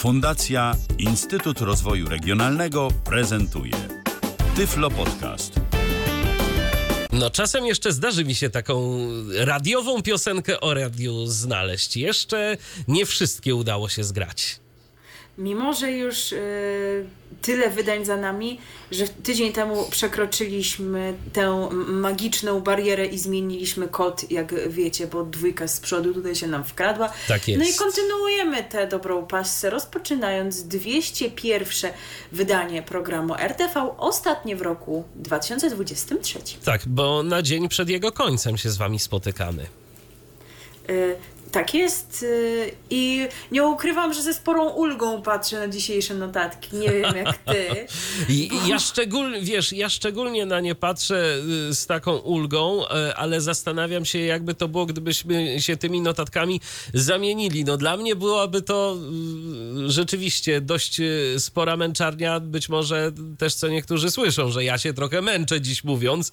Fundacja Instytut Rozwoju Regionalnego prezentuje Tyflo Podcast. No czasem jeszcze zdarzy mi się taką radiową piosenkę o radiu znaleźć. Jeszcze nie wszystkie udało się zgrać. Mimo, że już y, tyle wydań za nami, że tydzień temu przekroczyliśmy tę magiczną barierę i zmieniliśmy kod, jak wiecie, bo dwójka z przodu tutaj się nam wkradła. Tak jest. No i kontynuujemy tę dobrą pasę, rozpoczynając 201 wydanie programu RTV, ostatnie w roku 2023. Tak, bo na dzień przed jego końcem się z wami spotykamy. Y, tak jest y, i nie ukrywam, że ze sporą ulgą patrzę na dzisiejsze notatki. Nie wiem jak ty. Ja szczególnie, wiesz, ja szczególnie na nie patrzę y, z taką ulgą, y, ale zastanawiam się, jakby to było, gdybyśmy się tymi notatkami zamienili. No dla mnie byłaby to rzeczywiście dość spora męczarnia, być może też co niektórzy słyszą, że ja się trochę męczę dziś mówiąc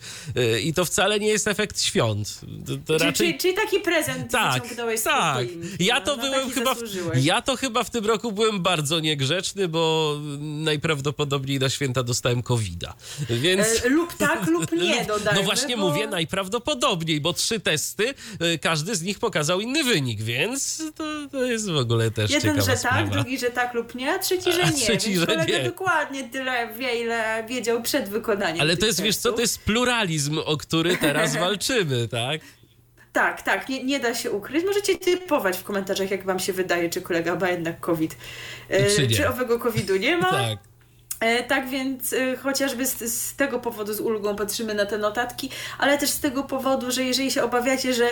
i to wcale nie jest efekt świąt. To raczej... czyli, czyli, taki prezent tak, tak. Ja to no, byłem chyba. W, ja to chyba w tym roku byłem bardzo niegrzeczny, bo najprawdopodobniej na święta dostałem COVID-a. Więc... E, lub tak, lub nie, dodajmy. No właśnie bo... mówię najprawdopodobniej, bo trzy testy, e, każdy z nich pokazał inny wynik, więc to, to jest w ogóle też Jeden, że sprawa. tak, drugi, że tak lub nie, a trzeci, że nie. A trzeci, więc że nie. dokładnie tyle wie, ile wiedział przed wykonaniem Ale to jest, testów. wiesz co, to jest pluralizm, o który teraz walczymy, tak? Tak, tak, nie, nie da się ukryć. Możecie typować w komentarzach, jak wam się wydaje, czy kolega ma jednak COVID, czy, czy owego COVID-u nie ma. tak. E, tak więc e, chociażby z, z, tego powodu z ulgą patrzymy na te notatki, ale też z tego powodu, że jeżeli się obawiacie, że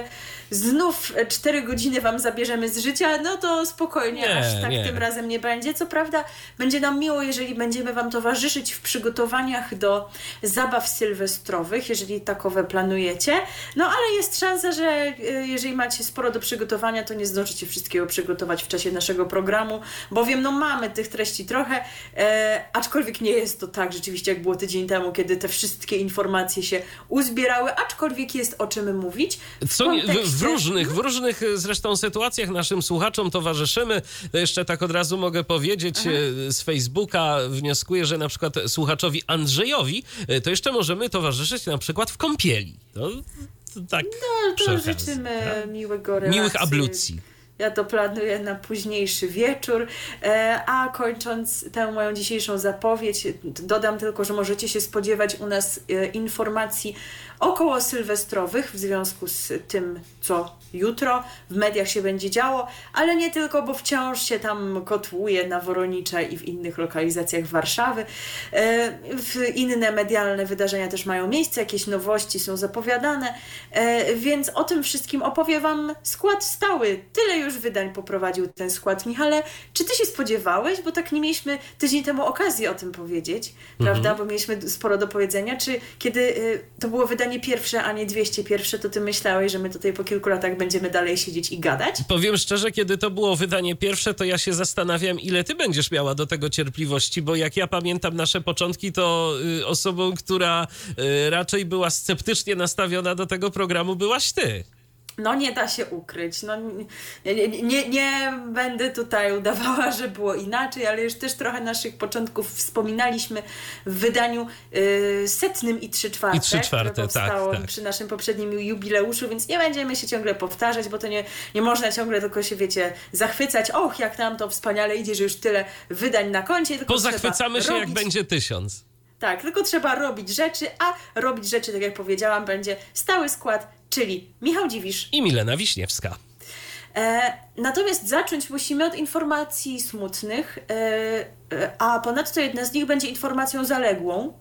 znów 4 godziny wam zabierzemy z życia, no to spokojnie, nie, aż tak nie. tym razem nie będzie. Co prawda, będzie nam miło, jeżeli będziemy wam towarzyszyć w przygotowaniach do zabaw sylwestrowych, jeżeli takowe planujecie. No ale jest szansa, że e, jeżeli macie sporo do przygotowania, to nie zdążycie wszystkiego przygotować w czasie naszego programu, bowiem no mamy tych treści trochę, e, aczkolwiek nie jest to tak rzeczywiście, jak było tydzień temu, kiedy te wszystkie informacje się uzbierały, aczkolwiek jest o czym mówić. W, Co, kontekście... w, w, różnych, w różnych zresztą sytuacjach naszym słuchaczom towarzyszymy. To jeszcze tak od razu mogę powiedzieć Aha. z Facebooka wnioskuję, że na przykład słuchaczowi Andrzejowi to jeszcze możemy towarzyszyć na przykład w kąpieli. To tak no, to życzymy tak? miłego relacji. Miłych ablucji. Ja to planuję na późniejszy wieczór. E, a kończąc tę moją dzisiejszą zapowiedź, dodam tylko, że możecie się spodziewać u nas e, informacji około sylwestrowych w związku z tym, co jutro w mediach się będzie działo, ale nie tylko, bo wciąż się tam kotłuje na Woronicza i w innych lokalizacjach Warszawy. E, inne medialne wydarzenia też mają miejsce, jakieś nowości są zapowiadane, więc o tym wszystkim opowie Wam skład stały. Tyle już wydań poprowadził ten skład. Michale, czy Ty się spodziewałeś, bo tak nie mieliśmy tydzień temu okazji o tym powiedzieć, mhm. prawda, bo mieliśmy sporo do powiedzenia, czy kiedy to było wydanie pierwsze, a nie 201, to Ty myślałeś, że my tutaj po kilku latach będziemy dalej siedzieć i gadać? Powiem szczerze, kiedy to było wydanie pierwsze, to ja się zastanawiam, ile ty będziesz miała do tego cierpliwości, bo jak ja pamiętam nasze początki, to y, osobą, która y, raczej była sceptycznie nastawiona do tego programu, byłaś ty. No nie da się ukryć. No, nie, nie, nie, będę tutaj udawała, że było inaczej, ale już też trochę naszych początków wspominaliśmy w wydaniu y, setnym i trzy czwarte, I trzy czwarte które powstało tak, tak. przy naszym poprzednim jubileuszu, więc nie będziemy się ciągle powtarzać, bo to nie, nie można ciągle tylko się, wiecie, zachwycać. Och, jak nam to wspaniale idzie, że już tyle wydań na koncie. Tylko Pozachwycamy się, robić... jak będzie tysiąc. Tak, tylko trzeba robić rzeczy, a robić rzeczy, tak jak powiedziałam, będzie stały skład czyli Michał Dziwisz i Milena Wiśniewska. E, natomiast zacząć musimy od informacji smutnych, e, a ponadto jedna z nich będzie informacją zaległą,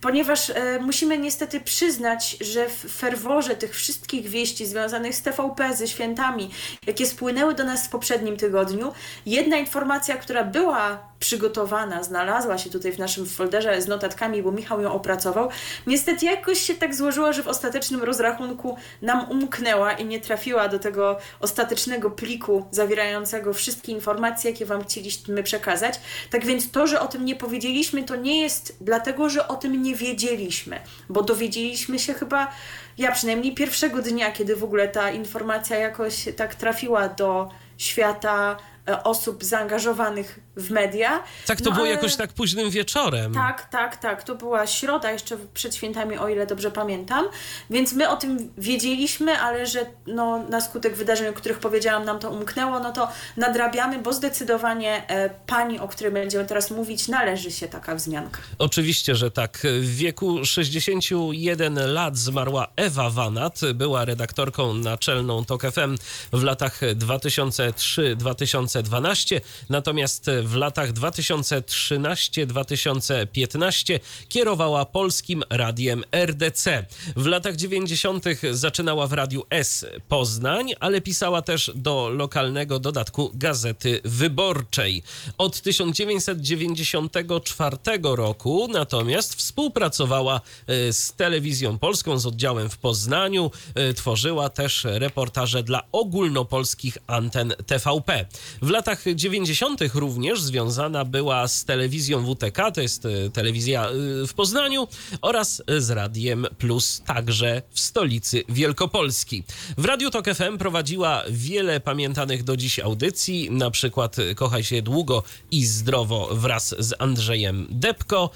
ponieważ e, musimy niestety przyznać, że w ferworze tych wszystkich wieści związanych z TVP, ze świętami, jakie spłynęły do nas w poprzednim tygodniu, jedna informacja, która była przygotowana, znalazła się tutaj w naszym folderze z notatkami, bo Michał ją opracował. Niestety jakoś się tak złożyło, że w ostatecznym rozrachunku nam umknęła i nie trafiła do tego ostatecznego pliku zawierającego wszystkie informacje, jakie Wam chcieliśmy przekazać. Tak więc to, że o tym nie powiedzieliśmy, to nie jest dlatego, że o tym nie wiedzieliśmy, bo dowiedzieliśmy się chyba, ja przynajmniej pierwszego dnia, kiedy w ogóle ta informacja jakoś tak trafiła do świata e, osób zaangażowanych w media. Tak, to No, było ale- jakoś tak późnym wieczorem. Tak, tak, tak. To była środa jeszcze przed świętami, o ile dobrze pamiętam. Więc my o tym wiedzieliśmy, ale że no, na skutek wydarzeń, o których powiedziałam, nam to umknęło, no to nadrabiamy, bo zdecydowanie e, pani, o której będziemy teraz mówić, należy się taka wzmianka. Oczywiście, że tak. W wieku 61 lat zmarła Ewa Wanat. Była redaktorką naczelną TOK FM w latach 2003-2012. Natomiast w latach 2013-2015 kierowała polskim radiem RDC. W latach 90. zaczynała w Radiu S Poznań, ale pisała też do lokalnego dodatku Gazety Wyborczej. Od 1994 roku natomiast współpracowała e, z Telewizją Polską, z oddziałem w Poznaniu. E, Tworzyła też reportaże dla ogólnopolskich anten TVP. W latach 90. również związana była z telewizją WTK, to jest e, telewizja e, w Poznaniu, oraz z Radiem Plus, także w stolicy Wielkopolski. W Radiu Tok FM prowadziła wiele pamiętanych do dziś audycji, na przykład Kochaj się długo i zdrowo wraz z Andrzejem Depko.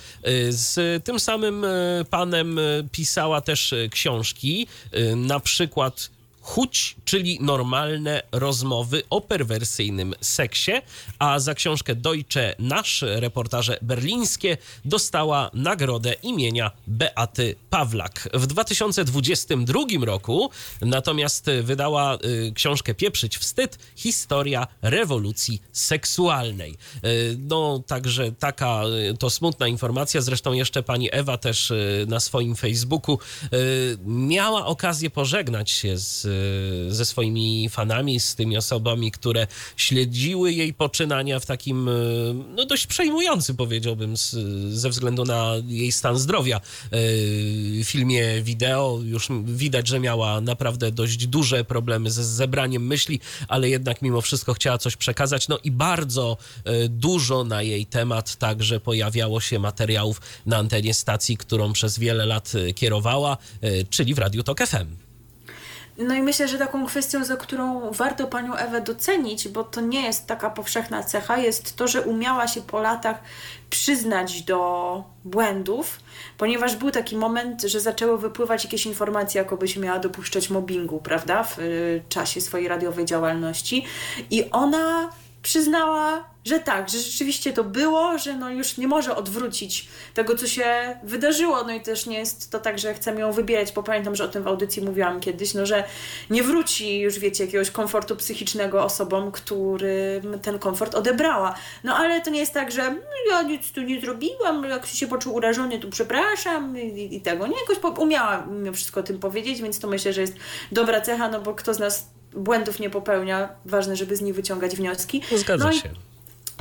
Z tym samym panem pisała też książki, na przykład Chuć, czyli normalne rozmowy o perwersyjnym seksie, a za książkę Deutsche Nasz, reportaże berlińskie, dostała nagrodę imienia Beaty Pawlak. W 2022 roku natomiast wydała y, książkę Pieprzyć wstyd, historia rewolucji seksualnej. Y, No, także taka y, to smutna informacja. Zresztą jeszcze pani Ewa też y, na swoim Facebooku y, miała okazję pożegnać się z, ze swoimi fanami, z tymi osobami, które śledziły jej poczynania w takim y, no, dość przejmującym, powiedziałbym, z, ze względu na jej stan zdrowia. y, filmie wideo już widać, że miała naprawdę dość duże problemy ze zebraniem myśli, ale jednak mimo wszystko chciała coś przekazać. No i bardzo y, dużo na jej temat także pojawiało się materiałów na antenie stacji, którą przez wiele lat y, kierowała, y, czyli w Radiu Tok FM. No i myślę, że taką kwestią, za którą warto panią Ewę docenić, bo to nie jest taka powszechna cecha, jest to, że umiała się po latach przyznać do błędów, ponieważ był taki moment, że zaczęły wypływać jakieś informacje, jakoby się miała dopuszczać mobbingu, prawda, w y, czasie swojej radiowej działalności. I ona przyznała, że tak, że rzeczywiście to było, że no już nie może odwrócić tego, co się wydarzyło. No i też nie jest to tak, że chcemy ją wybierać, bo pamiętam, że o tym w audycji mówiłam kiedyś, no że nie wróci już, wiecie, jakiegoś komfortu psychicznego osobom, którym ten komfort odebrała. No ale to nie jest tak, że "No, ja nic tu nie zrobiłam, jak się poczuł urażony, to przepraszam i, i tego. Nie, jakoś umiała wszystko o tym powiedzieć, więc to myślę, że jest dobra cecha, no bo kto z nas błędów nie popełnia, ważne, żeby z nich wyciągać wnioski. Zgadza no się.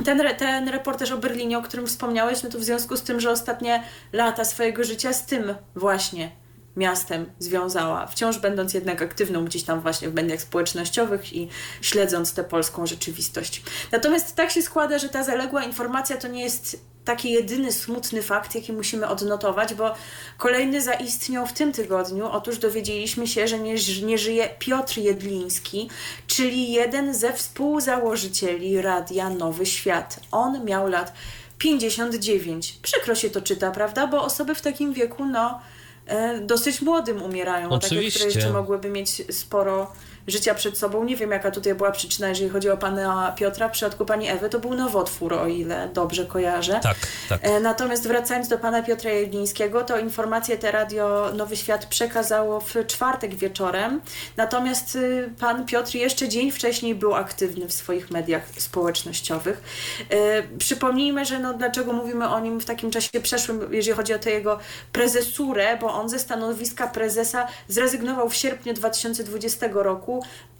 ten, ten reportaż o Berlinie, o którym wspomniałeś, no to w związku z tym, że ostatnie lata swojego życia z tym właśnie miastem związała, wciąż będąc jednak aktywną gdzieś tam właśnie w mediach społecznościowych i śledząc tę polską rzeczywistość. Natomiast tak się składa, że ta zaległa informacja to nie jest taki jedyny smutny fakt, jaki musimy odnotować, bo kolejny zaistniał w tym tygodniu. Otóż dowiedzieliśmy się, że nie, nie żyje Piotr Jedliński, czyli jeden ze współzałożycieli Radia Nowy Świat. On miał lat 59. Przykro się to czyta, prawda? Bo osoby w takim wieku, no, e, dosyć młodym umierają. Takie, które Oczywiście. jeszcze mogłyby mieć sporo życia przed sobą. Nie wiem, jaka tutaj była przyczyna, jeżeli chodzi o pana Piotra. W przypadku pani Ewy to był nowotwór, o ile dobrze kojarzę. Tak, tak. E, Natomiast wracając do pana Piotra Jedlińskiego, to informację te Radio Nowy Świat przekazało w czwartek wieczorem. Natomiast y, pan Piotr jeszcze dzień wcześniej był aktywny w swoich mediach społecznościowych. E, Przypomnijmy, że no, dlaczego mówimy o nim w takim czasie przeszłym, jeżeli chodzi o tę jego prezesurę, bo on ze stanowiska prezesa zrezygnował w sierpniu 2020 roku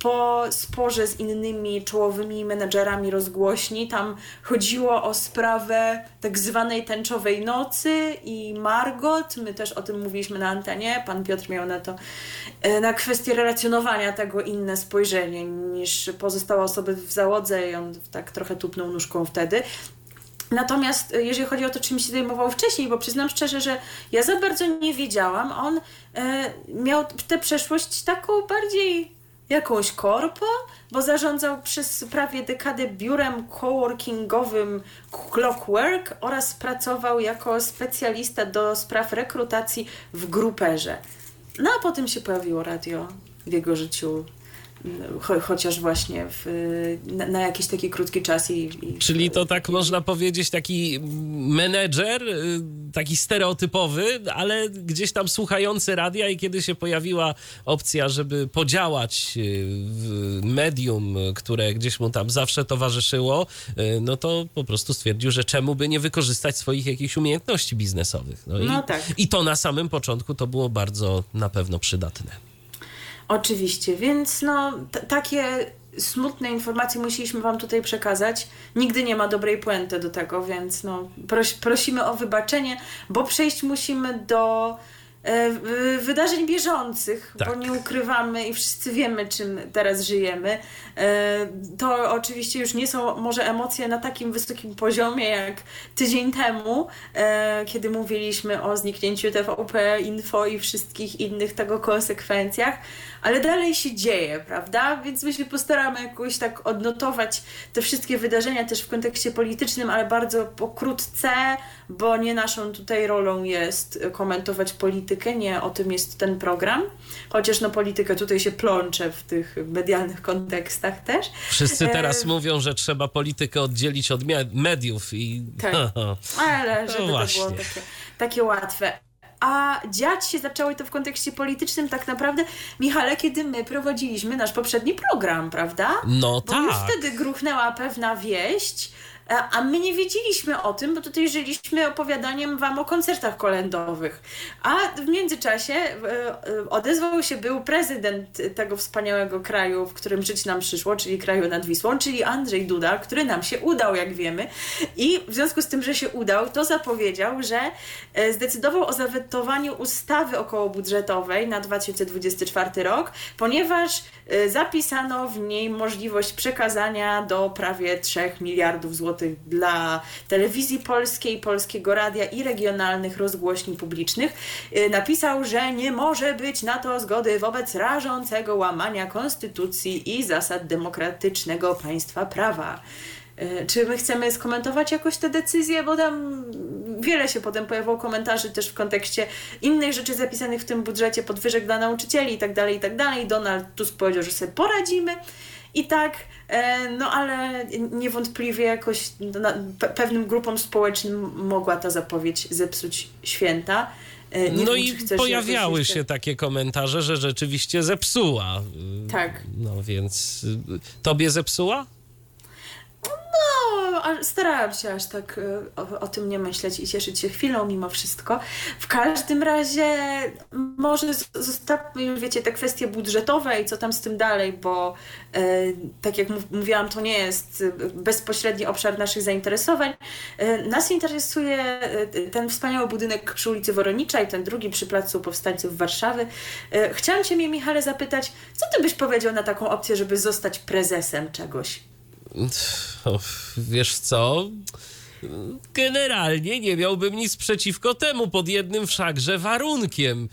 po sporze z innymi czołowymi menedżerami rozgłośni. Tam chodziło o sprawę tak zwanej tęczowej nocy i Margot. My też o tym mówiliśmy na antenie. Pan Piotr miał na to, e, na kwestię relacjonowania tego inne spojrzenie niż pozostałe osoby w załodze i on tak trochę tupnął nóżką wtedy. Natomiast e, jeżeli chodzi o to, czym się zajmował wcześniej, bo przyznam szczerze, że ja za bardzo nie wiedziałam, on e, miał tę przeszłość taką bardziej jakąś korpo, bo zarządzał przez prawie dekadę biurem coworkingowym Clockwork oraz pracował jako specjalista do spraw rekrutacji w gruperze. No a potem się pojawiło radio w jego życiu cho, chociaż właśnie w, na, na, jakiś taki krótki czas. I, i, Czyli to tak można powiedzieć, taki menedżer, y, taki stereotypowy, ale gdzieś tam słuchający radia i kiedy się pojawiła opcja, żeby podziałać y, w medium, które gdzieś mu tam zawsze towarzyszyło, y, no to po prostu stwierdził, że czemu by nie wykorzystać swoich jakichś umiejętności biznesowych. No, no i, tak. I to na samym początku to było bardzo na pewno przydatne. Oczywiście, więc no takie smutne informacje musieliśmy Wam tutaj przekazać. Nigdy nie ma dobrej puenty do tego, więc no pros prosimy o wybaczenie, bo przejść musimy do e, wydarzeń bieżących, tak. bo nie ukrywamy i wszyscy wiemy, czym teraz żyjemy. E, to oczywiście już nie są może emocje na takim wysokim poziomie jak tydzień temu, e, kiedy mówiliśmy o zniknięciu TVP, Info i wszystkich innych tego konsekwencjach ale dalej się dzieje, prawda? Więc my się postaramy jakoś tak odnotować te wszystkie wydarzenia też w kontekście politycznym, ale bardzo pokrótce, bo nie naszą tutaj rolą jest komentować politykę, nie o tym jest ten program. Chociaż no polityka tutaj się plącze w tych medialnych kontekstach też. Wszyscy teraz e... mówią, że trzeba politykę oddzielić od mediów i... Tak, ale żeby no to było takie, takie łatwe a dziać się zaczęło to w kontekście politycznym tak naprawdę, Michale, kiedy my prowadziliśmy nasz poprzedni program, prawda? No Bo tak. już wtedy gruchnęła pewna wieść, a my nie wiedzieliśmy o tym, bo tutaj żyliśmy opowiadaniem Wam o koncertach kolendowych. A w międzyczasie e, e, odezwał się był prezydent tego wspaniałego kraju, w którym żyć nam przyszło, czyli kraju nad Wisłą, czyli Andrzej Duda, który nam się udał, jak wiemy. I w związku z tym, że się udał, to zapowiedział, że zdecydował o zawetowaniu ustawy okołobudżetowej na 2024 rok, ponieważ zapisano w niej możliwość przekazania do prawie 3 miliardów złotych dla telewizji polskiej, polskiego radia i regionalnych rozgłośni publicznych, y, napisał, że nie może być na to zgody wobec rażącego łamania konstytucji i zasad demokratycznego państwa prawa. Y, czy my chcemy skomentować jakoś tę decyzję, bo tam wiele się potem pojawiło komentarzy też w kontekście innych rzeczy zapisanych w tym budżecie, podwyżek dla nauczycieli itd., tak itd. Tak Donald Tusk powiedział, że sobie poradzimy. I tak, no ale niewątpliwie jakoś pewnym grupom społecznym mogła ta zapowiedź zepsuć święta. E, nie no wiem, i pojawiały się takie komentarze, że rzeczywiście zepsuła. Tak. No więc y, tobie zepsuła? No, starałam się aż tak e, o, o, tym nie myśleć i cieszyć się chwilą mimo wszystko. W każdym razie może zostawmy już, wiecie, te kwestie budżetowe i co tam z tym dalej, bo e, tak jak mówiłam, to nie jest bezpośredni obszar naszych zainteresowań. E, nas interesuje e, ten wspaniały budynek przy ulicy Woronicza i ten drugi przy Placu Powstańców Warszawy. E, chciałam Cię, Michale, zapytać, co Ty byś powiedział na taką opcję, żeby zostać prezesem czegoś? Wiesz co? Generalnie nie miałbym nic przeciwko temu, pod jednym wszakże warunkiem,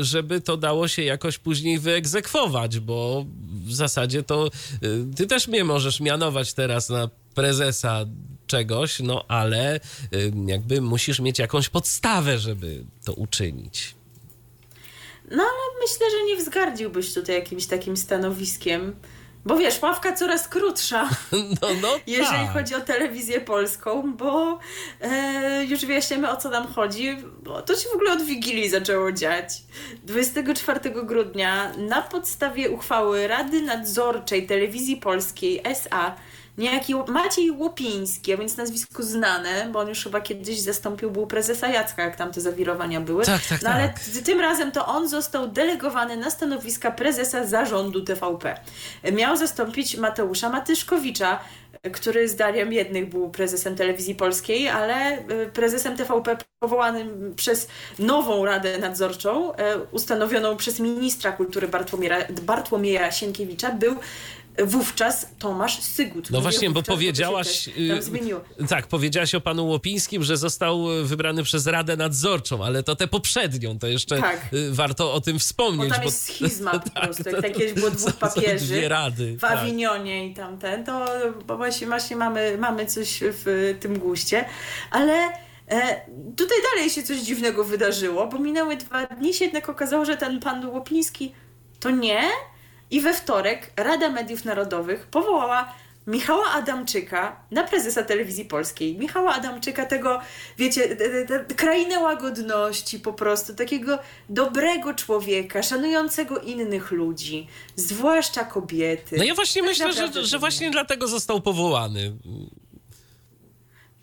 żeby to dało się jakoś później wyegzekwować, bo w zasadzie to ty też mnie możesz mianować teraz na prezesa czegoś, no ale jakby musisz mieć jakąś podstawę, żeby to uczynić. No ale myślę, że nie wzgardziłbyś tutaj jakimś takim stanowiskiem. Bo wiesz, ławka coraz krótsza, no, no, jeżeli tak. chodzi o telewizję polską, bo e, już wyjaśniamy o co nam chodzi. Bo to się w ogóle od Wigilii zaczęło dziać. 24 grudnia na podstawie uchwały Rady Nadzorczej Telewizji Polskiej SA niejaki Maciej Łopiński, a więc nazwisko znane, bo on już chyba kiedyś zastąpił był prezesa Jacka, jak tam te zawirowania były. Tak, tak, no ale tak. tym razem to on został delegowany na stanowiska prezesa zarządu TVP. Miał zastąpić Mateusza Matyszkowicza, który zdaniem jednych był prezesem telewizji polskiej, ale y, prezesem TVP powołanym przez nową Radę Nadzorczą, y, ustanowioną przez ministra kultury Bartłomieja, Bartłomieja Sienkiewicza, był wówczas Tomasz Sygut. No właśnie, bo powiedziałaś. y. Tak, powiedziałaś o panu Łopińskim, że został y, wybrany przez Radę Nadzorczą, ale to tę poprzednią, to jeszcze Tak. y, warto o tym Bo wspomnieć. tam jest schizma po tak, prostu. Jak tak kiedyś było dwóch papieży Dwie rady. w tak. Awinionie i tamten, to bo właśnie, właśnie mamy, mamy coś w tym guście. Ale e, tutaj dalej się coś dziwnego wydarzyło, bo minęły dwa dni, się jednak okazało, że ten pan Łopiński to nie. I we wtorek Rada Mediów Narodowych powołała Michała Adamczyka na prezesa telewizji polskiej. Michała Adamczyka, tego, wiecie, te- te- te- krainę łagodności po prostu, takiego dobrego człowieka, szanującego innych ludzi, zwłaszcza kobiety. No ja właśnie Tak myślę, że, że nie. właśnie dlatego został powołany.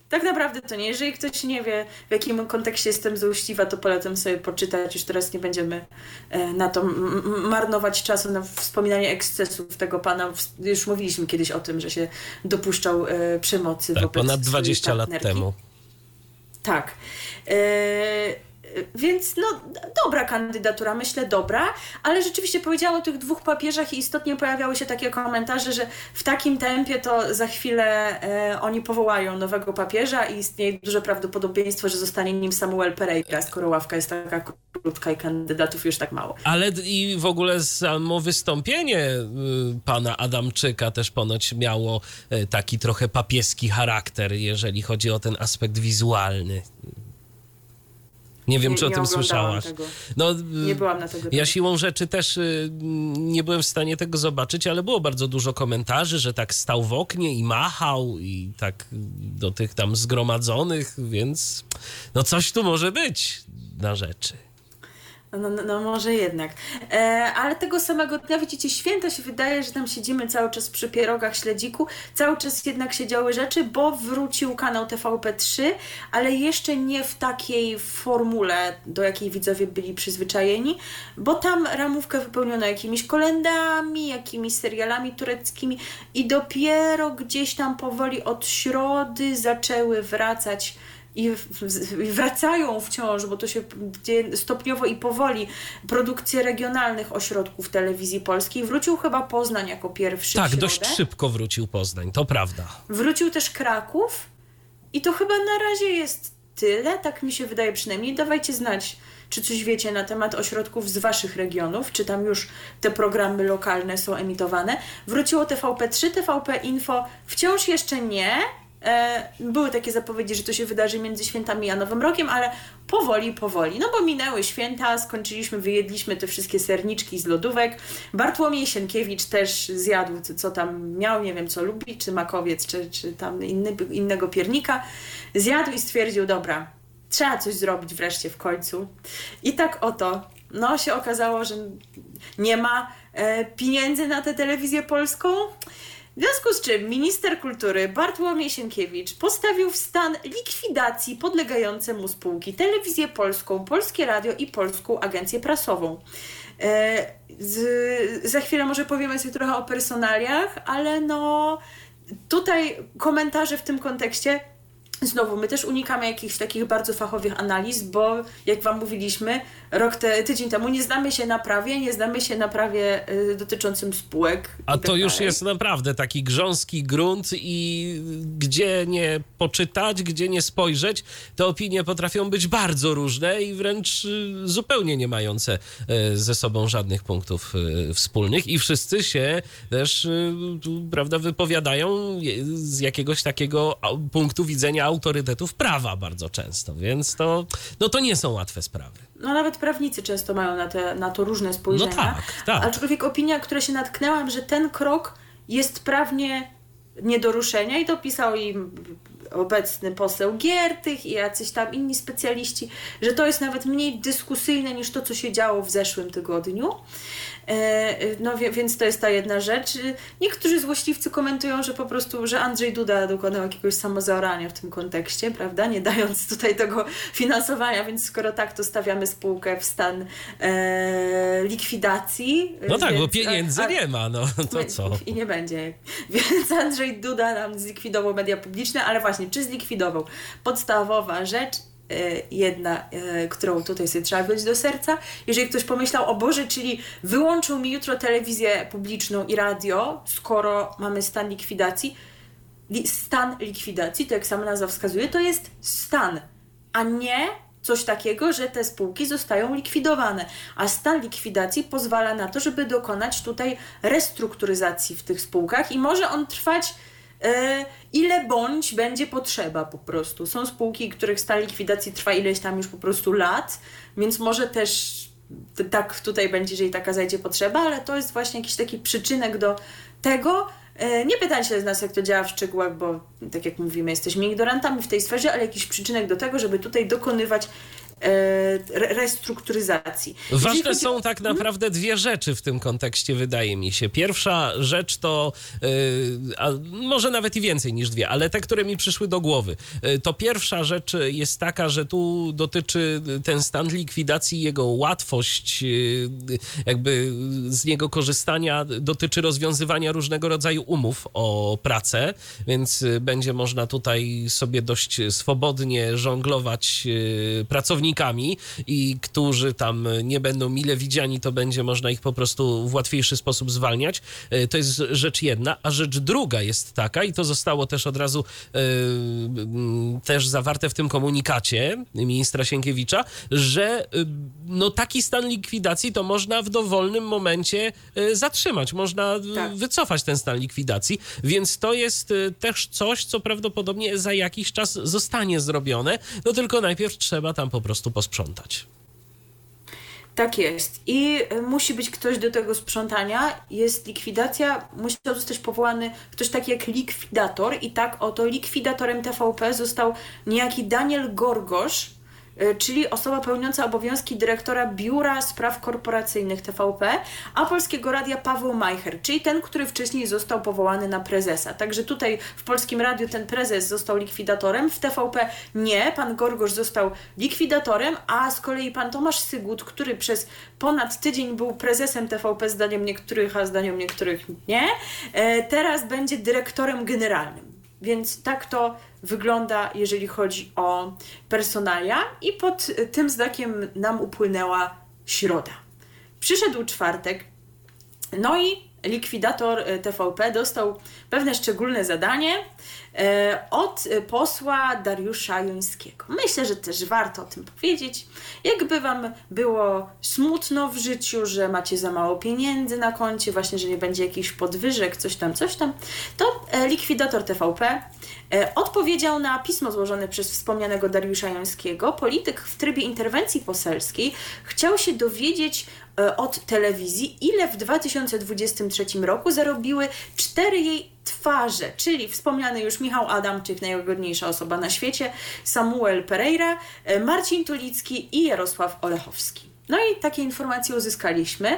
Tak naprawdę to nie. Jeżeli ktoś nie wie, w jakim kontekście jestem złośliwa, to polecam sobie poczytać. Już teraz nie będziemy e, na to marnować czasu na wspominanie ekscesów tego pana. Już mówiliśmy kiedyś o tym, że się dopuszczał e, przemocy Tak, wobec ponad swojej 20 lat temu. Tak. E, więc no, dobra kandydatura, myślę dobra, ale rzeczywiście powiedziałam o tych dwóch papieżach i istotnie pojawiały się takie komentarze, że w takim tempie to za chwilę e, oni powołają nowego papieża i istnieje duże prawdopodobieństwo, że zostanie nim Samuel Pereira, skoro ławka jest taka krótka i kandydatów już tak mało. Ale i w ogóle samo wystąpienie y, pana Adamczyka też ponoć miało y, taki trochę papieski charakter, jeżeli chodzi o ten aspekt wizualny. Nie wiem, Nie- czy o tym słyszałaś. tego. No, y, Nie byłam na tego. Ja siłą rzeczy też y, nie byłem w stanie tego zobaczyć, ale było bardzo dużo komentarzy, że tak stał w oknie i machał i tak y, do tych tam zgromadzonych, więc no coś tu może być na rzeczy. No, no, no może jednak. E, ale tego samego dnia, widzicie, święta się wydaje, że tam siedzimy cały czas przy pierogach śledziku. Cały czas jednak się działy rzeczy, bo wrócił kanał TVP3, ale jeszcze nie w takiej formule, do jakiej widzowie byli przyzwyczajeni, bo tam ramówkę wypełniono jakimiś kolendami, jakimiś serialami tureckimi i dopiero gdzieś tam powoli od środy zaczęły wracać i wracają wciąż, bo to się dzieje stopniowo i powoli, produkcje regionalnych ośrodków telewizji polskiej. Wrócił chyba Poznań jako pierwszy. Tak, dość szybko wrócił Poznań, to prawda. Wrócił też Kraków i to chyba na razie jest tyle, tak mi się wydaje przynajmniej. Dawajcie znać, czy coś wiecie na temat ośrodków z waszych regionów, czy tam już te programy lokalne są emitowane. Wróciło TVP3, TVP Info wciąż jeszcze nie. E, były takie zapowiedzi, że to się wydarzy między świętami a Nowym Rokiem, ale powoli, powoli. No bo minęły święta, skończyliśmy, wyjedliśmy te wszystkie serniczki z lodówek. Bartłomiej Sienkiewicz też zjadł, co, tam miał, nie wiem co lubi, czy makowiec, czy, czy tam inny, innego piernika. Zjadł i stwierdził, dobra, trzeba coś zrobić wreszcie w końcu. I tak oto, no się okazało, że nie ma e, pieniędzy na tę telewizję polską. W związku z czym minister kultury Bartłomiej Sienkiewicz postawił w stan likwidacji podlegające mu spółki Telewizję Polską, Polskie Radio i Polską Agencję Prasową. E, z, za chwilę może powiemy sobie trochę o personaliach, ale no tutaj komentarze w tym kontekście Znowu, my też unikamy jakichś takich bardzo fachowych analiz, bo jak Wam mówiliśmy, rok te, tydzień temu nie znamy się na prawie, nie znamy się na prawie y, dotyczącym spółek. A i to tak już jest naprawdę taki grząski grunt i gdzie nie poczytać, gdzie nie spojrzeć, te opinie potrafią być bardzo różne i wręcz y, zupełnie nie mające y, ze sobą żadnych punktów y, wspólnych i wszyscy się też, y, prawda, wypowiadają z jakiegoś takiego punktu widzenia autorytetów prawa bardzo często, więc to, no to nie są łatwe sprawy. No nawet prawnicy często mają na, te, na to różne spojrzenia. No tak, tak. Aczkolwiek opinia, która się natknęłam, że ten krok jest prawnie nie do ruszenia i dopisał im obecny poseł Giertych i jacyś tam inni specjaliści, że to jest nawet mniej dyskusyjne niż to, co się działo w zeszłym tygodniu. E, No więc to jest ta jedna rzecz. Niektórzy złośliwcy komentują, że po prostu, że Andrzej Duda dokonał jakiegoś samozaorania w tym kontekście, prawda, nie dając tutaj tego finansowania, więc skoro tak, to stawiamy spółkę w stan e, likwidacji. No tak, bo Więc- pieniędzy a- a- nie ma, no to co? i nie będzie. Więc Andrzej Duda nam zlikwidował media publiczne, ale właśnie, czy zlikwidował? Podstawowa rzecz, jedna, którą tutaj sobie trzeba wziąć do serca. Jeżeli ktoś pomyślał, o Boże, czyli wyłączył mi jutro telewizję publiczną i radio, skoro mamy stan likwidacji, stan likwidacji, to jak sama nazwa wskazuje, to jest stan, a nie coś takiego, że te spółki zostają likwidowane. A stan likwidacji pozwala na to, żeby dokonać tutaj restrukturyzacji w tych spółkach i może on trwać e, ile bądź będzie potrzeba po prostu. Są spółki, których stan likwidacji trwa ileś tam już po prostu lat, więc może też tak tutaj będzie, jeżeli taka zajdzie potrzeba, ale to jest właśnie jakiś taki przyczynek do tego, E, nie pytajcie z nas, jak to działa w szczegółach, bo tak jak mówimy, jesteśmy ignorantami w tej sferze, ale jakiś przyczynek do tego, żeby tutaj dokonywać E, restrukturyzacji. Ważne chodzi... są tak mhm. naprawdę dwie rzeczy w tym kontekście, wydaje mi się. Pierwsza rzecz to, a może nawet i więcej niż dwie, ale te, które mi przyszły do głowy. Yy, to pierwsza rzecz jest taka, że tu dotyczy ten stan likwidacji, jego łatwość, jakby z niego korzystania dotyczy rozwiązywania różnego rodzaju umów o pracę, więc będzie można tutaj sobie dość swobodnie żonglować pracownikami pracownikami i którzy tam nie będą mile widziani, to będzie można ich po prostu w łatwiejszy sposób zwalniać. E, to jest rzecz jedna. A rzecz druga jest taka, i to zostało też od razu yy, też zawarte w tym komunikacie ministra Sienkiewicza, że yy, no, taki stan likwidacji to można w dowolnym momencie yy, zatrzymać. Można tak. wycofać ten stan likwidacji, więc to jest też coś, co prawdopodobnie za jakiś czas zostanie zrobione, no tylko najpierw trzeba tam po prostu prostu posprzątać. Tak jest. I e, musi być ktoś do tego sprzątania. Jest likwidacja, musiał zostać powołany ktoś taki jak likwidator. I tak oto likwidatorem TVP został niejaki Daniel Gorgosz, czyli osoba pełniąca obowiązki dyrektora Biura Spraw Korporacyjnych TVP, a Polskiego Radia Paweł Majcher, czyli ten, który wcześniej został powołany na prezesa. Także tutaj w Polskim Radiu ten prezes został likwidatorem, w TVP nie, pan Gorgosz został likwidatorem, a z kolei pan Tomasz Sygut, który przez ponad tydzień był prezesem TVP zdaniem niektórych, a zdaniem niektórych nie, e, teraz będzie dyrektorem generalnym. Więc tak to wygląda, jeżeli chodzi o personalia, i pod tym znakiem nam upłynęła środa. Przyszedł czwartek, no i likwidator TVP dostał pewne szczególne zadanie. e, od posła Dariusza Jońskiego. Myślę, że też warto o tym powiedzieć. Jakby Wam było smutno w życiu, że macie za mało pieniędzy na koncie, właśnie, że nie będzie jakichś podwyżek, coś tam, coś tam, to e, likwidator TVP e, odpowiedział na pismo złożone przez wspomnianego Dariusza Jońskiego. Polityk w trybie interwencji poselskiej chciał się dowiedzieć E, od telewizji, ile w 2023 roku zarobiły cztery jej twarze, czyli wspomniany już Michał Adamczyk, najgodniejsza osoba na świecie, Samuel Pereira, e, Marcin Tulicki i Jarosław Olechowski. No i takie informacje uzyskaliśmy.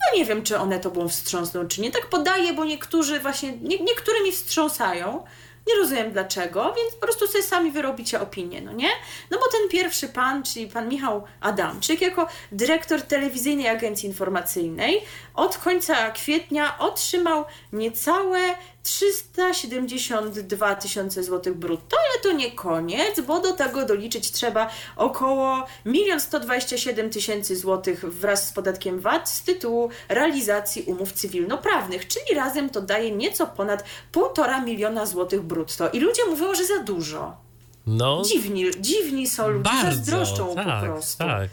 No nie wiem, czy one to tobą wstrząsną, czy nie. Tak podaję, bo niektórzy właśnie, nie, niektóre mi wstrząsają, nie rozumiem dlaczego, więc po prostu sobie sami wyrobicie opinię, no nie? No bo ten pierwszy pan, czyli pan Michał Adamczyk, jako dyrektor telewizyjnej agencji informacyjnej, od końca kwietnia otrzymał niecałe 372 tysiące złotych brutto, ale to nie koniec, bo do tego doliczyć trzeba około 1 127 tysięcy złotych wraz z podatkiem VAT z tytułu realizacji umów cywilnoprawnych, czyli razem to daje nieco ponad 1,5 miliona złotych brutto. I ludzie mówią, że za dużo. No, dziwni, dziwni są ludzie, bardzo, zazdroszczą tak, po prostu. Tak,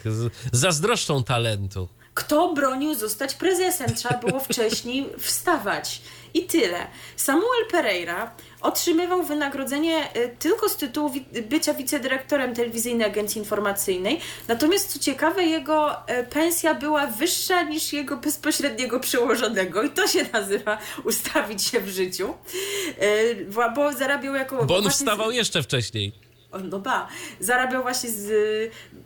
zazdroszczą talentu. Kto bronił zostać prezesem? Trzeba było wcześniej wstawać. I tyle. Samuel Pereira otrzymywał wynagrodzenie y, tylko z tytułu bycia wicedyrektorem telewizyjnej agencji informacyjnej. Natomiast co ciekawe, jego y, pensja była wyższa niż jego bezpośredniego przełożonego i to się nazywa ustawić się w życiu. Y, bo zarabiał jako... Bo on wstawał jeszcze wcześniej no ba, zarabiał właśnie z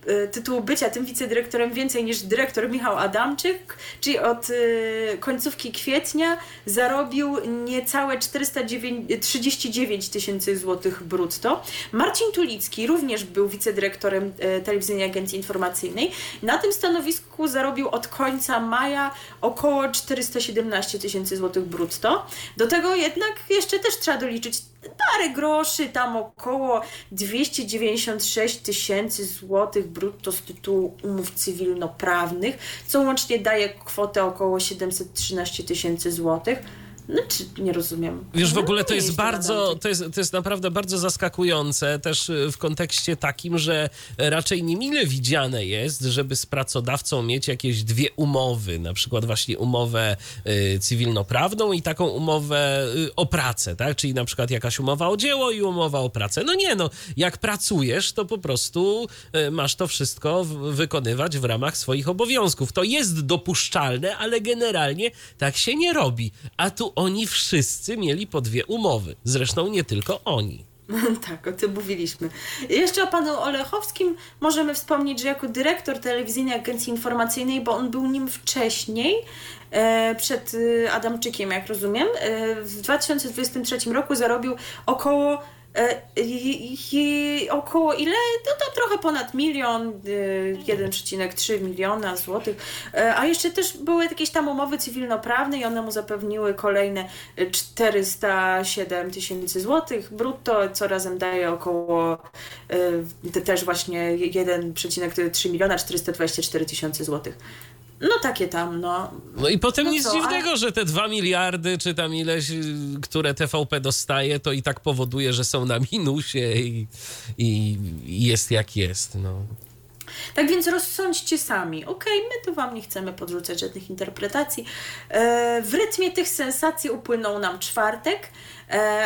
y, tytułu bycia tym wicedyrektorem więcej niż dyrektor Michał Adamczyk, czyli od y, końcówki kwietnia zarobił niecałe 439 tysięcy złotych brutto. Marcin Tulicki również był wicedyrektorem y, Telewizyjnej Agencji Informacyjnej. Na tym stanowisku zarobił od końca maja około 417 tysięcy złotych brutto. Do tego jednak jeszcze też trzeba doliczyć parę groszy, tam około 296 tysięcy złotych brutto z tytułu umów cywilnoprawnych, co łącznie daje kwotę około 713 tysięcy złotych. No czy nie rozumiem. Wiesz, w No, ogóle to jest bardzo, to jest, to jest naprawdę bardzo zaskakujące też y, w kontekście takim, że raczej niemile widziane jest, żeby z pracodawcą mieć jakieś dwie umowy, na przykład właśnie umowę y, cywilnoprawną i taką umowę o pracę, tak? Czyli na przykład jakaś umowa o dzieło i umowa o pracę. No nie, no, jak pracujesz, to po prostu masz to wszystko wykonywać w ramach swoich obowiązków. To jest dopuszczalne, ale generalnie tak się nie robi. A tu oni wszyscy mieli po dwie umowy. Zresztą nie tylko oni. Tak, o tym mówiliśmy. Jeszcze o panu Olechowskim możemy wspomnieć, że jako dyrektor telewizyjnej agencji informacyjnej, bo on był nim wcześniej, e, przed e, Adamczykiem, jak rozumiem, e, w 2023 roku zarobił około i- i- około ile? No to trochę ponad milion, e, 1,3 miliona złotych. E, A jeszcze też były jakieś tam umowy cywilnoprawne i one mu zapewniły kolejne e, 407 tysięcy złotych brutto, co razem daje około e, te- też właśnie 1,3 miliona 424 tysiące złotych. No takie tam, no. No i potem No nic co, dziwnego, że te dwa miliardy, czy tam ileś, y, które TVP dostaje, to i tak powoduje, że są na minusie i, i i jest jak jest. No. Tak więc rozsądźcie sami. Okej, my tu Wam nie chcemy podrzucać żadnych interpretacji. E, w rytmie tych sensacji upłynął nam czwartek,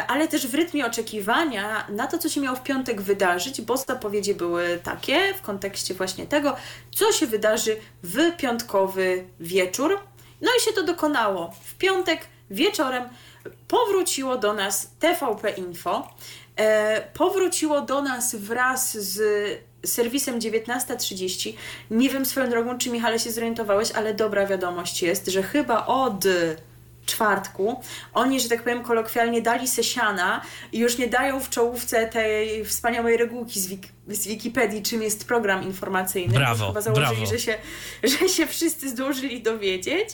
ale też w rytmie oczekiwania na to, co się miało w piątek wydarzyć, bo zapowiedzi były takie w kontekście właśnie tego, co się wydarzy w piątkowy wieczór. No i się to dokonało. W piątek wieczorem powróciło do nas TVP Info. E, powróciło do nas wraz z serwisem 19.30. Nie wiem swoją drogą, czy Michale się zorientowałeś, ale dobra wiadomość jest, że chyba od czwartku. Oni, że tak powiem kolokwialnie, dali se siana i już nie dają w czołówce tej wspaniałej regułki z, z Wikipedii, czym jest program informacyjny. Brawo, Chyba założyli, brawo. że się, że się wszyscy zdążyli dowiedzieć.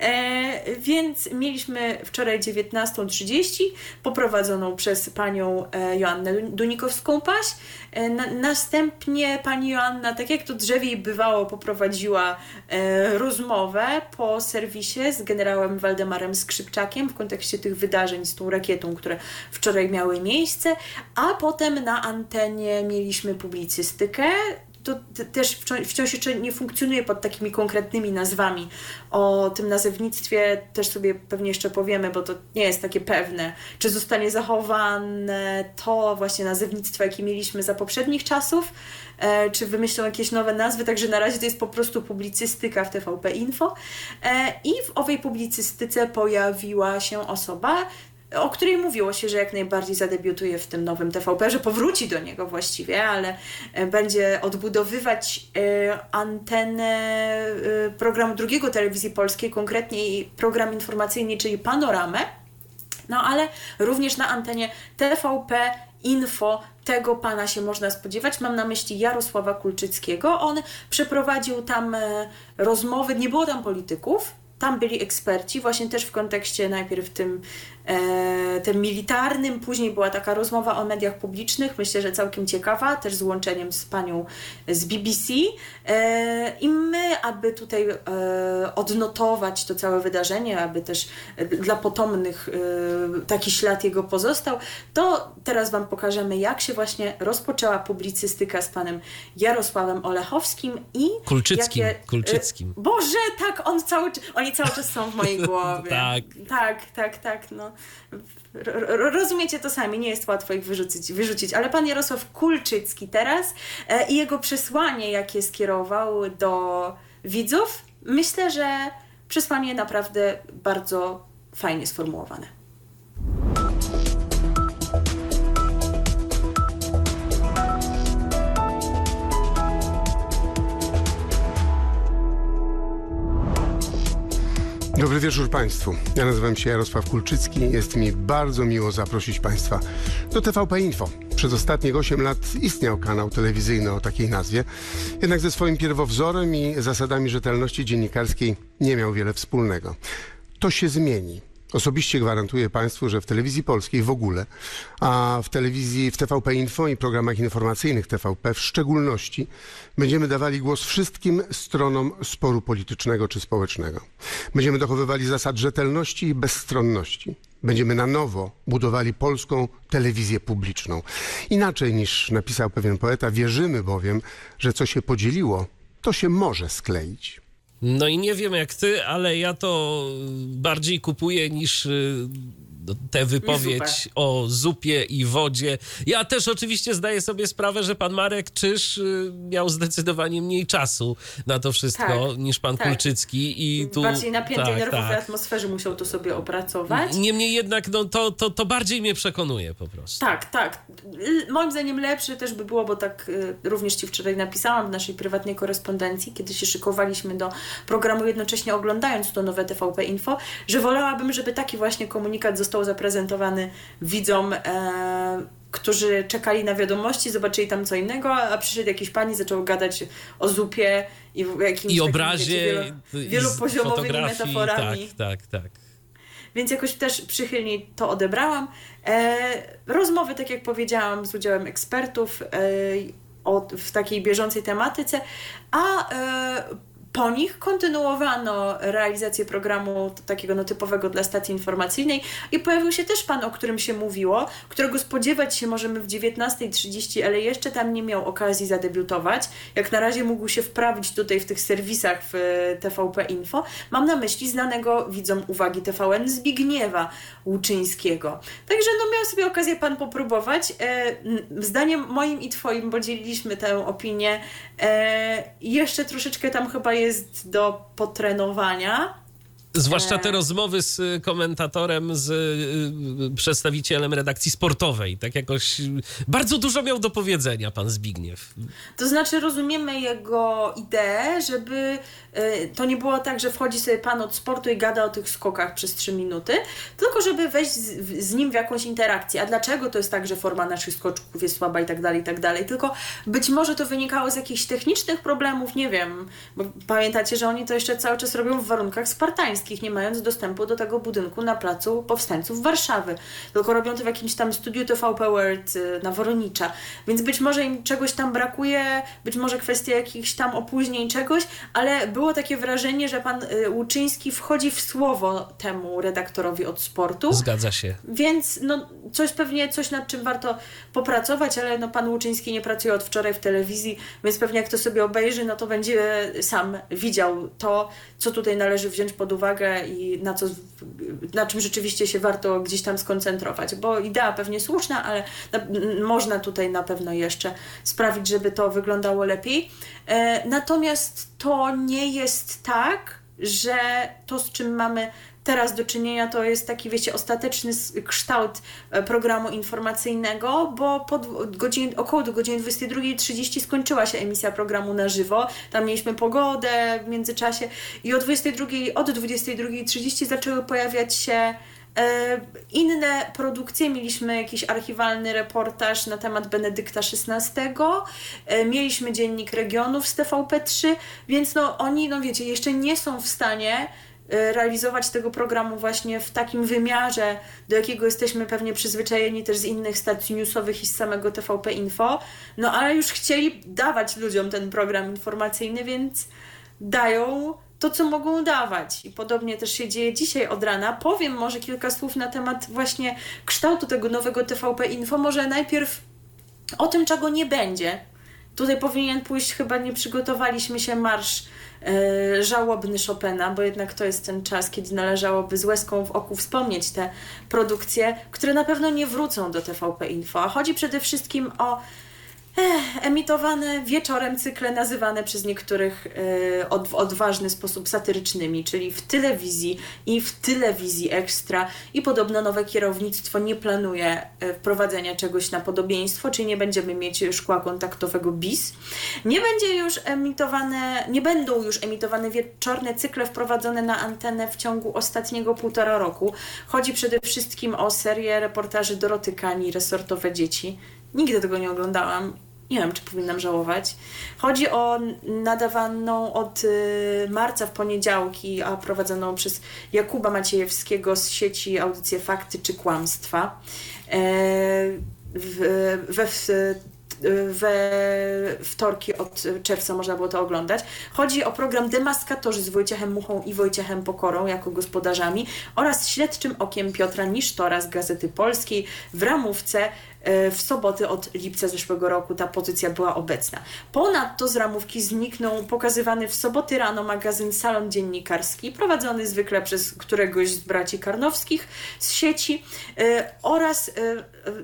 E, więc mieliśmy wczoraj 19.30 poprowadzoną przez panią e, Joannę Dunikowską-Paś. E, na, następnie pani Joanna, tak jak to drzewiej bywało, poprowadziła e, rozmowę po serwisie z generałem Waldemarem Skrzypczakiem w kontekście tych wydarzeń z tą rakietą, które wczoraj miały miejsce, a potem na antenie mieliśmy publicystykę to te- też wciąż, wciąż jeszcze nie funkcjonuje pod takimi konkretnymi nazwami. O tym nazewnictwie też sobie pewnie jeszcze powiemy, bo to nie jest takie pewne, czy zostanie zachowane to właśnie nazewnictwo, jakie mieliśmy za poprzednich czasów, e, czy wymyślą jakieś nowe nazwy, także na razie to jest po prostu publicystyka w TVP Info. E, I w owej publicystyce pojawiła się osoba, o której mówiło się, że jak najbardziej zadebiutuje w tym nowym TVP, że powróci do niego właściwie, ale e, będzie odbudowywać e, antenę e, programu drugiego telewizji polskiej, konkretnie program informacyjny, czyli Panoramę. No ale również na antenie TVP Info tego pana się można spodziewać. Mam na myśli Jarosława Kulczyckiego. On przeprowadził tam rozmowy, nie było tam polityków, tam byli eksperci, właśnie też w kontekście najpierw tym, tym militarnym, później była taka rozmowa o mediach publicznych, myślę, że całkiem ciekawa, też z łączeniem z panią z BBC. E, I my, aby tutaj e, odnotować to całe wydarzenie, aby też e, dla potomnych e, taki ślad jego pozostał, to teraz Wam pokażemy, jak się właśnie rozpoczęła publicystyka z panem Jarosławem Olechowskim i Kulczyckim, jakie, e, Kulczyckim. Boże, tak, on cały, oni cały czas są w mojej głowie. Tak. Tak, tak, tak, no. R- rozumiecie to sami, nie jest łatwo ich wyrzucić, wyrzucić, ale pan Jarosław Kulczycki teraz e, i jego przesłanie, jakie skierował do widzów, myślę, że przesłanie naprawdę bardzo fajnie sformułowane. Dobry wieczór Państwu. Ja nazywam się Jarosław Kulczycki. Jest mi bardzo miło zaprosić Państwa do TVP Info. Przez ostatnich 8 lat istniał kanał telewizyjny o takiej nazwie, jednak ze swoim pierwowzorem i zasadami rzetelności dziennikarskiej nie miał wiele wspólnego. To się zmieni. Osobiście gwarantuję Państwu, że w telewizji polskiej w ogóle, a w telewizji, w TVP Info i programach informacyjnych TVP w szczególności, będziemy dawali głos wszystkim stronom sporu politycznego czy społecznego. Będziemy dochowywali zasad rzetelności i bezstronności. Będziemy na nowo budowali polską telewizję publiczną. Inaczej niż napisał pewien poeta, wierzymy bowiem, że co się podzieliło, to się może skleić. No i nie wiem jak ty, ale ja to bardziej kupuję niż y, tę wypowiedź o zupie i wodzie. Ja też oczywiście zdaję sobie sprawę, że pan Marek Czyż y, miał zdecydowanie mniej czasu na to wszystko Tak, niż pan tak. Kulczycki. I tu, Bardziej napiętej, tak, nerwowej tak. atmosferze musiał to sobie opracować. Niemniej jednak no, to, to, to bardziej mnie przekonuje po prostu. Tak, tak. Moim zdaniem lepsze też by było, bo tak y, również Ci wczoraj napisałam w naszej prywatnej korespondencji, kiedy się szykowaliśmy do programu, jednocześnie oglądając to nowe TVP Info, że wolałabym, żeby taki właśnie komunikat został zaprezentowany widzom, e, którzy czekali na wiadomości, zobaczyli tam co innego, a przyszedł jakiś pan i zaczął gadać o zupie i w jakimś I takim, obrazie, wiecie, i wielo, wielopoziomowymi metaforami Tak, tak, tak. więc jakoś też przychylniej to odebrałam. E, rozmowy, tak jak powiedziałam, z udziałem ekspertów e, o, w takiej bieżącej tematyce, a e, po nich kontynuowano realizację programu takiego no, typowego dla stacji informacyjnej i pojawił się też pan, o którym się mówiło, którego spodziewać się możemy w 19.30, ale jeszcze tam nie miał okazji zadebiutować. Jak na razie mógł się wprawić tutaj w tych serwisach w e, TVP Info. Mam na myśli znanego widzom uwagi TVN Zbigniewa Łuczyńskiego. Także no miał sobie okazję pan popróbować. E, zdaniem moim i twoim, bo dzieliliśmy tę opinię, e, jeszcze troszeczkę tam chyba jest do potrenowania. Zwłaszcza te E. rozmowy z komentatorem, z y, przedstawicielem redakcji sportowej. Tak jakoś y, bardzo dużo miał do powiedzenia pan Zbigniew. To znaczy rozumiemy jego ideę, żeby y, to nie było tak, że wchodzi sobie pan od sportu i gada o tych skokach przez 3 minuty, tylko żeby wejść z, z nim w jakąś interakcję. A dlaczego to jest tak, że forma naszych skoczków jest słaba i tak dalej, i tak dalej. Tylko być może to wynikało z jakichś technicznych problemów, nie wiem, bo pamiętacie, że oni to jeszcze cały czas robią w warunkach spartańskich, nie mając dostępu do tego budynku na placu Powstańców Warszawy. Tylko robią to w jakimś tam studiu TVP World y, na Woronicza. Więc być może im czegoś tam brakuje, być może kwestia jakichś tam opóźnień, czegoś, ale było takie wrażenie, że pan y, Łuczyński wchodzi w słowo temu redaktorowi od sportu. Zgadza się. Więc no, coś pewnie, coś nad czym warto popracować, ale no, pan Łuczyński nie pracuje od wczoraj w telewizji, więc pewnie jak to sobie obejrzy, no to będzie sam widział to, co tutaj należy wziąć pod uwagę i na, co, na czym rzeczywiście się warto gdzieś tam skoncentrować, bo idea pewnie słuszna, ale na, można tutaj na pewno jeszcze sprawić, żeby to wyglądało lepiej. E, natomiast to nie jest tak, że to, z czym mamy teraz do czynienia, to jest taki, wiecie, ostateczny kształt e, programu informacyjnego, bo pod godzin, około do godziny 22.30 skończyła się emisja programu na żywo. Tam mieliśmy pogodę w międzyczasie i o 22, od 22.30 zaczęły pojawiać się E, Inne produkcje, mieliśmy jakiś archiwalny reportaż na temat Benedykta XVI, e, mieliśmy Dziennik Regionów z TVP3, więc no oni, no wiecie, jeszcze nie są w stanie realizować tego programu właśnie w takim wymiarze, do jakiego jesteśmy pewnie przyzwyczajeni też z innych stacji newsowych i z samego TVP Info, no ale już chcieli dawać ludziom ten program informacyjny, więc dają to, co mogą dawać. I podobnie też się dzieje dzisiaj od rana. Powiem może kilka słów na temat właśnie kształtu tego nowego TVP Info. Może najpierw o tym, czego nie będzie. Tutaj powinien pójść, chyba nie przygotowaliśmy się marsz e, żałobny Chopina, bo jednak to jest ten czas, kiedy należałoby z łezką w oku wspomnieć te produkcje, które na pewno nie wrócą do TVP Info. A chodzi przede wszystkim o Emitowane wieczorem cykle nazywane przez niektórych e, w odważny sposób satyrycznymi, czyli w telewizji i w telewizji ekstra i podobno nowe kierownictwo nie planuje e, wprowadzenia czegoś na podobieństwo, czyli nie będziemy mieć szkła kontaktowego BIS. Nie będzie już emitowane, nie będą już emitowane wieczorne cykle wprowadzone na antenę w ciągu ostatniego półtora roku. Chodzi przede wszystkim o serię reportaży Doroty Kani, Resortowe Dzieci. Nigdy tego nie oglądałam Nie wiem, czy powinnam żałować. Chodzi o nadawaną od y, marca w poniedziałki, a prowadzoną przez Jakuba Maciejewskiego z sieci audycję Fakty czy Kłamstwa. E, w, we, w, we wtorki od czerwca można było to oglądać. Chodzi o program Demaskatorzy z Wojciechem Muchą i Wojciechem Pokorą jako gospodarzami oraz śledczym okiem Piotra Nisztora z Gazety Polskiej w ramówce w soboty od lipca zeszłego roku ta pozycja była obecna. Ponadto z ramówki zniknął pokazywany w soboty rano magazyn Salon Dziennikarski, prowadzony zwykle przez któregoś z braci Karnowskich z sieci e, oraz e,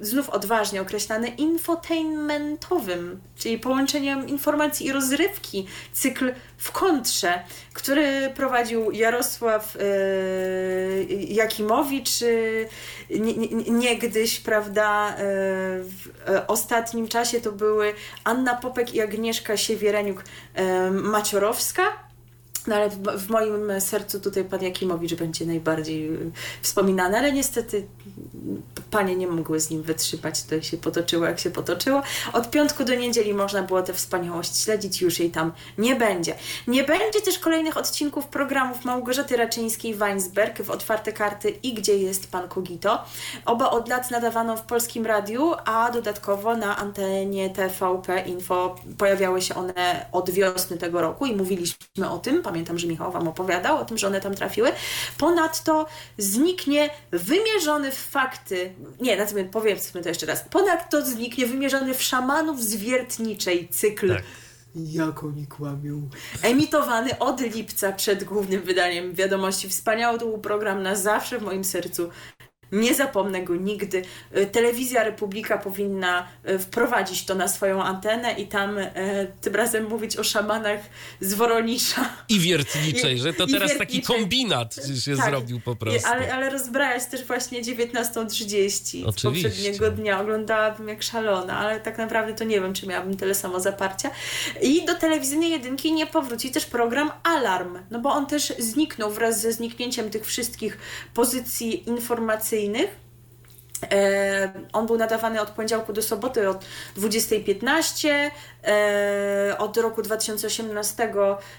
znów odważnie określany infotainmentowym, czyli połączeniem informacji i rozrywki, cykl w kontrze, który prowadził Jarosław Jakimowicz, niegdyś, prawda, w e, ostatnim czasie to były Anna Popek i Agnieszka Siewiereniuk-Maciorowska. No ale w, moim sercu tutaj pan Jakimowicz będzie najbardziej wspominany, ale niestety panie nie mogły z nim wytrzymać, to się potoczyło jak się potoczyło. Od piątku do niedzieli można było tę wspaniałość śledzić, już jej tam nie będzie. Nie będzie też kolejnych odcinków programów Małgorzaty Raczyńskiej-Weinsberg w Otwarte Karty i Gdzie jest Pan Kogito. Oba od lat nadawano w Polskim Radiu, a dodatkowo na antenie TVP Info pojawiały się one od wiosny tego roku i mówiliśmy o tym. Pamiętam, że Michał Wam opowiadał o tym, że one tam trafiły. Ponadto zniknie wymierzony w fakty nie, na co powiedzmy to jeszcze raz. Ponadto zniknie wymierzony w szamanów zwiertniczej cykl. Tak. Jak oni kłamią. Emitowany od lipca przed głównym wydaniem wiadomości. Wspaniały to był program na zawsze w moim sercu. Nie zapomnę go nigdy. Y, Telewizja Republika powinna y, wprowadzić to na swoją antenę i tam e, tym razem mówić o szamanach z Woronisza. I wiertniczej, że to teraz taki kombinat się tak, zrobił po prostu. Ale, ale rozbrajać też właśnie 19.30 z poprzedniego dnia. Oglądałabym jak szalona, ale tak naprawdę to nie wiem, czy miałabym tyle samo zaparcia. I do telewizyjnej jedynki nie powróci też program Alarm, no bo on też zniknął wraz ze zniknięciem tych wszystkich pozycji informacyjnych E, on był nadawany od poniedziałku do soboty od 20.15. E, od roku 2018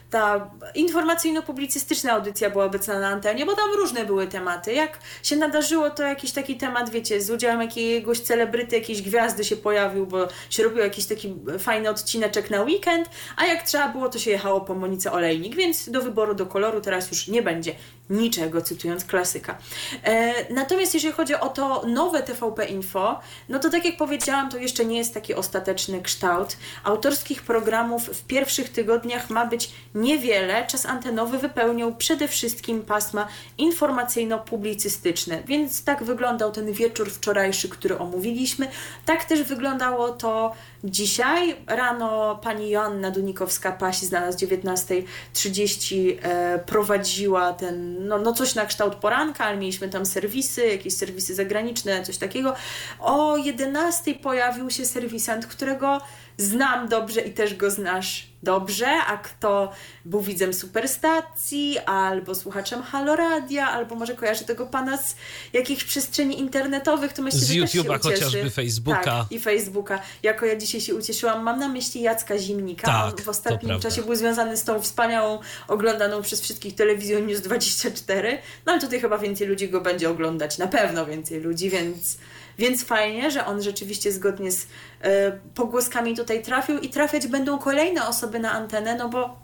ta informacyjno-publicystyczna audycja była obecna na antenie, bo tam różne były tematy. Jak się nadarzyło, to jakiś taki temat, wiecie, z udziałem jakiegoś celebryty, jakiejś gwiazdy się pojawił, bo się robił jakiś taki fajny odcineczek na weekend, a jak trzeba było, to się jechało po Monice Olejnik, więc do wyboru, do koloru teraz już nie będzie niczego, cytując klasyka. E, natomiast jeżeli chodzi o to nowe TVP Info, no to tak jak powiedziałam, to jeszcze nie jest taki ostateczny kształt. Autorskich programów w pierwszych tygodniach ma być niewiele. Czas antenowy wypełniał przede wszystkim pasma informacyjno-publicystyczne, więc tak wyglądał ten wieczór wczorajszy, który omówiliśmy. Tak też wyglądało to dzisiaj. Rano pani Joanna Dunikowska-Pasi znalazł 19.30 e, prowadziła ten, no, no coś na kształt poranka, ale mieliśmy tam serwisy, jakieś serwisy zagraniczne, coś takiego. O 11.00 pojawił się serwisant, którego znam dobrze i też go znasz dobrze, a kto był widzem superstacji, albo słuchaczem Haloradia, albo może kojarzy tego pana z jakichś przestrzeni internetowych, to myślę, z że YouTube'a chociażby Facebooka. Tak, i Facebooka. Jako ja dzisiaj się ucieszyłam, mam na myśli Jacka Zimnika. Tak, On w ostatnim czasie był związany z tą wspaniałą, oglądaną przez wszystkich telewizją News 24, no ale tutaj chyba więcej ludzi go będzie oglądać, na pewno więcej ludzi, więc więc fajnie, że on rzeczywiście zgodnie z e, pogłoskami tutaj trafił i trafiać będą kolejne osoby na antenę, no bo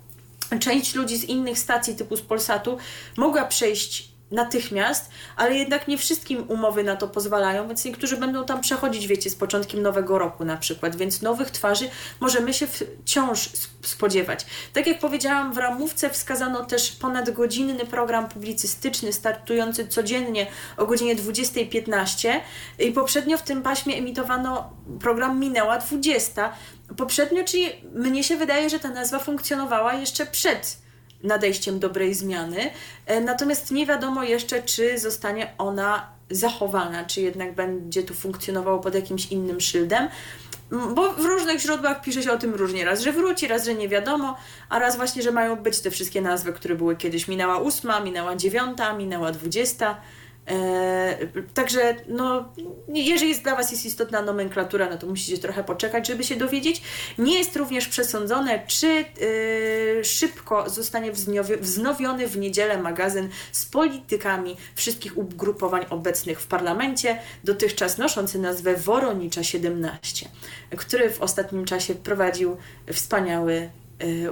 część ludzi z innych stacji typu z Polsatu mogła przejść natychmiast, ale jednak nie wszystkim umowy na to pozwalają, więc niektórzy będą tam przechodzić, wiecie, z początkiem nowego roku na przykład, więc nowych twarzy możemy się wciąż spodziewać. Tak jak powiedziałam, w ramówce wskazano też ponadgodzinny program publicystyczny startujący codziennie o godzinie 20.15 i poprzednio w tym paśmie emitowano program Minęła 20. Poprzednio, czyli mnie się wydaje, że ta nazwa funkcjonowała jeszcze przed nadejściem dobrej zmiany. E, natomiast nie wiadomo jeszcze, czy zostanie ona zachowana, czy jednak będzie tu funkcjonowało pod jakimś innym szyldem. Bo w różnych źródłach pisze się o tym różnie. Raz, że wróci, raz, że nie wiadomo, a raz właśnie, że mają być te wszystkie nazwy, które były kiedyś. Minęła ósma, minęła dziewiąta, minęła dwudziesta. E, także, no, jeżeli dla Was jest istotna nomenklatura, no to musicie trochę poczekać, żeby się dowiedzieć. Nie jest również przesądzone, czy e, szybko zostanie wznowiony w niedzielę magazyn z politykami wszystkich ugrupowań obecnych w parlamencie, dotychczas noszący nazwę Woronicza 17, który w ostatnim czasie prowadził wspaniały,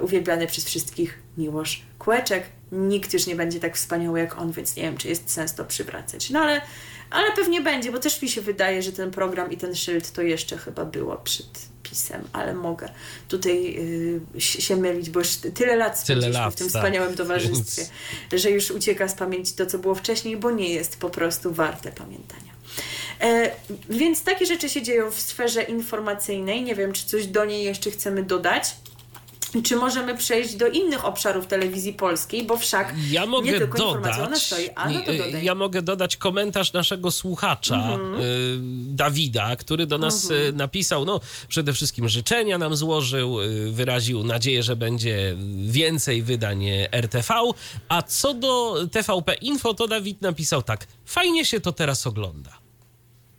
uwielbiany przez wszystkich Miłosz Kłeczek. Nikt już nie będzie tak wspaniały jak on, więc nie wiem, czy jest sens to przywracać. No ale, ale pewnie będzie, bo też mi się wydaje, że ten program i ten szyld to jeszcze chyba było przed pisem, ale mogę tutaj y, się mylić, bo już tyle lat Tyle lat, w tym tak. wspaniałym towarzystwie, Więc- że już ucieka z pamięci to, co było wcześniej, bo nie jest po prostu warte pamiętania. E, więc takie rzeczy się dzieją w sferze informacyjnej. Nie wiem, czy coś do niej jeszcze chcemy dodać. Czy możemy przejść do innych obszarów telewizji polskiej, bo wszak Ja mogę nie tylko informacja ona dodać. stoi, a no to y, dodaj. Ja mogę dodać komentarz naszego słuchacza Mhm. y, Dawida, który do nas y, napisał, no przede wszystkim życzenia nam złożył, wyraził nadzieję, że będzie więcej wydań RTV. A co do TVP Info, to Dawid napisał tak: fajnie się to teraz ogląda.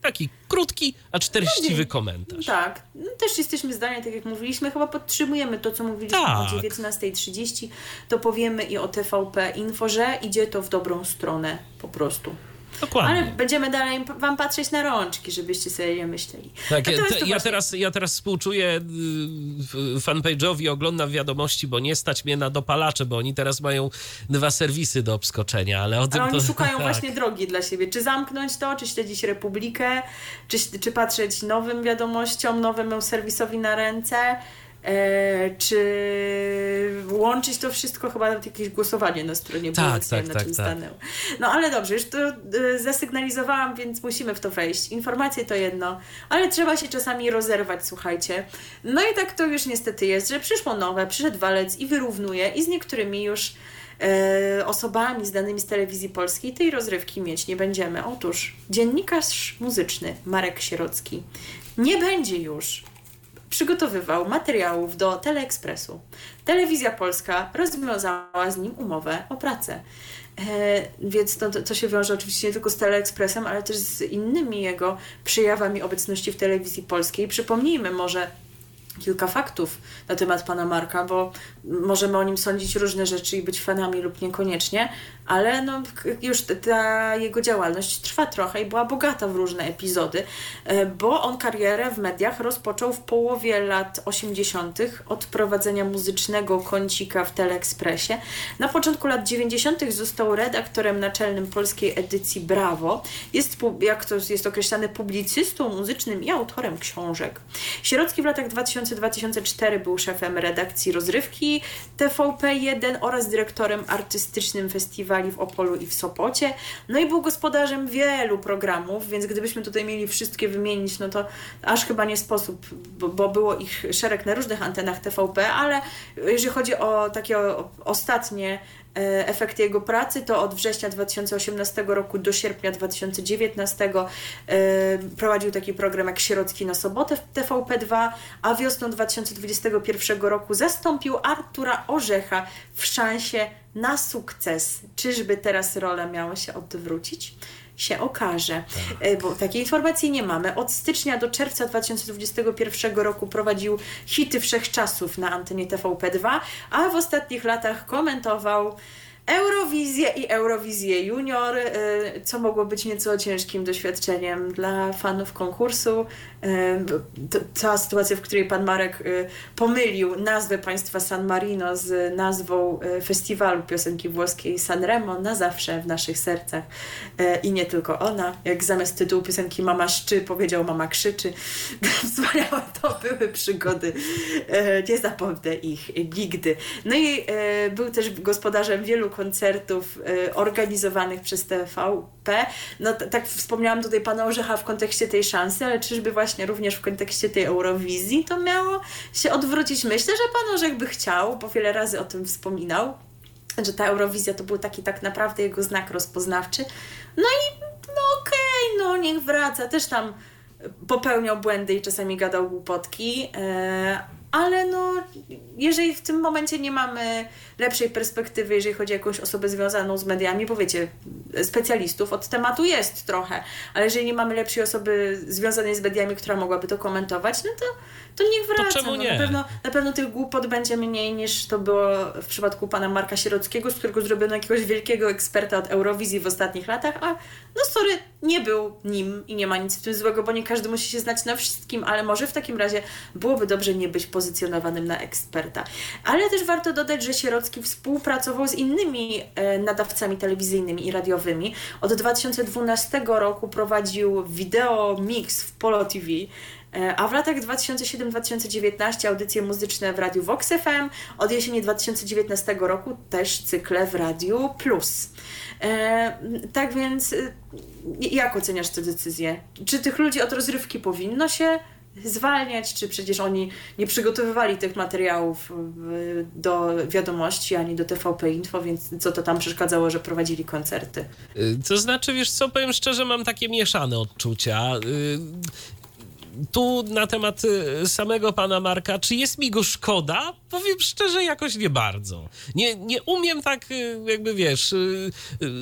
Taki krótki, a treściwy komentarz. Tak, no, też jesteśmy zdania, tak jak mówiliśmy, chyba podtrzymujemy to, co mówiliśmy Tak. o 19.30, to powiemy i o TVP Info, że idzie to w dobrą stronę po prostu. Dokładnie. Ale będziemy dalej wam patrzeć na rączki, żebyście sobie nie myśleli. Tak, te, to ja, właśnie- teraz, ja teraz współczuję y, fanpage'owi, oglądam wiadomości, bo nie stać mnie na dopalacze, bo oni teraz mają dwa serwisy do obskoczenia, ale o tym Ale oni to... szukają tak. właśnie drogi dla siebie. Czy zamknąć to, czy śledzić Republikę, czy, czy patrzeć nowym wiadomościom, nowemu serwisowi na ręce, e, czy łączyć to wszystko, chyba nawet jakieś głosowanie na stronie Tak, tak, na tak, czym tak. stanęło. No ale dobrze, już to e, zasygnalizowałam, więc musimy w to wejść. Informacje to jedno, ale trzeba się czasami rozerwać, słuchajcie. No i tak to już niestety jest, że przyszło nowe, przyszedł walec i wyrównuje i z niektórymi już e, osobami zdanymi z telewizji polskiej tej rozrywki mieć nie będziemy. Otóż dziennikarz muzyczny Marek Sierocki nie będzie już przygotowywał materiałów do Teleekspresu. Telewizja Polska rozwiązała z nim umowę o pracę. E, więc to, to, się wiąże oczywiście nie tylko z Teleekspresem, ale też z innymi jego przejawami obecności w telewizji polskiej. Przypomnijmy może kilka faktów na temat pana Marka, bo możemy o nim sądzić różne rzeczy i być fanami lub niekoniecznie, ale no, już ta jego działalność trwa trochę i była bogata w różne epizody, e, bo on karierę w mediach rozpoczął w połowie lat 80. od prowadzenia muzycznego kącika w Teleekspresie. Na początku lat 90. został redaktorem naczelnym polskiej edycji Brawo. Jest, jak to jest określane, publicystą muzycznym i autorem książek. Sierocki w latach 2000-2004 był szefem redakcji rozrywki TVP1 oraz dyrektorem artystycznym festiwali w Opolu i w Sopocie. No i był gospodarzem wielu programów, więc gdybyśmy tutaj mieli wszystkie wymienić, no to aż chyba nie sposób, bo, bo było ich szereg na różnych antenach TVP, ale jeżeli chodzi o takie ostatnie efekty jego pracy, to od września 2018 roku do sierpnia 2019 e, prowadził taki program jak Sierocki na sobotę w TVP2, a wiosną 2021 roku zastąpił Artura Orzecha w szansie na sukces. Czyżby teraz rola miała się odwrócić? Się okaże, E, bo takiej informacji nie mamy. Od stycznia do czerwca 2021 roku prowadził hity wszechczasów na antenie TVP2, a w ostatnich latach komentował Eurowizję i Eurowizję Junior, e, co mogło być nieco ciężkim doświadczeniem dla fanów konkursu. Cała sytuacja, w której pan Marek e, pomylił nazwę państwa San Marino z nazwą e, festiwalu piosenki włoskiej Sanremo na zawsze w naszych sercach. E, I nie tylko ona. Jak zamiast tytułu piosenki Mama szczy powiedział Mama krzyczy. Wspaniałe to były przygody. E, Nie zapomnę ich nigdy. No i e, był też gospodarzem wielu koncertów organizowanych przez TVP. No tak wspomniałam tutaj pana Orzecha w kontekście tej szansy, ale czyżby właśnie również w kontekście tej Eurowizji to miało się odwrócić? Myślę, że pan Orzech by chciał, bo wiele razy o tym wspominał, że ta Eurowizja to był taki tak naprawdę jego znak rozpoznawczy. No i no okej, no niech wraca. Też tam popełniał błędy i czasami gadał głupotki, e, ale no, jeżeli w tym momencie nie mamy lepszej perspektywy, jeżeli chodzi o jakąś osobę związaną z mediami, bo wiecie, specjalistów od tematu jest trochę, ale jeżeli nie mamy lepszej osoby związanej z mediami, która mogłaby to komentować, no to, to niech wraca. To czemu no, nie? na, pewno, na pewno tych głupot będzie mniej niż to było w przypadku pana Marka Sierockiego, z którego zrobiono jakiegoś wielkiego eksperta od Eurowizji w ostatnich latach, a no sorry, nie był nim i nie ma nic w tym złego, bo nie każdy musi się znać na wszystkim, ale może w takim razie byłoby dobrze nie być pozycjonowanym na eksperta. Ale też warto dodać, że Sierocki współpracował z innymi e, nadawcami telewizyjnymi i radiowymi. Od 2012 roku prowadził wideo mix w Polo TV, e, a w latach 2007-2019 audycje muzyczne w Radiu Vox FM, od jesieni 2019 roku też cykle w Radiu Plus. E, tak więc, e, jak oceniasz tę decyzję? Czy tych ludzi od rozrywki powinno się zwalniać, czy przecież oni nie przygotowywali tych materiałów do wiadomości ani do TVP Info, więc co to tam przeszkadzało, że prowadzili koncerty? Y, To znaczy, wiesz co, powiem szczerze, mam takie mieszane odczucia. Tu na temat y, samego pana Marka, czy jest mi go szkoda? Powiem szczerze, jakoś nie bardzo. Nie, nie umiem tak, y, jakby wiesz, y,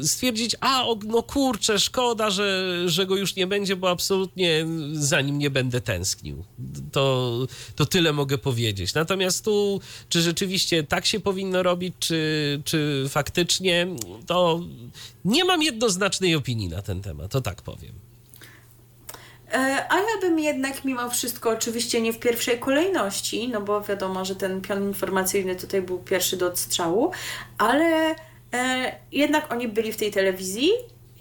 stwierdzić, a no kurczę, szkoda, że, że go już nie będzie, bo absolutnie za nim nie będę tęsknił. To, to tyle mogę powiedzieć. Natomiast tu, czy rzeczywiście tak się powinno robić, czy, czy faktycznie, to nie mam jednoznacznej opinii na ten temat, to tak powiem. E, A ja bym jednak mimo wszystko, oczywiście nie w pierwszej kolejności, no bo wiadomo, że ten pion informacyjny tutaj był pierwszy do odstrzału, ale e, jednak oni byli w tej telewizji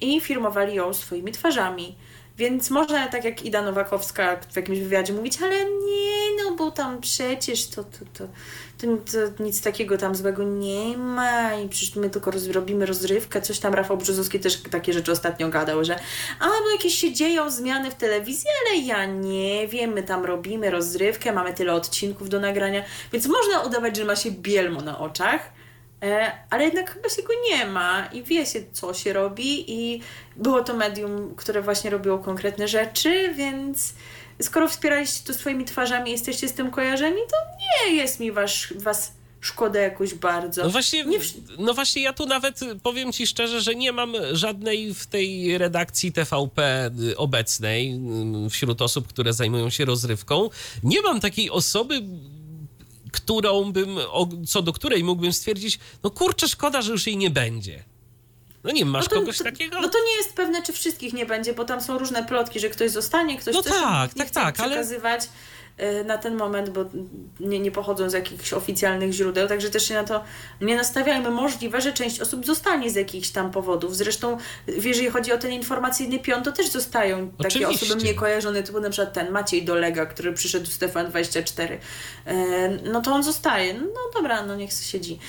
i firmowali ją swoimi twarzami. Więc można tak jak Ida Nowakowska w jakimś wywiadzie mówić, ale nie, no bo tam przecież to, to, to, to, to nic takiego tam złego nie ma i przecież my tylko robimy rozrywkę, coś tam Rafał Brzozowski też takie rzeczy ostatnio gadał, że a bo jakieś się dzieją zmiany w telewizji, ale ja nie wiem, my tam robimy rozrywkę, mamy tyle odcinków do nagrania, więc można udawać, że ma się bielmo na oczach, ale jednak chyba się go nie ma i wie się, co się robi i było to medium, które właśnie robiło konkretne rzeczy, więc skoro wspieraliście to swoimi twarzami, jesteście z tym kojarzeni, to nie jest mi was, was szkoda jakoś bardzo. No właśnie, Nie no właśnie ja tu nawet powiem ci szczerze, że nie mam żadnej w tej redakcji TVP obecnej y, wśród osób, które zajmują się rozrywką. Nie mam takiej osoby, którą bym, co do której mógłbym stwierdzić, no kurczę, szkoda, że już jej nie będzie. No nie, masz no to, kogoś takiego? No to nie jest pewne, czy wszystkich nie będzie, bo tam są różne plotki, że ktoś zostanie, ktoś No też tak, nie tak, chce tak, ale- przekazywać y, na ten moment, bo nie, nie pochodzą z jakichś oficjalnych źródeł, także też się na to nie nastawiajmy. Możliwe, że część osób zostanie z jakichś tam powodów. Zresztą, jeżeli chodzi o ten informacyjny pion, to też zostają takie Oczywiście. osoby mniej kojarzone, typu na przykład ten Maciej Dolega, który przyszedł z Stefan24. No to on zostaje. No dobra, no niech siedzi.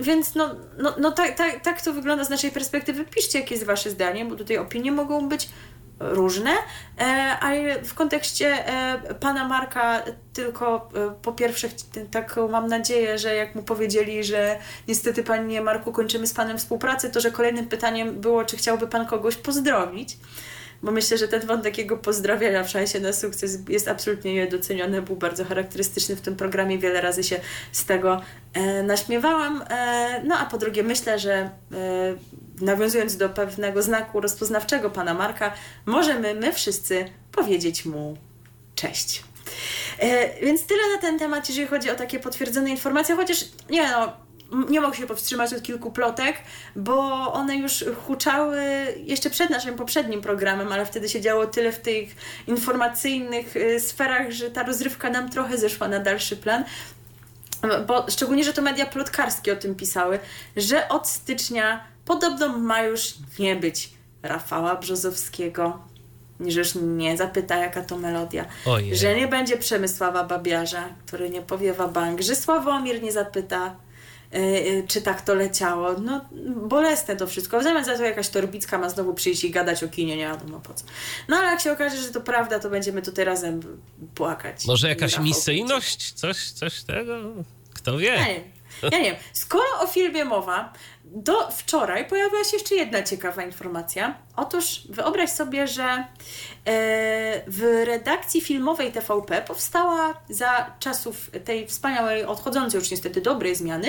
Więc no, no, no tak, tak, tak to wygląda z naszej perspektywy. Piszcie, jakie jest Wasze zdanie, bo tutaj opinie mogą być różne, e, ale w kontekście e, pana Marka tylko e, po pierwsze taką mam nadzieję, że jak mu powiedzieli, że niestety panie Marku kończymy z panem współpracę, to że kolejnym pytaniem było, czy chciałby pan kogoś pozdrowić. Bo myślę, że ten wątek jego pozdrawiania w szansie na sukces jest absolutnie niedoceniony. Był bardzo charakterystyczny w tym programie. Wiele razy się z tego naśmiewałam. No a po drugie, myślę, że nawiązując do pewnego znaku rozpoznawczego pana Marka, możemy my wszyscy powiedzieć mu cześć. E, więc tyle na ten temat, jeżeli chodzi o takie potwierdzone informacje, chociaż nie no, nie mogę się powstrzymać od kilku plotek, bo one już huczały jeszcze przed naszym poprzednim programem, ale wtedy się działo tyle w tych informacyjnych y, sferach, że ta rozrywka nam trochę zeszła na dalszy plan. Bo szczególnie, że to media plotkarskie o tym pisały, że od stycznia podobno ma już nie być Rafała Brzozowskiego, że już nie zapyta, jaka to melodia, Ojej. że nie będzie Przemysława Babiarza, który nie powiewa bank, że Sławomir nie zapyta, yy, czy tak to leciało. No, bolesne to wszystko. W zamian za to jakaś Torbicka ma znowu przyjść i gadać o kinie, nie wiadomo po co. No ale jak się okaże, że to prawda, to będziemy tutaj razem płakać. Może jakaś Rafał misyjność? Coś, coś tego? Kto wie? będzie. Nie, Ja nie wiem, skoro o filmie mowa, do wczoraj pojawiła się jeszcze jedna ciekawa informacja. Otóż wyobraź sobie, że e, w redakcji filmowej TVP powstała za czasów tej wspaniałej, odchodzącej już niestety dobrej zmiany,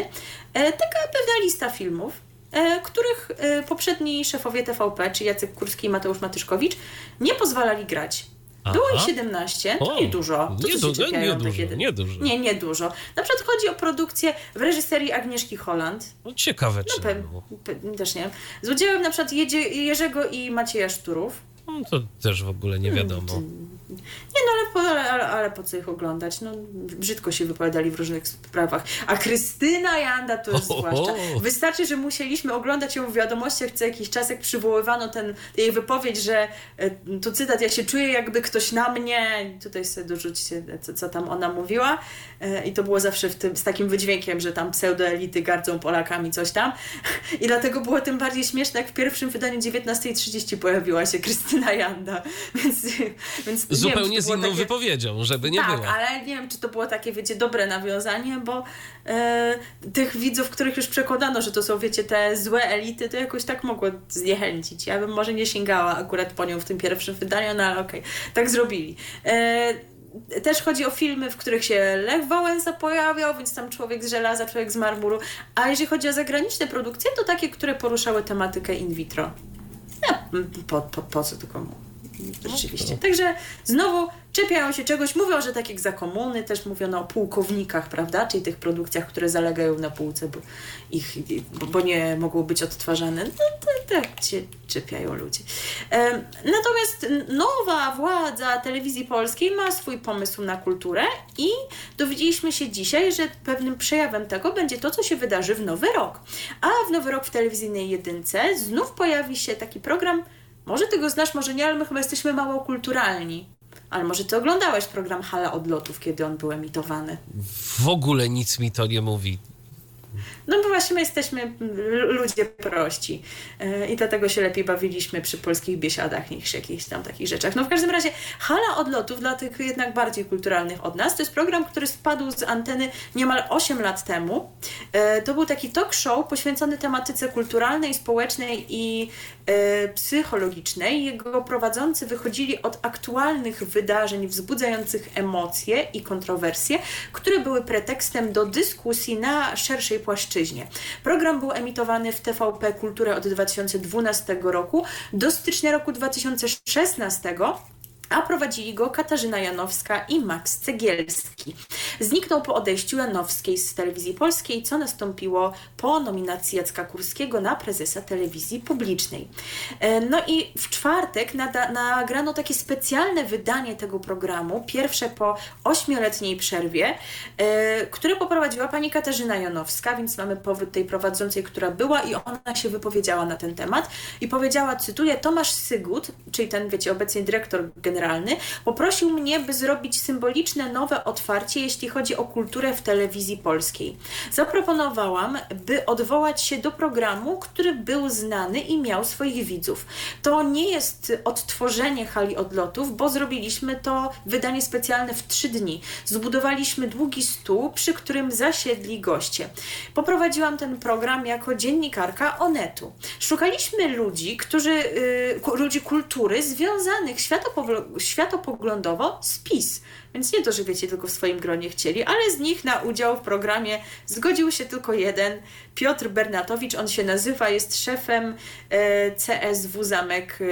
e, taka pewna lista filmów, e, których poprzedni szefowie TVP, czy Jacek Kurski i Mateusz Matyszkowicz, nie pozwalali grać. Było ich 17, to o, nie dużo. To nie, du nie, dużo nie dużo. Nie, nie dużo. Na przykład chodzi o produkcję w reżyserii Agnieszki Holland. No, ciekawe, czy no, pe, też nie wiem. Z udziałem na przykład Jedzie, Jerzego i Macieja Szturów. No, to też w ogóle nie wiadomo. Hmm, nie no, ale, ale, ale, ale, po co ich oglądać? No, brzydko się wypowiadali w różnych sprawach. A Krystyna Janda to jest zwłaszcza. Wystarczy, że musieliśmy oglądać ją w wiadomościach co jakiś czas, jak przywoływano ten, jej wypowiedź, że e, tu cytat, ja się czuję jakby ktoś na mnie, tutaj sobie dorzućcie, co, co tam ona mówiła. E, I to było zawsze w tym, z takim wydźwiękiem, że tam pseudoelity gardzą Polakami, coś tam. I dlatego było tym bardziej śmieszne, jak w pierwszym wydaniu 19.30 pojawiła się Krystyna Janda. Więc, więc Zupełnie wiem, z inną takie... wypowiedzią, żeby nie tak, było. ale nie wiem, czy to było takie, wiecie, dobre nawiązanie, bo e, tych widzów, których już przekonano, że to są, wiecie, te złe elity, to jakoś tak mogło zniechęcić. Ja bym może nie sięgała akurat po nią w tym pierwszym wydaniu, no ale okej, okay, tak zrobili. E, też chodzi o filmy, w których się Lech Wałęsa pojawiał, więc tam człowiek z żelaza, człowiek z marmuru. A jeżeli chodzi o zagraniczne produkcje, to takie, które poruszały tematykę in vitro. No, po, po, po co tylko Rzeczywiście. Także znowu czepiają się czegoś, mówią, że tak jak za komuny, też mówiono o pułkownikach, prawda, czyli tych produkcjach, które zalegają na półce, bo, ich, bo nie mogą być odtwarzane. No to tak się czepiają ludzie. Natomiast nowa władza telewizji polskiej ma swój pomysł na kulturę i dowiedzieliśmy się dzisiaj, że pewnym przejawem tego będzie to, co się wydarzy w Nowy Rok. A w Nowy Rok w telewizyjnej jedynce znów pojawi się taki program może ty go znasz, może nie, ale my chyba jesteśmy mało kulturalni. Ale może ty oglądałeś program Hala Odlotów, kiedy on był emitowany? W ogóle nic mi to nie mówi. No bo właśnie my jesteśmy ludzie prości e, i dlatego się lepiej bawiliśmy przy polskich biesiadach niż jakichś tam takich rzeczach. No w każdym razie Hala Odlotów dla tych jednak bardziej kulturalnych od nas to jest program, który spadł z anteny niemal 8 lat temu. E, to był taki talk show poświęcony tematyce kulturalnej, społecznej i e, psychologicznej. Jego prowadzący wychodzili od aktualnych wydarzeń wzbudzających emocje i kontrowersje, które były pretekstem do dyskusji na szerszej płaszczyźnie. Program był emitowany w TVP Kulturę od 2012 roku do stycznia roku 2016 a prowadzili go Katarzyna Janowska i Max Cegielski. Zniknął po odejściu Janowskiej z telewizji polskiej, co nastąpiło po nominacji Jacka Kurskiego na prezesa telewizji publicznej. E, no i w czwartek nagrano takie specjalne wydanie tego programu, pierwsze po ośmioletniej przerwie, e, które poprowadziła pani Katarzyna Janowska, więc mamy powrót tej prowadzącej, która była i ona się wypowiedziała na ten temat i powiedziała, cytuję, Tomasz Sygut, czyli ten, wiecie, obecnie dyrektor generalny generalny, poprosił mnie, by zrobić symboliczne nowe otwarcie, jeśli chodzi o kulturę w telewizji polskiej. Zaproponowałam, by odwołać się do programu, który był znany i miał swoich widzów. To nie jest odtworzenie hali odlotów, bo zrobiliśmy to wydanie specjalne w trzy dni. Zbudowaliśmy długi stół, przy którym zasiedli goście. Poprowadziłam ten program jako dziennikarka Onetu. Szukaliśmy ludzi, którzy, yy, ludzi kultury związanych światopoglądowo światopoglądowo z PiS. Więc nie to, że wiecie, tylko w swoim gronie chcieli, ale z nich na udział w programie zgodził się tylko jeden, Piotr Bernatowicz. On się nazywa, jest szefem e, CSW Zamek e,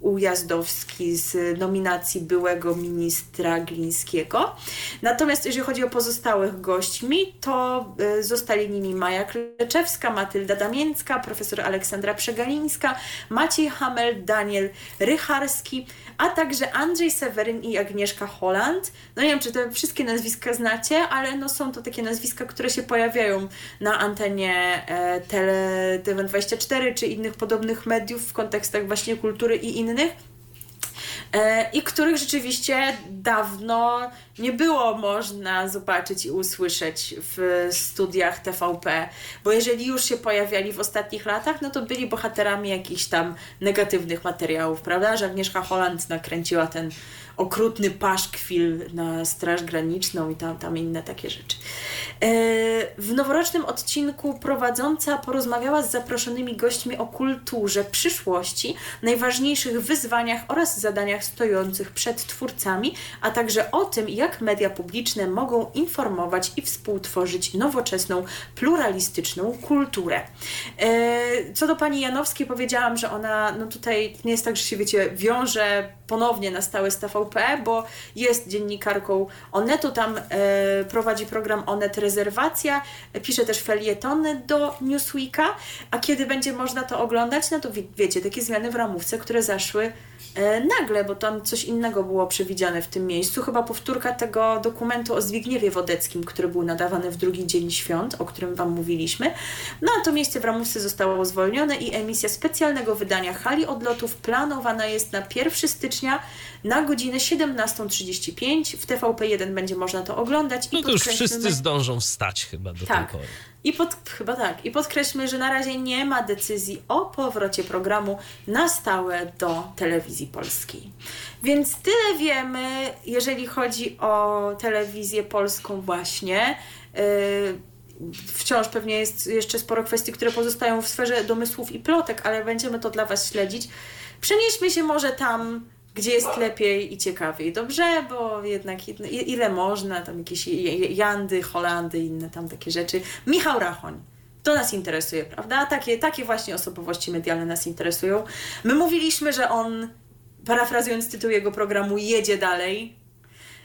Ujazdowski z nominacji byłego ministra Glińskiego. Natomiast jeżeli chodzi o pozostałych gośćmi, to e, zostali nimi Maja Kleczewska, Matylda Damięcka, profesor Aleksandra Przegalińska, Maciej Hamel, Daniel Rycharski, a także Andrzej Seweryn i Agnieszka Holland. No nie wiem, czy te wszystkie nazwiska znacie, ale no są to takie nazwiska, które się pojawiają na antenie e, Tele TVN24 czy innych podobnych mediów w kontekstach właśnie kultury i innych e, i których rzeczywiście dawno nie było można zobaczyć i usłyszeć w studiach TVP, bo jeżeli już się pojawiali w ostatnich latach, no to byli bohaterami jakichś tam negatywnych materiałów, prawda? Że Agnieszka Holland nakręciła ten okrutny paszkwil na Straż Graniczną i tam, tam inne takie rzeczy. W noworocznym odcinku prowadząca porozmawiała z zaproszonymi gośćmi o kulturze przyszłości, najważniejszych wyzwaniach oraz zadaniach stojących przed twórcami, a także o tym, jak media publiczne mogą informować i współtworzyć nowoczesną, pluralistyczną kulturę. E, co do pani Janowskiej, powiedziałam, że ona no tutaj nie jest tak, że się wiecie, wiąże ponownie na stałe z TVP, bo jest dziennikarką Onetu, tam e, prowadzi program Onet Rezerwacja, pisze też felietony do Newsweeka, a kiedy będzie można to oglądać, no to wie, wiecie, takie zmiany w ramówce, które zaszły E, nagle, bo tam coś innego było przewidziane w tym miejscu. Chyba powtórka tego dokumentu o Zbigniewie Wodeckim, który był nadawany w drugi dzień świąt, o którym Wam mówiliśmy. No a to miejsce w Ramusce zostało zwolnione i emisja specjalnego wydania hali odlotów planowana jest na 1 stycznia na godzinę 17.35. W TVP1 będzie można to oglądać. No to już wszyscy zdążą wstać chyba do tak. tej pory. I pod, chyba tak. I podkreślmy, że na razie nie ma decyzji o powrocie programu na stałe do telewizji polskiej. Więc tyle wiemy, jeżeli chodzi o telewizję polską właśnie. Yy, wciąż pewnie jest jeszcze sporo kwestii, które pozostają w sferze domysłów i plotek, ale będziemy to dla Was śledzić. Przenieśmy się może tam, gdzie jest lepiej i ciekawiej. Dobrze, bo jednak ile można, tam jakieś Jandy, Holandy, inne tam takie rzeczy. Michał Rachoń. To nas interesuje, prawda? Takie, takie właśnie osobowości medialne nas interesują. My mówiliśmy, że on, parafrazując tytuł jego programu, jedzie dalej,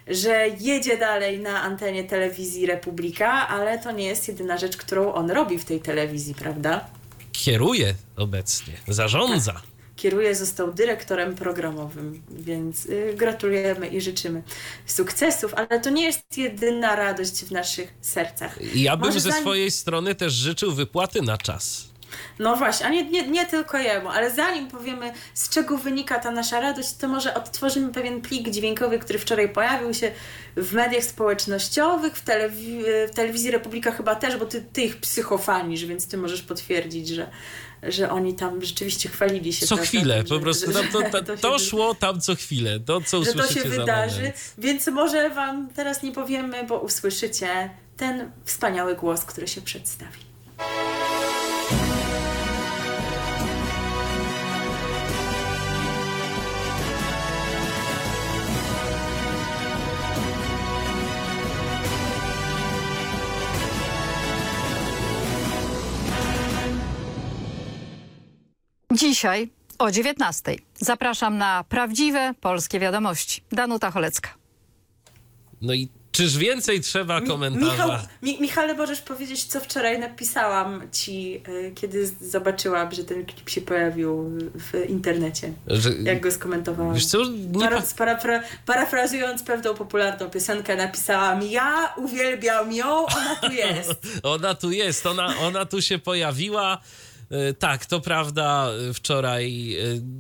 że jedzie dalej na antenie telewizji Republika, ale to nie jest jedyna rzecz, którą on robi w tej telewizji, prawda? Kieruje obecnie, zarządza. Tak kieruje, został dyrektorem programowym, więc y, gratulujemy i życzymy sukcesów, ale to nie jest jedyna radość w naszych sercach. Ja bym Może ze zanim... swojej strony też życzył wypłaty na czas. No właśnie, a nie, nie, nie tylko jemu, ale zanim powiemy, z czego wynika ta nasza radość, to może odtworzymy pewien plik dźwiękowy, który wczoraj pojawił się w mediach społecznościowych, w, telewi w telewizji Republika chyba też, bo ty, ty ich psychofanisz, więc ty możesz potwierdzić, że, że oni tam rzeczywiście chwalili się. Co chwilę, po prostu że, to, to, to szło tam co chwilę, to co Że to się wydarzy, więc może wam teraz nie powiemy, bo usłyszycie ten wspaniały głos, który się przedstawi. Dzisiaj o 19. Zapraszam na prawdziwe polskie wiadomości. Danuta Cholecka. No i czyż więcej trzeba komentarza? Michał, Mi, Michale, możesz powiedzieć, co wczoraj napisałam ci, y, kiedy zobaczyłam, że ten klip się pojawił w internecie. Że, jak go skomentowałam. Wiesz co, Para, parafra, parafrazując pewną popularną piosenkę, napisałam ja uwielbiam ją, ona tu jest. ona tu jest, ona, ona tu się pojawiła. E, tak, to prawda. Wczoraj e,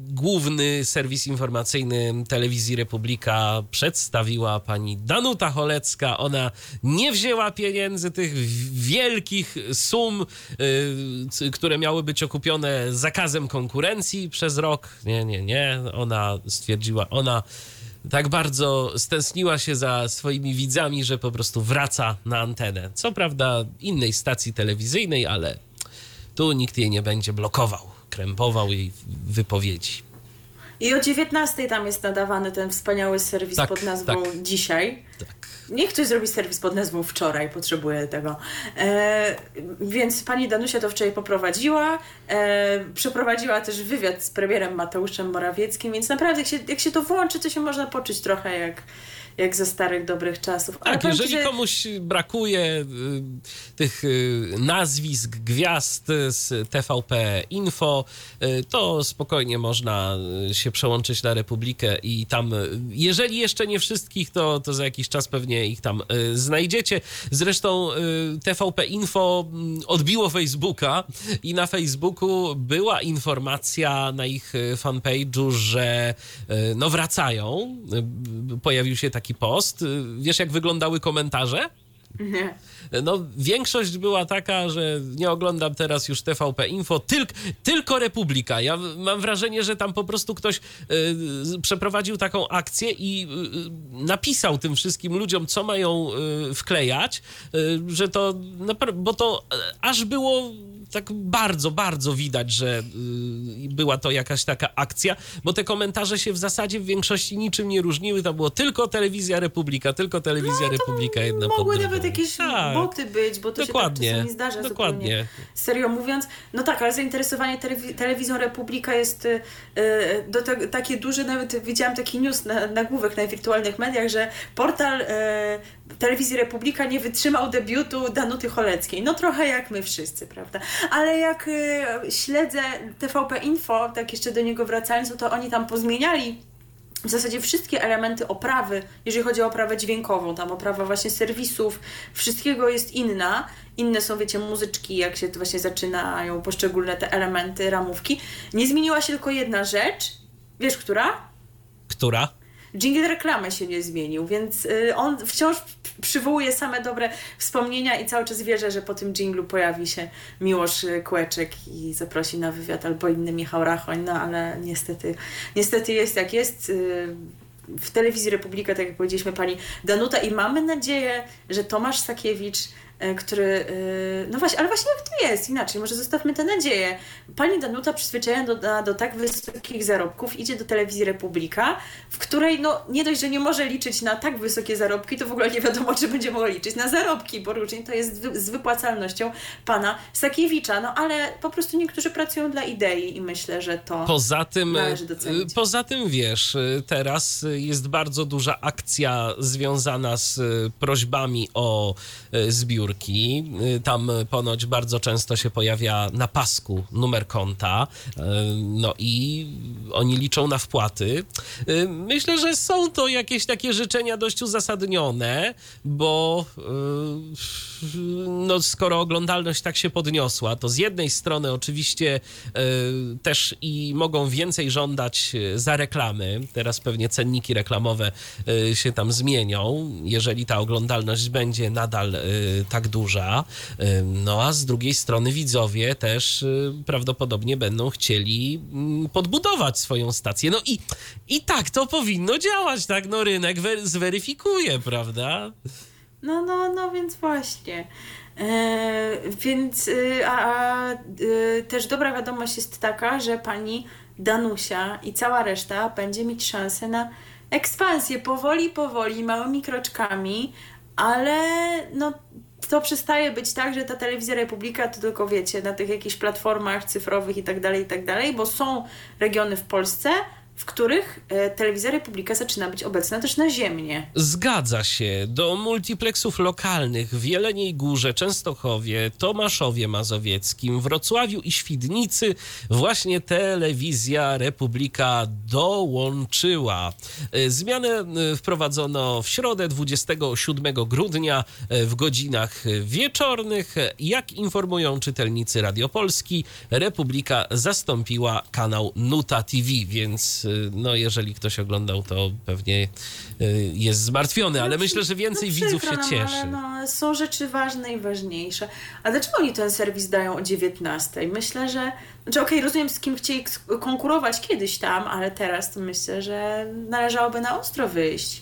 główny serwis informacyjny telewizji Republika przedstawiła pani Danuta Cholecka. Ona nie wzięła pieniędzy, tych wielkich sum, e, które miały być okupione zakazem konkurencji przez rok. Nie, nie, nie. Ona stwierdziła, ona tak bardzo stęskniła się za swoimi widzami, że po prostu wraca na antenę. Co prawda innej stacji telewizyjnej, ale tu nikt jej nie będzie blokował, krępował jej wypowiedzi. I o 19 tam jest nadawany ten wspaniały serwis tak, pod nazwą tak. Dzisiaj. Tak. Niech ktoś zrobi serwis pod nazwą wczoraj, potrzebuję tego. E, więc pani Danusia to wczoraj poprowadziła. E, przeprowadziła też wywiad z premierem Mateuszem Morawieckim, więc naprawdę jak się, jak się to włączy, to się można poczuć trochę jak jak ze starych, dobrych czasów. Ale tak, jeżeli że... komuś brakuje y, tych y, nazwisk, gwiazd z TVP Info, y, to spokojnie można się przełączyć na Republikę i tam, jeżeli jeszcze nie wszystkich, to, to za jakiś czas pewnie ich tam znajdziecie. Zresztą TVP Info mm, odbiło Facebooka i na Facebooku była informacja na ich fanpage'u, że no wracają. Pojawił się taki taki post. Wiesz, jak wyglądały komentarze? Nie. No, większość była taka, że nie oglądam teraz już TVP Info, tylko, tylko Republika. Ja mam wrażenie, że tam po prostu ktoś y, przeprowadził taką akcję i y, napisał tym wszystkim ludziom, co mają y, wklejać, że to, bo to aż było tak bardzo, bardzo widać, że y, była to jakaś taka akcja, bo te komentarze się w zasadzie w większości niczym nie różniły. To było tylko telewizja Republika, tylko telewizja no, Republika jedna Mogły nawet jakieś tak. boty być, bo to Dokładnie. się tak czasami zdarza. Dokładnie. Zupełnie. Serio mówiąc, no tak, ale zainteresowanie telewiz telewizją Republika jest y, y, do te, takie duże, nawet widziałam taki news na, nagłówek na wirtualnych mediach, że portal telewizji Republika nie wytrzymał debiutu Danuty Choleckiej. No trochę jak my wszyscy, prawda? Ale jak y, śledzę TVP Info, tak jeszcze do niego wracając, no to oni tam pozmieniali w zasadzie wszystkie elementy oprawy, jeżeli chodzi o oprawę dźwiękową, tam oprawa właśnie serwisów, wszystkiego jest inna. Inne są, wiecie, muzyczki, jak się właśnie zaczynają poszczególne te elementy, ramówki. Nie zmieniła się tylko jedna rzecz. Wiesz, która? Która? Jingle reklamy się nie zmienił, więc y, on wciąż przywołuje same dobre wspomnienia i cały czas wierzę, że po tym jinglu pojawi się Miłosz Kłeczek i zaprosi na wywiad albo inny Michał Rachoń, no ale niestety, niestety jest jak jest. Y, w telewizji Republika, tak jak powiedzieliśmy pani Danuta i mamy nadzieję, że Tomasz Sakiewicz który, e, no właśnie, ale właśnie jak to jest inaczej, może zostawmy tę nadzieję. Pani Danuta przyzwyczajona do, do, do tak wysokich zarobków idzie do telewizji Republika, w której no nie dość, że nie może liczyć na tak wysokie zarobki, to w ogóle nie wiadomo, czy będzie mogła liczyć na zarobki, bo różnie to jest z wypłacalnością pana Sakiewicza, no ale po prostu niektórzy pracują dla idei i myślę, że to poza tym, należy docenić. Poza tym, wiesz, teraz jest bardzo duża akcja związana z prośbami o zbiór komórki. Y, tam ponoć bardzo często się pojawia na pasku numer konta. Y, no i oni liczą na wpłaty. Y, myślę, że są to jakieś takie życzenia dość uzasadnione, bo no, skoro oglądalność tak się podniosła, to z jednej strony oczywiście też i mogą więcej żądać za reklamy. Teraz pewnie cenniki reklamowe się tam zmienią, jeżeli ta oglądalność będzie nadal tak tak duża. No a z drugiej strony widzowie też y, prawdopodobnie będą chcieli mm, podbudować swoją stację. No i, i tak to powinno działać, tak? No rynek zweryfikuje, prawda? No, no, no, więc właśnie. E, więc, y, a, a y, też dobra wiadomość jest taka, że pani Danusia i cała reszta będzie mieć szansę na ekspansję powoli, powoli, małymi kroczkami, ale no to przestaje być tak, że ta telewizja Republika to tylko wiecie, na tych jakichś platformach cyfrowych i tak dalej, i tak dalej, bo są regiony w Polsce, w których e, telewizja Republika zaczyna być obecna też naziemnie. Zgadza się. Do multiplexów lokalnych w Jeleniej Górze, Częstochowie, Tomaszowie Mazowieckim, Wrocławiu i Świdnicy właśnie telewizja Republika dołączyła. E, zmianę e, wprowadzono w środę 27 grudnia w godzinach wieczornych. Jak informują czytelnicy Radiopolski, Republika zastąpiła kanał Nuta TV, więc no jeżeli ktoś oglądał, to pewnie y, jest zmartwiony, ale no, myślę, że więcej no, widzów się cieszy. Ale no, są rzeczy ważne i ważniejsze. A dlaczego oni ten serwis dają o 19? Myślę, że znaczy, okej, okay, rozumiem, z kim chcieli konkurować kiedyś tam, ale teraz to myślę, że należałoby na ostro wyjść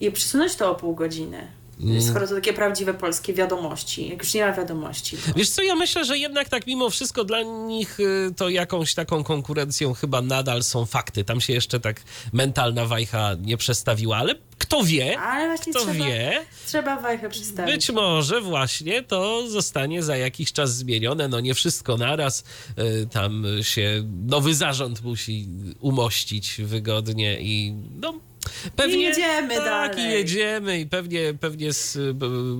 i przesunąć to o pół godziny. Mm. Skoro to takie prawdziwe polskie wiadomości, jak już nie ma wiadomości. To... Wiesz co, ja myślę, że jednak tak mimo wszystko dla nich y, to jakąś taką konkurencją chyba nadal są fakty. Tam się jeszcze tak mentalna wajcha nie przestawiła, ale kto wie, ale kto trzeba, wie. Trzeba wajchę przestawić. Być może właśnie to zostanie za jakiś czas zmienione. No nie wszystko naraz. Y, tam się nowy zarząd musi umościć wygodnie i no Pewnie, I jedziemy tak, dalej. i jedziemy i pewnie, pewnie z y,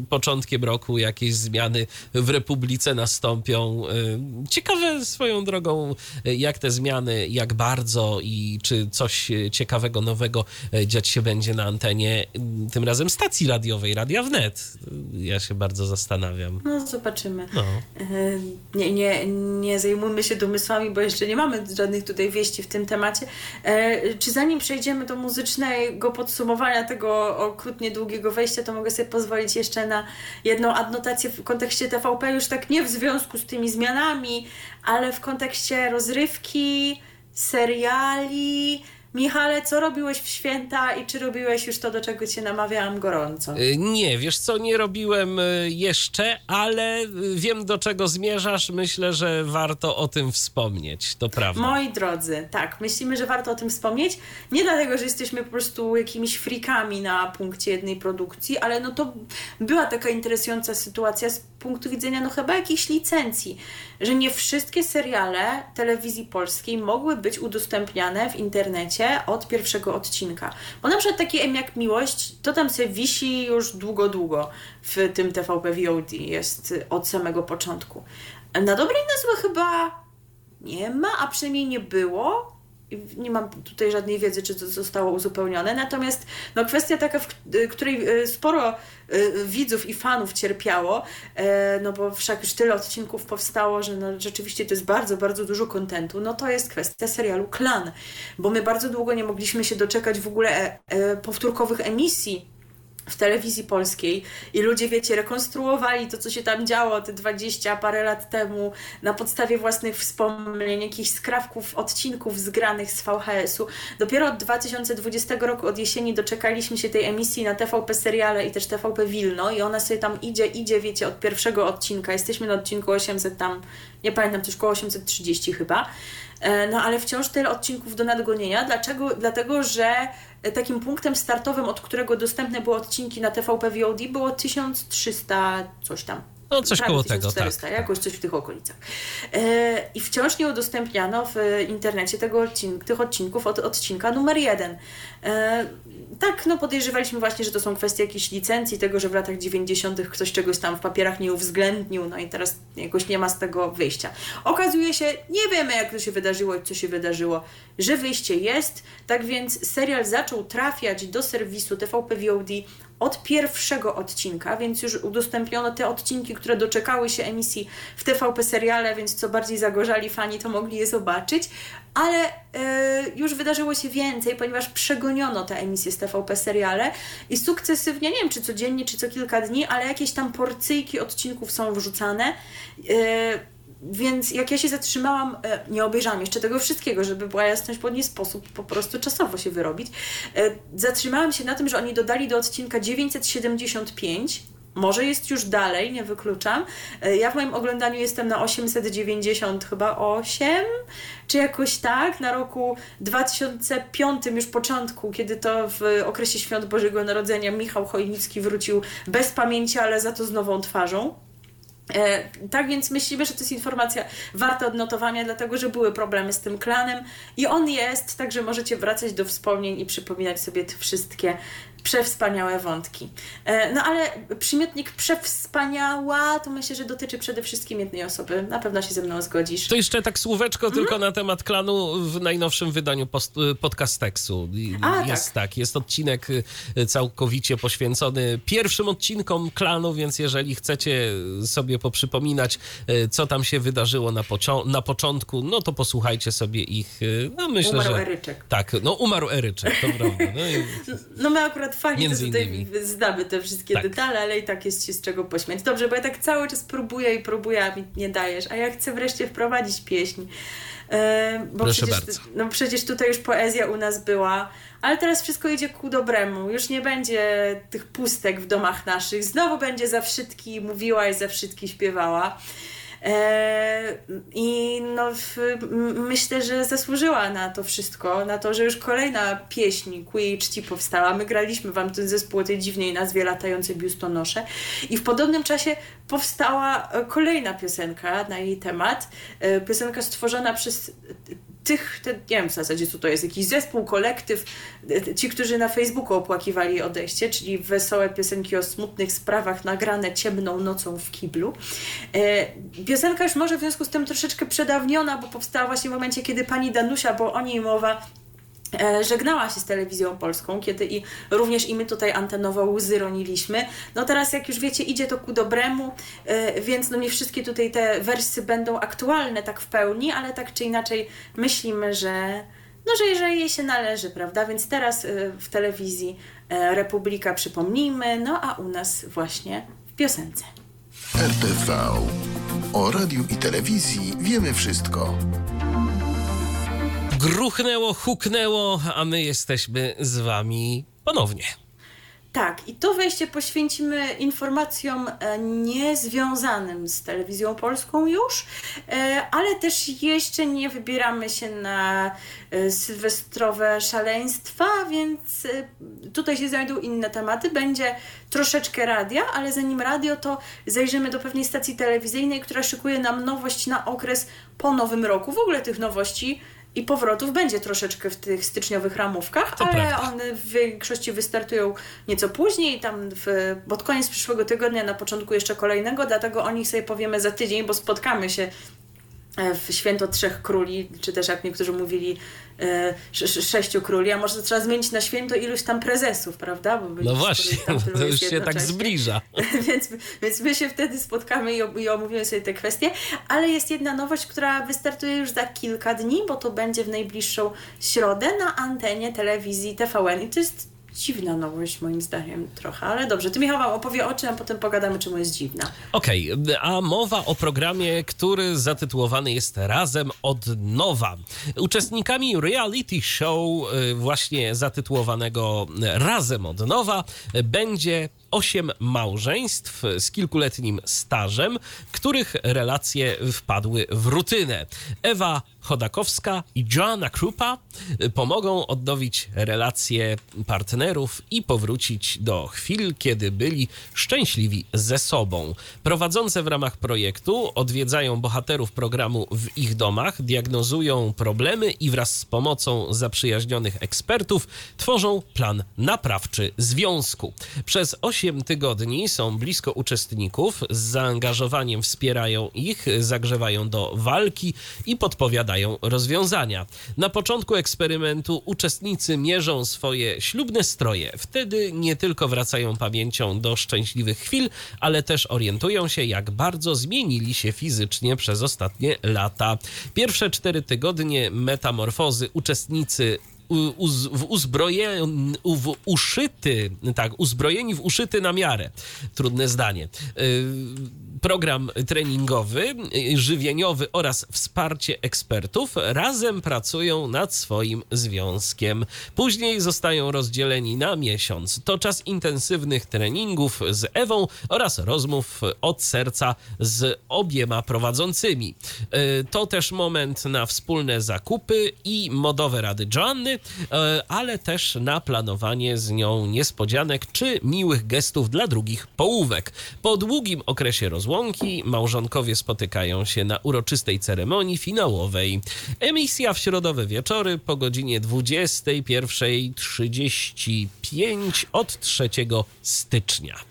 początkiem roku jakieś zmiany w Republice nastąpią. Y, ciekawe swoją drogą, y, jak te zmiany, jak bardzo i czy coś ciekawego, nowego dziać się będzie na antenie, tym razem stacji radiowej, Radia Wnet. Ja się bardzo zastanawiam. No, zobaczymy. No. Nie, nie, nie zajmujmy się domysłami, bo jeszcze nie mamy żadnych tutaj wieści w tym temacie. Czy zanim przejdziemy do muzycznej samego podsumowania tego okrutnie długiego wejścia, to mogę sobie pozwolić jeszcze na jedną adnotację w kontekście TVP, już tak nie w związku z tymi zmianami, ale w kontekście rozrywki, seriali, Michale, co robiłeś w święta i czy robiłeś już to, do czego cię namawiałam gorąco? Y, Nie, wiesz co, nie robiłem y, jeszcze, ale y, wiem do czego zmierzasz. Myślę, że warto o tym wspomnieć, to prawda. Moi drodzy, tak, myślimy, że warto o tym wspomnieć. Nie dlatego, że jesteśmy po prostu jakimiś frikami na punkcie jednej produkcji, ale no to była taka interesująca sytuacja z punktu widzenia no chyba jakichś licencji, że nie wszystkie seriale telewizji polskiej mogły być udostępniane w internecie od pierwszego odcinka. Bo na przykład taki M jak Miłość, to tam sobie wisi już długo, długo w tym TVP VOD, jest od samego początku. Na dobrej nazwy chyba nie ma, a przynajmniej nie było. Nie mam tutaj żadnej wiedzy, czy to zostało uzupełnione. Natomiast no, kwestia taka, w k- której e, sporo e, widzów i fanów cierpiało, e, no bo wszak już tyle odcinków powstało, że no, rzeczywiście to jest bardzo, bardzo dużo kontentu, no to jest kwestia serialu Klan. Bo my bardzo długo nie mogliśmy się doczekać w ogóle e, e, powtórkowych emisji w telewizji polskiej i ludzie, wiecie, rekonstruowali to, co się tam działo te 20 parę lat temu na podstawie własnych wspomnień, jakichś skrawków, odcinków zgranych z VHS-u. Dopiero od 2020 roku, od jesieni doczekaliśmy się tej emisji na TVP Seriale i też TVP Wilno i ona sobie tam idzie, idzie, wiecie, od pierwszego odcinka. Jesteśmy na odcinku 800 tam, nie pamiętam, coś koło 830 chyba. E, No ale wciąż tyle odcinków do nadgonienia. Dlaczego? Dlatego, że takim punktem startowym, od którego dostępne były odcinki na TVP VOD było 1300 coś tam. No, coś koło tego, 1400, tak, jakoś coś w tych okolicach. E, I wciąż nie udostępniano w internecie tego odcink, tych odcinków od odcinka numer jeden. E, tak, no podejrzewaliśmy właśnie, że to są kwestie jakiejś licencji, tego, że w latach 90. ktoś czegoś tam w papierach nie uwzględnił, no i teraz jakoś nie ma z tego wyjścia. Okazuje się, nie wiemy jak to się wydarzyło i co się wydarzyło, że wyjście jest, tak więc serial zaczął trafiać do serwisu TVP VOD od pierwszego odcinka, więc już udostępniono te odcinki, które doczekały się emisji w TVP seriale, więc co bardziej zagorzali fani, to mogli je zobaczyć, ale e, już wydarzyło się więcej, ponieważ przegoniono te emisje z TVP seriale i sukcesywnie, nie wiem czy codziennie, czy co kilka dni, ale jakieś tam porcyjki odcinków są wrzucane. E, więc jak ja się zatrzymałam, e, nie obejrzałam jeszcze tego wszystkiego, żeby była jasność, bo nie sposób po prostu czasowo się wyrobić. E, Zatrzymałam się na tym, że oni dodali do odcinka 975. Może jest już dalej, nie wykluczam. E, Ja w moim oglądaniu jestem na 890 chyba 8, czy jakoś tak, na roku 2005 już początku, kiedy to w okresie Świąt Bożego Narodzenia Michał Chojnicki wrócił bez pamięci, ale za to z nową twarzą. E, tak więc myślimy, że to jest informacja warta odnotowania, dlatego że były problemy z tym klanem i on jest, także możecie wracać do wspomnień i przypominać sobie te wszystkie przewspaniałe wątki. E, no ale przymiotnik przewspaniała to myślę, że dotyczy przede wszystkim jednej osoby. Na pewno się ze mną zgodzisz. To jeszcze tak słóweczko Mhm. tylko na temat klanu w najnowszym wydaniu post, podcasteksu. I- A, jest tak. tak. jest odcinek y, całkowicie poświęcony pierwszym odcinkom klanu, więc jeżeli chcecie sobie poprzypominać, y, co tam się wydarzyło na, pocio- na początku, no to posłuchajcie sobie ich. y, No myślę, Umarł że... Eryczek. Tak, no umarł Eryczek, to prawda. No i No my akurat fani to Między tutaj innymi. znamy te wszystkie Tak. detale, ale i tak jest się z czego pośmiać. Dobrze, bo ja tak cały czas próbuję i próbuję, a mi nie dajesz, a ja chcę wreszcie wprowadzić pieśń. E, bo Proszę przecież, bardzo. No przecież tutaj już poezja u nas była, ale teraz wszystko idzie ku dobremu. Już nie będzie tych pustek w domach naszych. Znowu będzie za wszystki mówiła i za wszystki śpiewała. E, I no, myślę, że zasłużyła na to wszystko, na to, że już kolejna pieśń ku jej czci powstała. My graliśmy wam ten zespół o tej dziwnej nazwie Latające biustonosze i w podobnym czasie powstała e, kolejna piosenka na jej temat. E, Piosenka stworzona przez tych, te, nie wiem w zasadzie co to jest, jakiś zespół, kolektyw, e, ci, którzy na Facebooku opłakiwali odejście, czyli wesołe piosenki o smutnych sprawach nagrane ciemną nocą w kiblu. E, Piosenka już może w związku z tym troszeczkę przedawniona, bo powstała właśnie w momencie, kiedy pani Danusia, bo o niej mowa, e, żegnała się z telewizją polską, kiedy i również i my tutaj antenowo łzy roniliśmy. No teraz, jak już wiecie, idzie to ku dobremu, e, więc no nie wszystkie tutaj te wersy będą aktualne tak w pełni, ale tak czy inaczej myślimy, że no, że jeżeli jej się należy, prawda? Więc teraz y, w telewizji e, Republika przypomnijmy, no a u nas właśnie w piosence. RTV. O radiu i telewizji wiemy wszystko. Gruchnęło, huknęło, a my jesteśmy z wami ponownie. Tak, i to wejście poświęcimy informacjom e, niezwiązanym z telewizją polską już, e, ale też jeszcze nie wybieramy się na e, sylwestrowe szaleństwa, więc tutaj się znajdą inne tematy. Będzie troszeczkę radia, ale zanim radio, to zajrzymy do pewnej stacji telewizyjnej, która szykuje nam nowość na okres po nowym roku. W ogóle tych nowości i powrotów będzie troszeczkę w tych styczniowych ramówkach, To ale prawda. one w większości wystartują nieco później, tam w, pod koniec przyszłego tygodnia, na początku jeszcze kolejnego, dlatego o nich sobie powiemy za tydzień, bo spotkamy się w święto Trzech Króli, czy też jak niektórzy mówili e, sz, sz, Sześciu Króli, a może to trzeba zmienić na święto iluś tam prezesów, prawda? Bo No właśnie, to już się tak zbliża. więc, więc my się wtedy spotkamy i, i omówimy sobie te kwestie. Ale jest jedna nowość, która wystartuje już za kilka dni, bo to będzie w najbliższą środę na antenie telewizji TVN. I to jest dziwna nowość moim zdaniem trochę, ale dobrze. Ty Michał opowie o czym, a potem pogadamy, czemu jest dziwna. Okej, a mowa o programie, który zatytułowany jest Razem od Nowa. Uczestnikami reality show y, właśnie zatytułowanego Razem od Nowa będzie osiem małżeństw z kilkuletnim stażem, których relacje wpadły w rutynę. Ewa Chodakowska i Joanna Krupa y, pomogą odnowić relacje partnerów i powrócić do chwil, kiedy byli szczęśliwi ze sobą. Prowadzące w ramach projektu odwiedzają bohaterów programu w ich domach, diagnozują problemy i wraz z pomocą zaprzyjaźnionych ekspertów tworzą plan naprawczy związku. Przez 8 tygodni są blisko uczestników, z zaangażowaniem wspierają ich, zagrzewają do walki i podpowiadają rozwiązania. Na początku eksperymentu uczestnicy mierzą swoje ślubne stroje. Wtedy nie tylko wracają pamięcią do szczęśliwych chwil, ale też orientują się, jak bardzo zmienili się fizycznie przez ostatnie lata. Pierwsze cztery tygodnie metamorfozy uczestnicy uz, w uzbroje, w uszyty, tak, uzbrojeni w uszyty na miarę. Trudne zdanie. Y, Program treningowy, y, żywieniowy oraz wsparcie ekspertów razem pracują nad swoim związkiem. Później zostają rozdzieleni na miesiąc. To czas intensywnych treningów z Ewą oraz rozmów od serca z obiema prowadzącymi. Y, To też moment na wspólne zakupy i modowe rady Joanny, ale też na planowanie z nią niespodzianek czy miłych gestów dla drugich połówek. Po długim okresie rozłąki małżonkowie spotykają się na uroczystej ceremonii finałowej. Emisja w środowe wieczory po godzinie 21.35 od 3 stycznia.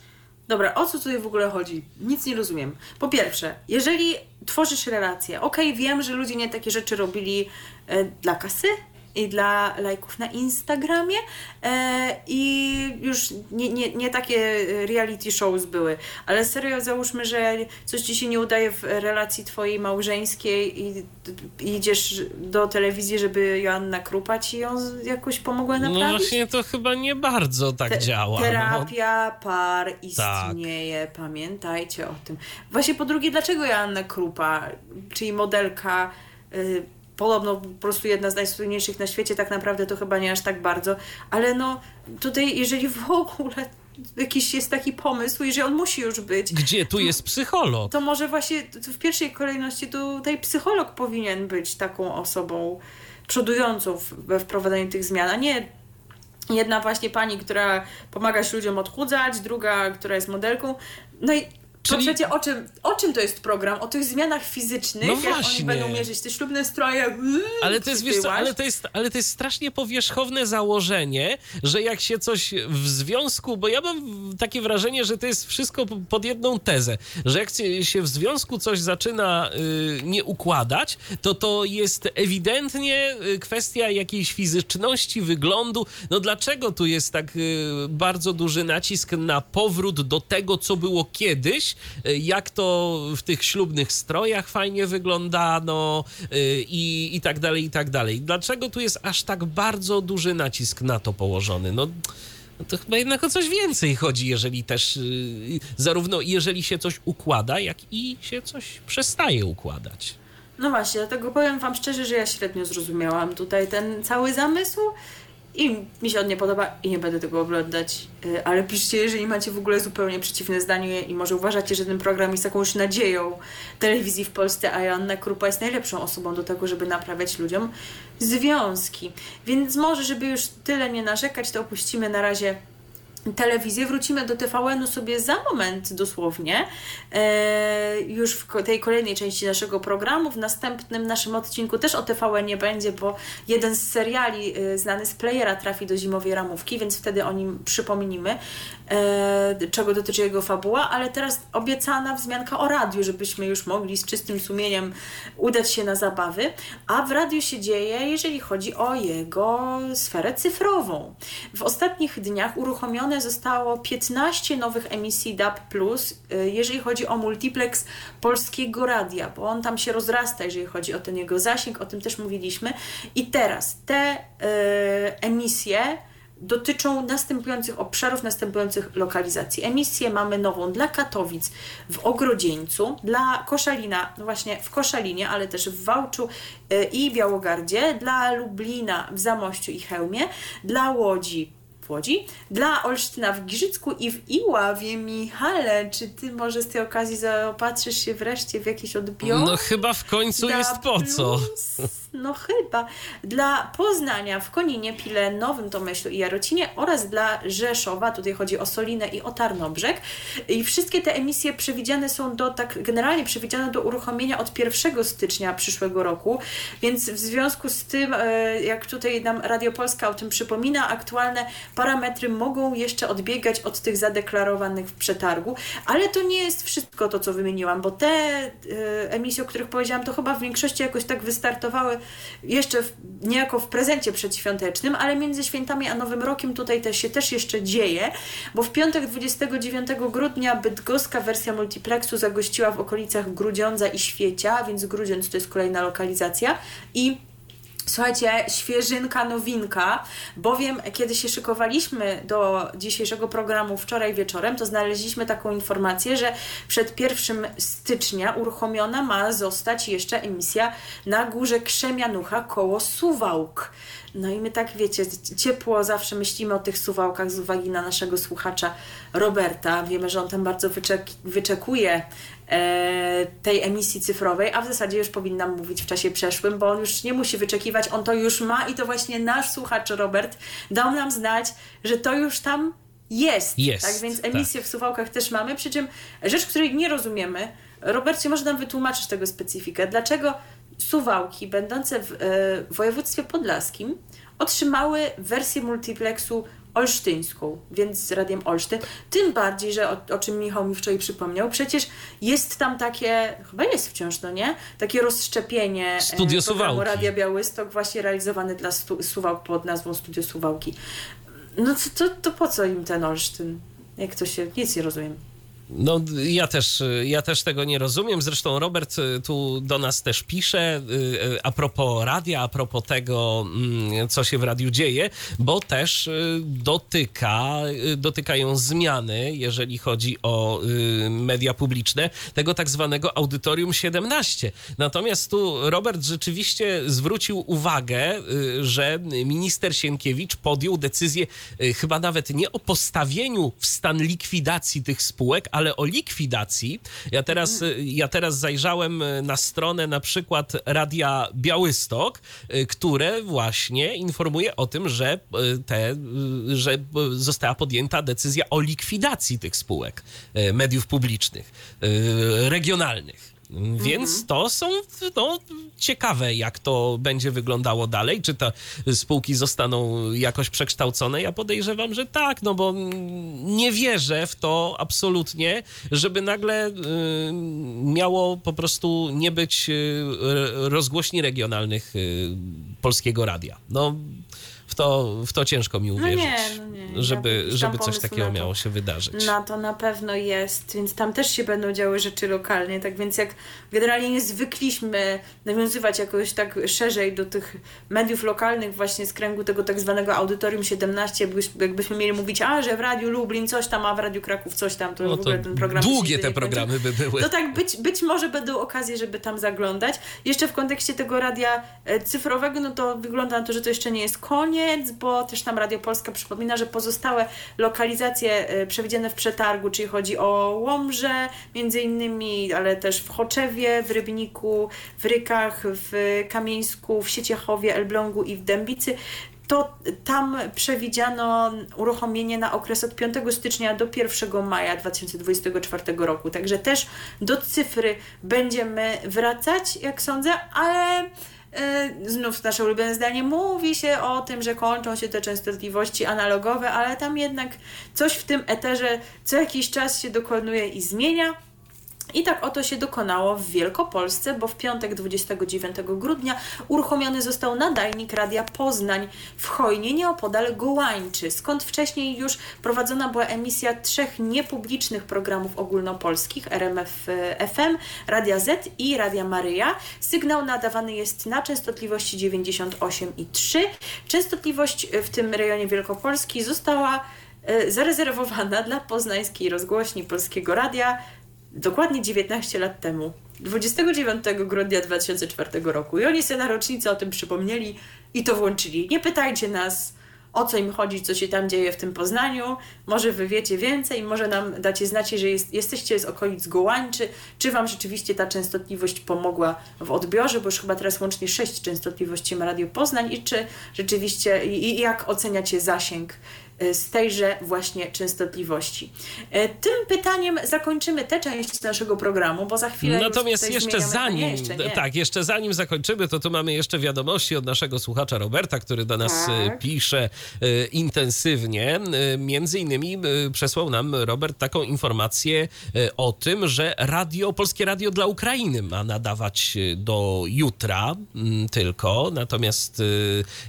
Dobra, o co tutaj w ogóle chodzi? Nic nie rozumiem. Po pierwsze, jeżeli tworzysz relacje, okej, wiem, że ludzie nie takie rzeczy robili e, dla kasy i dla lajków na Instagramie e, i już nie, nie, nie takie reality shows były, ale serio załóżmy, że coś Ci się nie udaje w relacji Twojej małżeńskiej i, idziesz do telewizji, żeby Joanna Krupa Ci ją jakoś pomogła No naprawić? właśnie to chyba nie bardzo tak Te- działa. No. Terapia par istnieje, pamiętajcie o tym. Właśnie po drugie, dlaczego Joanna Krupa, czyli modelka, y, podobno po prostu jedna z najsłynniejszych na świecie, tak naprawdę to chyba nie aż tak bardzo, ale no tutaj, jeżeli w ogóle jakiś jest taki pomysł, jeżeli on musi już być, Gdzie tu jest psycholog? to może właśnie w pierwszej kolejności tutaj psycholog powinien być taką osobą przodującą we wprowadzaniu tych zmian, a nie jedna właśnie pani, która pomaga się ludziom odchudzać, druga, która jest modelką. No i Czyli- po trzecie, o czym, o czym to jest program? O tych zmianach fizycznych, No jak właśnie. oni będą mierzyć te ślubne stroje. Ale to jest, wiesz co, ale to jest, ale to jest strasznie powierzchowne założenie, że jak się coś w związku, bo ja mam takie wrażenie, że to jest wszystko pod jedną tezę, że jak się- się w związku coś zaczyna y, nie układać, to to jest ewidentnie y, kwestia jakiejś fizyczności, wyglądu. No dlaczego tu jest tak y, bardzo duży nacisk na powrót do tego, co było kiedyś, y, jak to w tych ślubnych strojach fajnie wyglądano y, i, i tak dalej, i tak dalej. Dlaczego tu jest aż tak bardzo duży nacisk na to położony? No, no to chyba jednak o coś więcej chodzi, jeżeli też y, zarówno jeżeli się coś układa, jak i się coś przestaje układać. No właśnie, dlatego powiem Wam szczerze, że ja średnio zrozumiałam tutaj ten cały zamysł i mi się on nie podoba i nie będę tego oglądać. Y, Ale piszcie, jeżeli macie w ogóle zupełnie przeciwne zdanie i może uważacie, że ten program jest jakąś nadzieją telewizji w Polsce, a Joanna Krupa jest najlepszą osobą do tego, żeby naprawiać ludziom związki. Więc może, żeby już tyle nie narzekać, to opuścimy na razie telewizję. Wrócimy do TVN-u sobie za moment dosłownie, e, już w tej kolejnej części naszego programu. W następnym naszym odcinku też o TVN-ie będzie, bo jeden z seriali e, znany z playera trafi do zimowej ramówki, więc wtedy o nim przypomnimy, czego dotyczy jego fabuła, ale teraz obiecana wzmianka o radiu, żebyśmy już mogli z czystym sumieniem udać się na zabawy. A w radiu się dzieje, jeżeli chodzi o jego sferę cyfrową. W ostatnich dniach uruchomione zostało 15 nowych emisji DAB+, y, jeżeli chodzi o multiplex polskiego radia, bo on tam się rozrasta, jeżeli chodzi o ten jego zasięg, o tym też mówiliśmy. I teraz te y, emisje dotyczą następujących obszarów, następujących lokalizacji. Emisję mamy nową dla Katowic w Ogrodzieńcu, dla Koszalina, no właśnie w Koszalinie, ale też w Wałczu y, i Białogardzie, dla Lublina w Zamościu i Chełmie, dla Łodzi w Łodzi, dla Olsztyna w Giżycku i w Iławie. Michale, czy ty może z tej okazji zaopatrzysz się wreszcie w jakieś odbiory? No chyba w końcu Dla jest po co. Plus, no chyba. Dla Poznania w Koninie, Pile, Nowym Tomyślu i Jarocinie oraz dla Rzeszowa, tutaj chodzi o Solinę i o Tarnobrzeg. I wszystkie te emisje przewidziane są do, tak generalnie przewidziane do uruchomienia od 1 stycznia przyszłego roku, więc w związku z tym, e, jak tutaj nam Radio Polska o tym przypomina, aktualne parametry mogą jeszcze odbiegać od tych zadeklarowanych w przetargu, ale to nie jest wszystko to, co wymieniłam, bo te e, emisje, o których powiedziałam, to chyba w większości jakoś tak wystartowały jeszcze w, niejako w prezencie przedświątecznym, ale między świętami a Nowym Rokiem tutaj też się też jeszcze dzieje, bo w piątek 29 grudnia bydgoska wersja multiplexu zagościła w okolicach Grudziądza i Świecia, więc Grudziądz to jest kolejna lokalizacja i Słuchajcie, świeżynka, nowinka, bowiem kiedy się szykowaliśmy do dzisiejszego programu wczoraj wieczorem, to znaleźliśmy taką informację, że przed 1 stycznia uruchomiona ma zostać jeszcze emisja na górze Krzemianucha koło Suwałk. No i my tak, wiecie, ciepło zawsze myślimy o tych suwałkach z uwagi na naszego słuchacza Roberta. Wiemy, że on tam bardzo wyczek- wyczekuje tej emisji cyfrowej, a w zasadzie już powinnam mówić w czasie przeszłym, bo on już nie musi wyczekiwać, on to już ma i to właśnie nasz słuchacz Robert dał nam znać, że to już tam jest. Jest, Tak więc emisję w Suwałkach też mamy, przy czym rzecz, której nie rozumiemy, Robercie, może nam wytłumaczyć tego specyfikę. Dlaczego Suwałki, będące w e, województwie podlaskim, otrzymały wersję multiplexu olsztyńską, więc z Radiem Olsztyn. Tym bardziej, że o, o czym Michał mi wczoraj przypomniał, przecież jest tam takie, chyba jest wciąż, no nie? Takie rozszczepienie e, Studio programu. Radia Białystok właśnie realizowane dla stu, Suwałk pod nazwą Studio Suwałki. No to, to, to po co im ten Olsztyn? Jak to się... Nic nie rozumiem. No, ja też, ja też tego nie rozumiem. Zresztą Robert y, tu do nas też pisze y, y, a propos radia, a propos tego, mm, co się w radiu dzieje, bo też dotyka, dotykają zmiany, jeżeli chodzi o media publiczne, tego tak zwanego Audytorium 17. Natomiast tu Robert rzeczywiście zwrócił uwagę, że minister Sienkiewicz podjął decyzję chyba nawet nie o postawieniu w stan likwidacji tych spółek, ale o likwidacji. Ja teraz, y, ja teraz zajrzałem y, na stronę na przykład Radia Białystok, y, które właśnie informuje o tym, że y, te, że została podjęta decyzja o likwidacji tych spółek mediów publicznych, regionalnych. Więc to są no, ciekawe, jak to będzie wyglądało dalej. Czy te spółki zostaną jakoś przekształcone? Ja podejrzewam, że tak, no bo nie wierzę w to absolutnie, żeby nagle y, miało po prostu nie być y, rozgłośni regionalnych y, polskiego radia. No. W to, w to ciężko mi uwierzyć, nie, no nie. żeby, Ja- żeby coś takiego miało się wydarzyć. Na to na pewno jest, więc tam też się będą działy rzeczy lokalnie, tak więc jak generalnie nie zwykliśmy nawiązywać jakoś tak szerzej do tych mediów lokalnych właśnie z kręgu tego tak zwanego Audytorium 17, jakbyś- jakbyśmy mieli mówić, a że w Radiu Lublin coś tam, a w Radiu Kraków coś tam, to No w to ogóle ten program długie te programy by były. To tak, być, być może będą okazje, żeby tam zaglądać. Jeszcze w kontekście tego radia e, cyfrowego, no to wygląda na to, że to jeszcze nie jest koniec, bo też tam Radio Polska przypomina, że pozostałe lokalizacje e, przewidziane w przetargu, czyli chodzi o Łomże między innymi, ale też w Choczewie, w Rybniku, w Rykach, w Kamieńsku, w Sieciechowie, Elblągu i w Dębicy, to tam przewidziano uruchomienie na okres od 5 stycznia do 1 maja 2024 roku. Także też do cyfry będziemy wracać, jak sądzę, ale znów nasze ulubione zdanie mówi się o tym, że kończą się te częstotliwości analogowe, ale tam jednak coś w tym eterze co jakiś czas się dokonuje i zmienia. I tak oto się dokonało w Wielkopolsce, bo w piątek 29 grudnia uruchomiony został nadajnik Radia Poznań w Chojnie, nieopodal Gołańczy, skąd wcześniej już prowadzona była emisja trzech niepublicznych programów ogólnopolskich RMF FM, Radia Z i Radia Maryja. Sygnał nadawany jest na częstotliwości 98,3. Częstotliwość w tym rejonie Wielkopolski została e, zarezerwowana dla poznańskiej rozgłośni Polskiego Radia dokładnie 19 lat temu, 29 grudnia 2004 roku. I oni sobie na rocznicę o tym przypomnieli i to włączyli. Nie pytajcie nas, o co im chodzi, co się tam dzieje w tym Poznaniu. Może wy wiecie więcej, może nam dacie znać, że jest, jesteście z okolic Gołańczy, czy wam rzeczywiście ta częstotliwość pomogła w odbiorze, bo już chyba teraz łącznie 6 częstotliwości ma Radio Poznań i czy rzeczywiście, i, i jak oceniacie zasięg z tejże właśnie częstotliwości. E, Tym pytaniem zakończymy tę część naszego programu, bo za chwilę. Natomiast tutaj jeszcze zanim, Nie, jeszcze nie. tak, jeszcze zanim zakończymy, to tu mamy jeszcze wiadomości od naszego słuchacza Roberta, który do nas Tak. e, pisze e, intensywnie. E, Między innymi e, przesłał nam Robert taką informację e, o tym, że radio, Polskie Radio dla Ukrainy ma nadawać e, do jutra tylko. Natomiast e,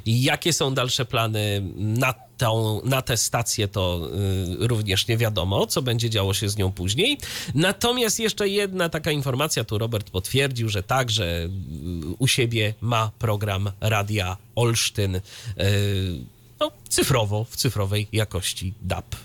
jakie są dalsze plany na tą, na tę stację to y, również nie wiadomo, co będzie działo się z nią później. Natomiast jeszcze jedna taka informacja, tu Robert potwierdził, że także y, u siebie ma program Radia Olsztyn y, no, cyfrowo, w cyfrowej jakości DAB+.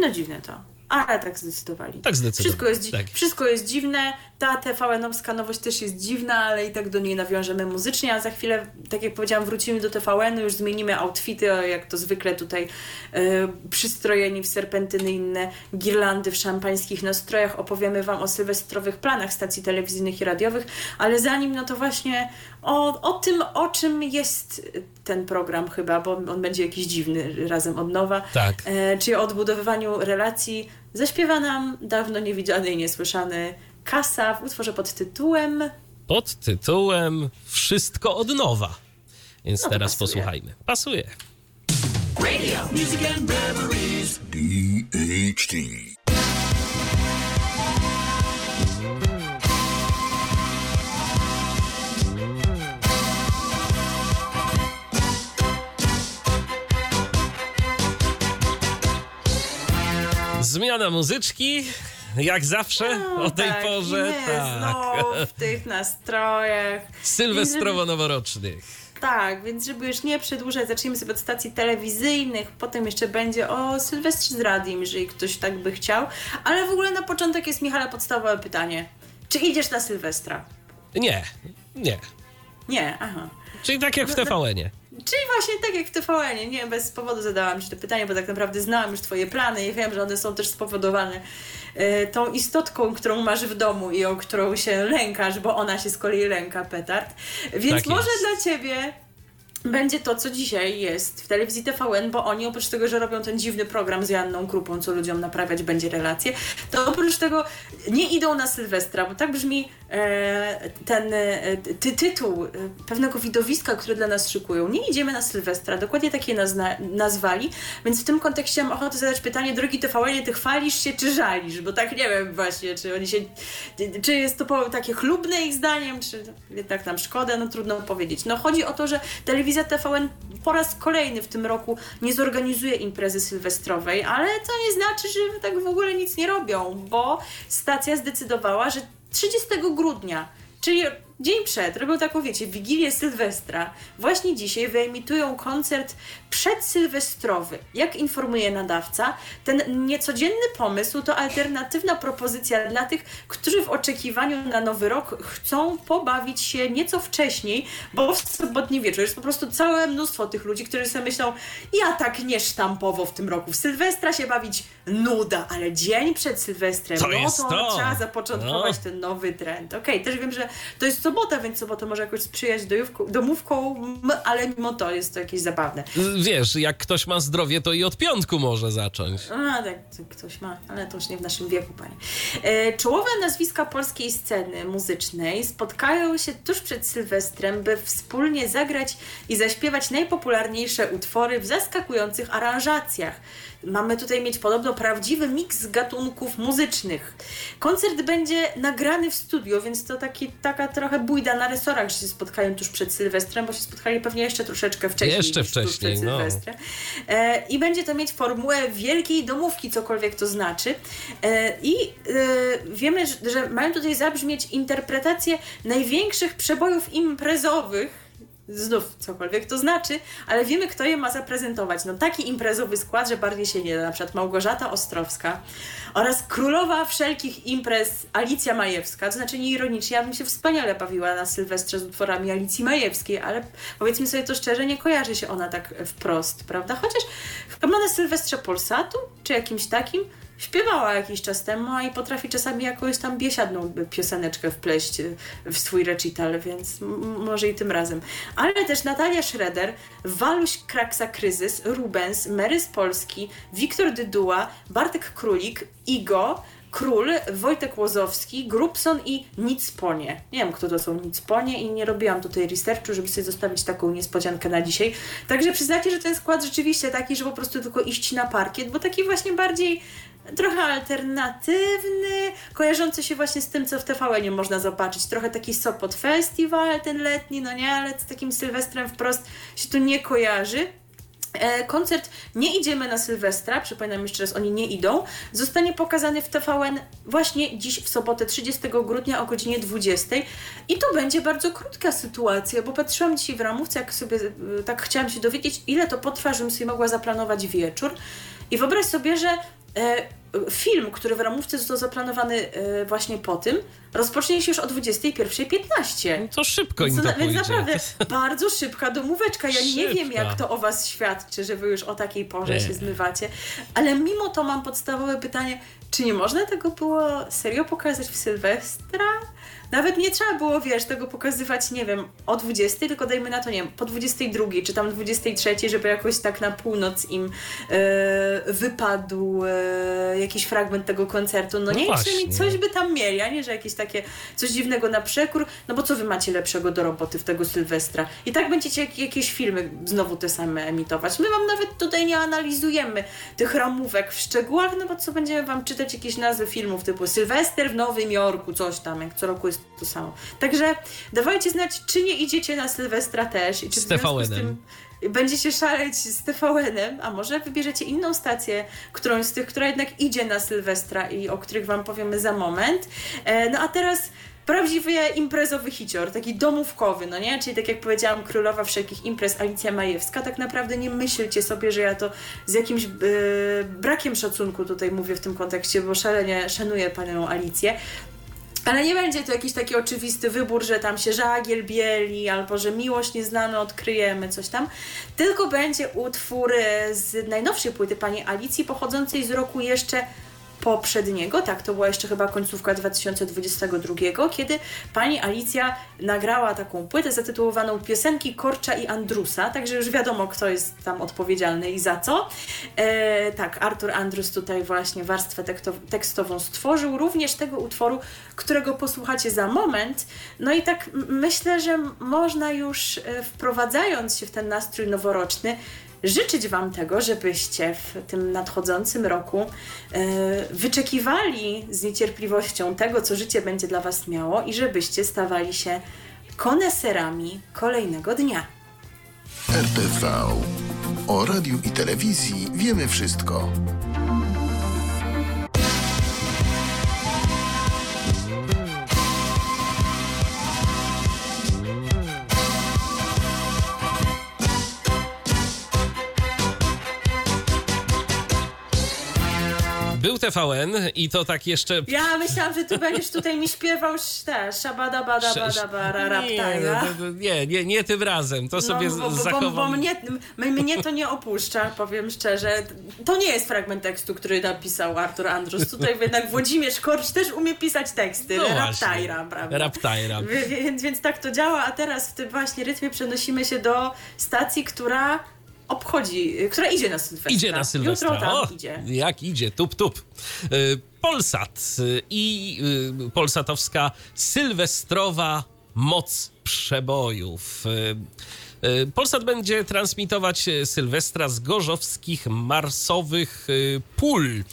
No dziwne to. Ale tak zdecydowali. Tak zdecydowali, Wszystko jest, tak. wszystko jest dziwne. Ta TVN-owska nowość też jest dziwna, ale i tak do niej nawiążemy muzycznie, a za chwilę, tak jak powiedziałam, wrócimy do TVN-u, już zmienimy outfity, jak to zwykle tutaj e, przystrojeni w serpentyny inne girlandy w szampańskich nastrojach. Opowiemy Wam o sylwestrowych planach stacji telewizyjnych i radiowych, ale zanim, no to właśnie o, o tym, o czym jest ten program chyba, bo on będzie jakiś dziwny razem od nowa. Tak. E, czyli o odbudowywaniu relacji, zaśpiewa nam dawno niewidziany i niesłyszany Kasa w utworze pod tytułem Pod tytułem Wszystko od nowa. Więc No teraz pasuje. posłuchajmy. Pasuje. DHT. Zmiana muzyczki, jak zawsze o tej tak, porze. Nie, tak. znowu w tych nastrojach. Sylwestrowo-noworocznych. Tak, więc żeby już nie przedłużać, zaczniemy sobie od stacji telewizyjnych, potem jeszcze będzie o Sylwestrze z radiem, jeżeli ktoś tak by chciał. Ale w ogóle na początek jest, Michale, podstawowe pytanie. Czy idziesz na Sylwestra? Nie, nie. Nie, aha. Czyli tak jak w TVN-ie. Czyli właśnie tak jak w TVN, nie bez powodu zadałam Ci to pytanie, bo tak naprawdę znałam już Twoje plany i wiem, że one są też spowodowane tą istotką, którą masz w domu i o którą się lękasz, bo ona się z kolei lęka, petard. Więc Tak może dla Ciebie będzie to, co dzisiaj jest w telewizji TVN, bo oni oprócz tego, że robią ten dziwny program z Janną Krupą, co ludziom naprawiać będzie relacje, to oprócz tego nie idą na Sylwestra, bo tak brzmi e, ten e, ty, tytuł e, pewnego widowiska, które dla nas szykują. Nie idziemy na Sylwestra, dokładnie takie nazna, nazwali, więc w tym kontekście mam ochotę zadać pytanie, drogi TVN, ty chwalisz się czy żalisz? Bo tak nie wiem właśnie, czy oni się, czy jest to takie chlubne ich zdaniem, czy jednak nam szkoda, no trudno powiedzieć. No chodzi o to, że telewizja telewizja TVN po raz kolejny w tym roku nie zorganizuje imprezy sylwestrowej, ale to nie znaczy, że tak w ogóle nic nie robią, bo stacja zdecydowała, że 30 grudnia, czyli dzień przed, robią taką, wiecie, Wigilię Sylwestra. Właśnie dzisiaj wyemitują koncert przedsylwestrowy. Jak informuje nadawca, ten niecodzienny pomysł to alternatywna propozycja dla tych, którzy w oczekiwaniu na nowy rok chcą pobawić się nieco wcześniej, bo w sobotni wieczór jest po prostu całe mnóstwo tych ludzi, którzy sobie myślą, ja tak nie sztampowo w tym roku w Sylwestra się bawić, nuda, ale dzień przed Sylwestrem, To no to, to. trzeba zapoczątkować No. ten nowy trend. Okej, też wiem, że to jest sobota, więc sobota może jakoś sprzyjać dojówką, domówką, ale mimo to jest to jakieś zabawne. Wiesz, jak ktoś ma zdrowie, to i od piątku może zacząć. A, tak, to ktoś ma, ale to już nie w naszym wieku, panie. E, czołowe nazwiska polskiej sceny muzycznej spotkają się tuż przed Sylwestrem, by wspólnie zagrać i zaśpiewać najpopularniejsze utwory w zaskakujących aranżacjach. Mamy tutaj mieć podobno prawdziwy miks gatunków muzycznych. Koncert będzie nagrany w studio, więc to taki, taka trochę bójda na resorach, że się spotkają tuż przed Sylwestrem, bo się spotkali pewnie jeszcze troszeczkę wcześniej. Jeszcze wcześniej, przed no. Sylwestrem. E, I będzie to mieć formułę wielkiej domówki, cokolwiek to znaczy. E, I e, wiemy, że, że mają tutaj zabrzmieć interpretacje największych przebojów imprezowych. Znów cokolwiek to znaczy, ale wiemy, kto je ma zaprezentować. No taki imprezowy skład, że bardziej się nie da. Na przykład Małgorzata Ostrowska oraz królowa wszelkich imprez Alicja Majewska. To znaczy nie ironicznie, ja bym się wspaniale bawiła na Sylwestrze z utworami Alicji Majewskiej, ale powiedzmy sobie to szczerze, nie kojarzy się ona tak wprost, prawda? Chociaż chyba na Sylwestrze Polsatu, czy jakimś takim, śpiewała jakiś czas temu, a i potrafi czasami jakąś tam biesiadną pioseneczkę wpleść w swój recital, więc może i tym razem. Ale też Natalia Schroeder, Waluś Kraksa Kryzys, Rubens, Mary z Polski, Wiktor Dyduła, Bartek Królik, Igo, Król, Wojtek Łozowski, Grubson i Nicponie. Nie wiem, kto to są Nicponie i nie robiłam tutaj researchu, żeby sobie zostawić taką niespodziankę na dzisiaj. Także przyznacie, że ten skład rzeczywiście taki, że po prostu tylko iść na parkiet, bo taki właśnie bardziej trochę alternatywny, kojarzący się właśnie z tym, co w TVN nie można zobaczyć. Trochę taki Sopot Festival, ten letni, no nie, ale z takim Sylwestrem wprost się tu nie kojarzy. E, koncert Nie idziemy na Sylwestra, przypominam jeszcze raz, oni nie idą, zostanie pokazany w TVN właśnie dziś w sobotę 30 grudnia o godzinie 20. I to będzie bardzo krótka sytuacja, bo patrzyłam dzisiaj w ramówce, jak sobie e, tak chciałam się dowiedzieć, ile to potrwa, żebym sobie mogła zaplanować wieczór. I wyobraź sobie, że film, który w ramówce został zaplanowany e, właśnie po tym, rozpocznie się już o 21.15. To szybko im to na- Więc naprawdę bardzo szybka domóweczka. Ja nie wiem, Szybka. jak to o was świadczy, że wy już o takiej porze Nie. się zmywacie. Ale mimo to mam podstawowe pytanie, czy nie można tego było serio pokazać w Sylwestra? Nawet nie trzeba było, wiesz, tego pokazywać, nie wiem, o 20, tylko dajmy na to, nie wiem, po 22, czy tam 23, żeby jakoś tak na północ im e, wypadł e, jakiś fragment tego koncertu. No, No nie, przynajmniej coś by tam mieli, a nie, że jakieś takie coś dziwnego na przekór, no bo co wy macie lepszego do roboty w tego Sylwestra? I tak będziecie jak, jakieś filmy znowu te same emitować. My wam nawet tutaj nie analizujemy tych ramówek w szczegółach, no bo co będziemy wam czytać jakieś nazwy filmów typu Sylwester w Nowym Jorku, coś tam, jak co roku jest to samo. Także dawajcie znać, czy nie idziecie na Sylwestra też i czy Z TVN-em. tym będziecie szaleć z TVN-em, a może wybierzecie inną stację, którąś z tych, która jednak idzie na Sylwestra i o których Wam powiemy za moment. E, no a teraz prawdziwy imprezowy hicior, taki domówkowy, no nie? Czyli tak jak powiedziałam, królowa wszelkich imprez Alicja Majewska. Tak naprawdę nie myślcie sobie, że ja to z jakimś e, brakiem szacunku tutaj mówię w tym kontekście, bo szalenie szanuję panią Alicję. Ale nie będzie to jakiś taki oczywisty wybór, że tam się żagiel bieli, albo że miłość nieznana odkryjemy, coś tam. Tylko będzie utwór e, z najnowszej płyty pani Alicji, pochodzącej z roku jeszcze poprzedniego, tak, to była jeszcze chyba końcówka 2022, kiedy pani Alicja nagrała taką płytę zatytułowaną Piosenki Korcza i Andrusa, także już wiadomo, kto jest tam odpowiedzialny i za co. E, tak, Artur Andrus tutaj właśnie warstwę tekstową stworzył, również tego utworu, którego posłuchacie za moment. No i tak myślę, że można już e, wprowadzając się w ten nastrój noworoczny, życzyć Wam tego, żebyście w tym nadchodzącym roku e, wyczekiwali z niecierpliwością tego, co życie będzie dla Was miało i żebyście stawali się koneserami kolejnego dnia. RTV. O radiu i telewizji wiemy wszystko. Był TVN i to tak jeszcze... Ja myślałam, że ty będziesz tutaj mi śpiewał te szabada bada bada bara nie, no, nie, nie, nie tym razem. To sobie No, bo, bo, bo, mnie, mnie to nie opuszcza, powiem szczerze. To nie jest fragment tekstu, który napisał Artur Andrus. Tutaj jednak Włodzimierz Korcz też umie pisać teksty. No. Raptajra, prawda? Raptajra. Więc, więc tak to działa, a teraz w tym właśnie rytmie przenosimy się do stacji, która obchodzi, która idzie na Sylwestra. Idzie na Sylwestra. Jutro tam o, idzie. Jak idzie, tup, tup. Y, Polsat y, i y, polsatowska sylwestrowa moc przebojów. Y, Polsat będzie transmitować y, Sylwestra z gorzowskich marsowych y, pól.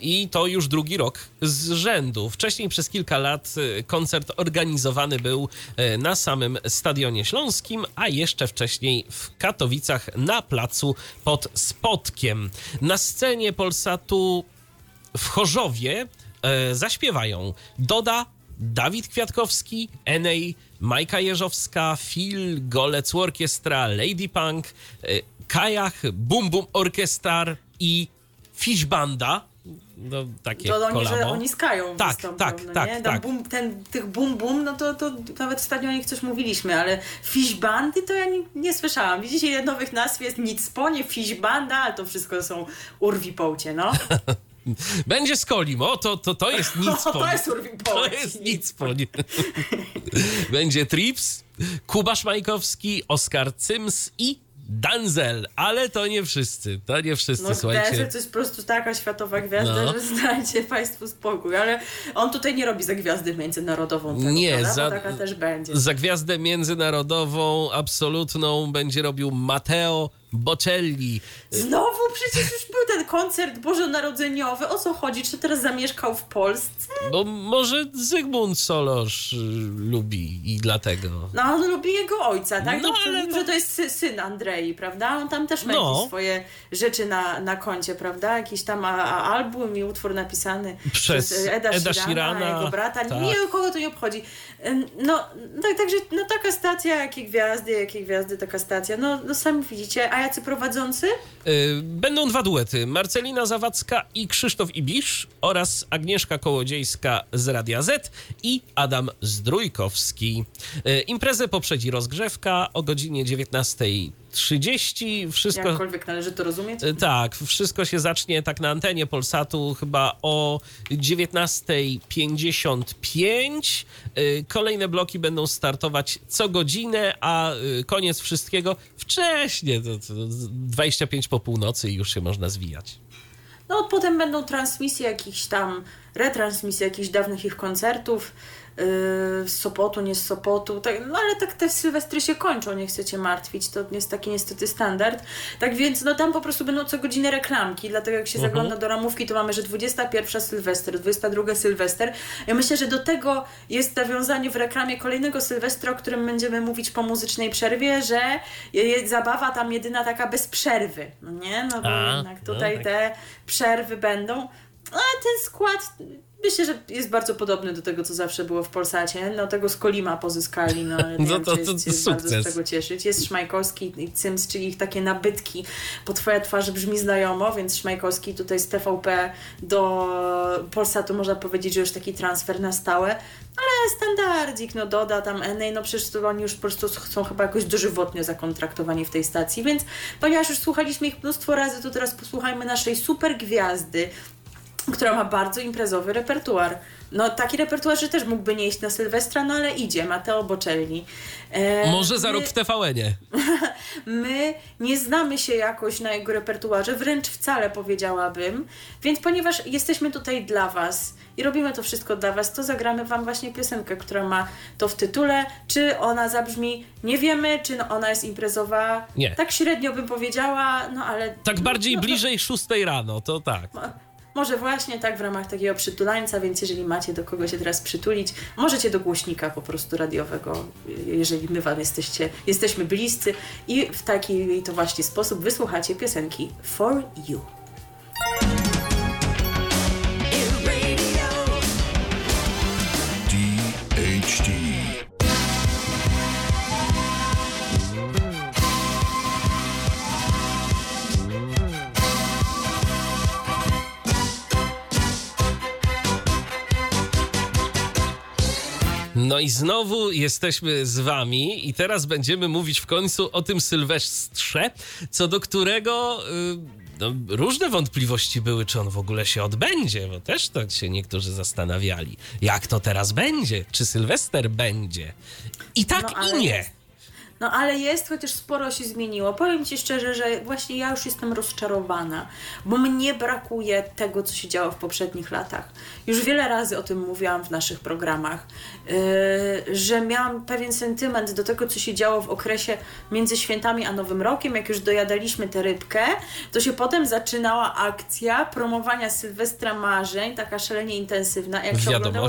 I to już drugi rok z rzędu. Wcześniej przez kilka lat koncert organizowany był na samym Stadionie Śląskim, a jeszcze wcześniej w Katowicach na placu pod Spotkiem. Na scenie Polsatu w Chorzowie e, zaśpiewają Doda, Dawid Kwiatkowski, Enej, Majka Jeżowska, Phil, Golec Orkiestra, Lady Punk, e, Kajach, Bum Bum Orkestar i Fish Banda. No, takie To oni, że oni skają Tak, wystąpią, tak, no tak, nie? Tak. Bum, ten, tych bum bum, no to, to nawet ostatnio o nich coś mówiliśmy, ale fish bandy to ja nie, nie słyszałam. Widzicie, ile nowych nazw jest nic fish banda, ale to wszystko są urwi połcie, no. Będzie z Kolim, o to, to, to jest nic To po jest urwi To jest nic po. Będzie Trips, Kuba Szmajkowski, Oskar Cyms i Danzel, ale to nie wszyscy, to nie wszyscy, No słuchajcie. Denzel to jest po prostu taka światowa gwiazda, No. że zdajcie Państwu spokój, ale on tutaj nie robi za gwiazdę międzynarodową tego, Nie, prawda? za- Bo taka też będzie. Za gwiazdę międzynarodową, absolutną będzie robił Matteo Bocelli. Znowu przecież już był ten koncert bożonarodzeniowy. O co chodzi? Czy teraz zamieszkał w Polsce? Bo może Zygmunt Solosz y, lubi i dlatego. No, on lubi jego ojca, tak? No, No, ale to- że to jest sy- syn Andrei, prawda? On tam też ma No. swoje rzeczy na, na koncie, prawda? Jakiś tam a, a album i utwór napisany Przez Eda, Eda Sheerana, Sheerana, jego brata. tak. Nie, kogo to nie obchodzi. No, tak, także no, taka stacja, jakie gwiazdy, jakie gwiazdy, taka stacja. No, no sami widzicie. A jacy prowadzący? Y, Będą dwa duety. Marcelina Zawadzka i Krzysztof Ibisz oraz Agnieszka Kołodziejska z Radia Z i Adam Zdrójkowski. Y, Imprezę poprzedzi rozgrzewka o godzinie 19.30. Wszystko... Jakkolwiek należy to rozumieć. Y, Tak, wszystko się zacznie tak na antenie Polsatu chyba o 19.55. Y, Kolejne bloki będą startować co godzinę, a y, koniec wszystkiego wcześniej, to, to 25 po północy i już się można zwijać. No, potem będą transmisje jakichś tam, retransmisje jakichś dawnych ich koncertów z Sopotu, nie z Sopotu, tak, no ale tak te sylwestry się kończą, nie chcecie martwić, to jest taki niestety standard. Tak więc, no tam po prostu będą co godzinę reklamki, dlatego jak się zagląda do ramówki, to mamy, że 21 Sylwester, 22 Sylwester. Ja myślę, że do tego jest nawiązanie w reklamie kolejnego Sylwestra, o którym będziemy mówić po muzycznej przerwie, że je- je- zabawa tam jedyna taka bez przerwy, no nie? No bo A, jednak no tutaj tak. te przerwy będą. A ten skład myślę, że jest bardzo podobny do tego, co zawsze było w Polsacie. No tego z Kolima pozyskali, no ale nie No wiem, to- czy to jest, jest bardzo z tego cieszyć. Jest Szmajkowski i Cyms, czyli ich takie nabytki, bo twoja twarz brzmi znajomo, więc Szmajkowski tutaj z TVP do Polsatu można powiedzieć, że już taki transfer na stałe. Ale standardzik, no doda tam Enej, no przecież to oni już po prostu są chyba jakoś dożywotnio zakontraktowani w tej stacji, więc ponieważ już słuchaliśmy ich mnóstwo razy, to teraz posłuchajmy naszej super gwiazdy, która ma bardzo imprezowy repertuar. No taki repertuar, że też mógłby nie iść na Sylwestra, no ale idzie, Mateo Bocelli. E, Może za my- w TVN-ie. My nie znamy się jakoś na jego repertuarze, wręcz wcale powiedziałabym, więc ponieważ jesteśmy tutaj dla Was i robimy to wszystko dla Was, to zagramy Wam właśnie piosenkę, która ma to w tytule. Czy ona zabrzmi, nie wiemy, czy no ona jest imprezowa. Nie. Tak średnio bym powiedziała, no ale. Tak bardziej no, bliżej 6 rano, to tak. Może właśnie tak w ramach takiego przytulańca, więc jeżeli macie do kogo się teraz przytulić, możecie do głośnika po prostu radiowego, jeżeli my wam jesteście, jesteśmy bliscy i w taki to właśnie sposób wysłuchacie piosenki For You. DHT. No i znowu jesteśmy z wami i teraz będziemy mówić w końcu o tym Sylwestrze, co do którego y, no, różne wątpliwości były, czy on w ogóle się odbędzie, bo też tak się niektórzy zastanawiali, jak to teraz będzie, czy Sylwester będzie. I tak No, ale i nie. No ale jest, chociaż sporo się zmieniło. Powiem Ci szczerze, że właśnie ja już jestem rozczarowana, bo mnie brakuje tego, co się działo w poprzednich latach. Już wiele razy o tym mówiłam w naszych programach, yy, że miałam pewien sentyment do tego, co się działo w okresie między świętami a Nowym Rokiem. Jak już dojadaliśmy tę rybkę, to się potem zaczynała akcja promowania Sylwestra Marzeń, taka szalenie intensywna. Jak się oglądało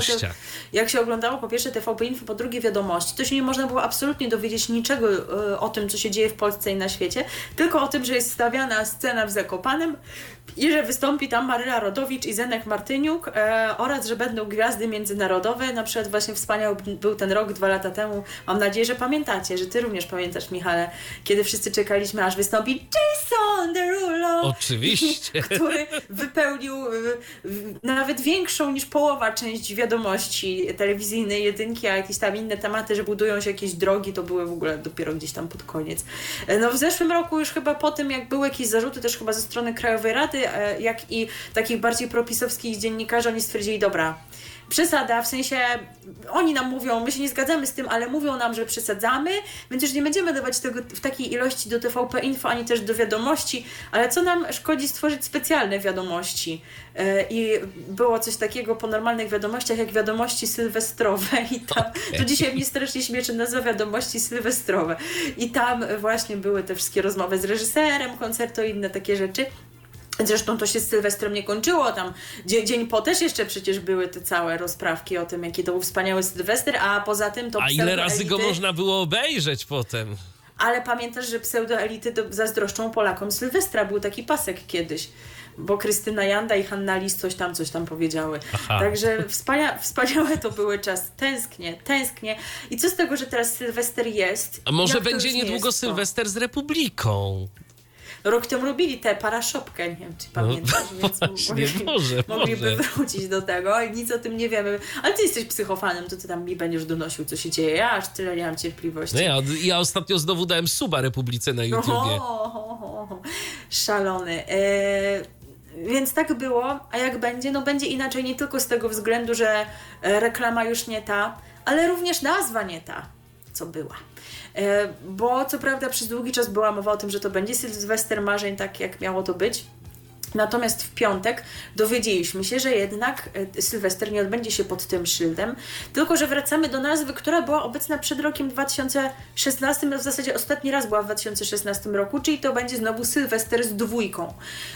jak się oglądało po pierwsze TVP Info, po drugie wiadomości, to się nie można było absolutnie dowiedzieć niczego e, o tym, co się dzieje w Polsce i na świecie, tylko o tym, że jest stawiana scena w Zakopanem i że wystąpi tam Maryla Rodowicz i Zenek Martyniuk e, oraz, że będą gwiazdy międzynarodowe. Na przykład właśnie wspaniały był ten rok dwa lata temu. Mam nadzieję, że pamiętacie, że ty również pamiętasz, Michale, kiedy wszyscy czekaliśmy, aż wystąpi Jason Derulo Oczywiście. który wypełnił y, nawet większą niż połowa część wiadomości telewizyjnej jedynki, a jakieś tam inne tematy, że budują się jakieś drogi, to były w ogóle dopiero gdzieś tam pod koniec. E, No w zeszłym roku już chyba po tym, jak były jakieś zarzuty też chyba ze strony Krajowej Rady, e, jak i takich bardziej propisowskich dziennikarzy, oni stwierdzili, dobra, przesada, w sensie oni nam mówią, my się nie zgadzamy z tym, ale mówią nam, że przesadzamy, więc już nie będziemy dawać tego w takiej ilości do TVP Info, ani też do wiadomości, ale co nam szkodzi stworzyć specjalne wiadomości. E, I było coś takiego po normalnych wiadomościach, jak wiadomości sylwestrowe i tam, to dzisiaj mnie strasznie śmieszy nazwa wiadomości sylwestrowe i tam właśnie były te wszystkie rozmowy z reżyserem koncertu i inne takie rzeczy. Zresztą to się z Sylwestrem nie kończyło, tam dzie- dzień po też jeszcze przecież były te całe rozprawki o tym, jaki to był wspaniały Sylwester, a poza tym to A ile razy go można było obejrzeć potem? Ale pamiętasz, że pseudoelity do- zazdroszczą Polakom Sylwestra, był taki pasek kiedyś, bo Krystyna Janda i Hanna Lis coś tam, coś tam powiedziały. Aha. Także wspania- wspaniałe to były czas. Tęsknię, tęsknię. I co z tego, że teraz Sylwester jest? A może będzie niedługo to? Sylwester z Republiką? Rok temu robili tę paraszopkę, nie wiem czy pamiętasz, więc No, właśnie, może, mogliby może. wrócić do tego i nic o tym nie wiemy. Ale ty jesteś psychofanem, to ty tam mi będziesz donosił, co się dzieje. Ja aż tyle nie mam cierpliwości. No ja, ja ostatnio znowu dałem suba Republice na YouTubie. Oho, szalony. E, więc tak było, a jak będzie? No będzie inaczej nie tylko z tego względu, że reklama już nie ta, ale również nazwa nie ta, co była. E, bo co prawda przez długi czas była mowa o tym, że to będzie Sylwester Marzeń, tak jak miało to być. Natomiast w piątek dowiedzieliśmy się, że jednak e, Sylwester nie odbędzie się pod tym szyldem, tylko że wracamy do nazwy, która była obecna przed rokiem 2016, w zasadzie ostatni raz była w 2016 roku, czyli to będzie znowu Sylwester z dwójką.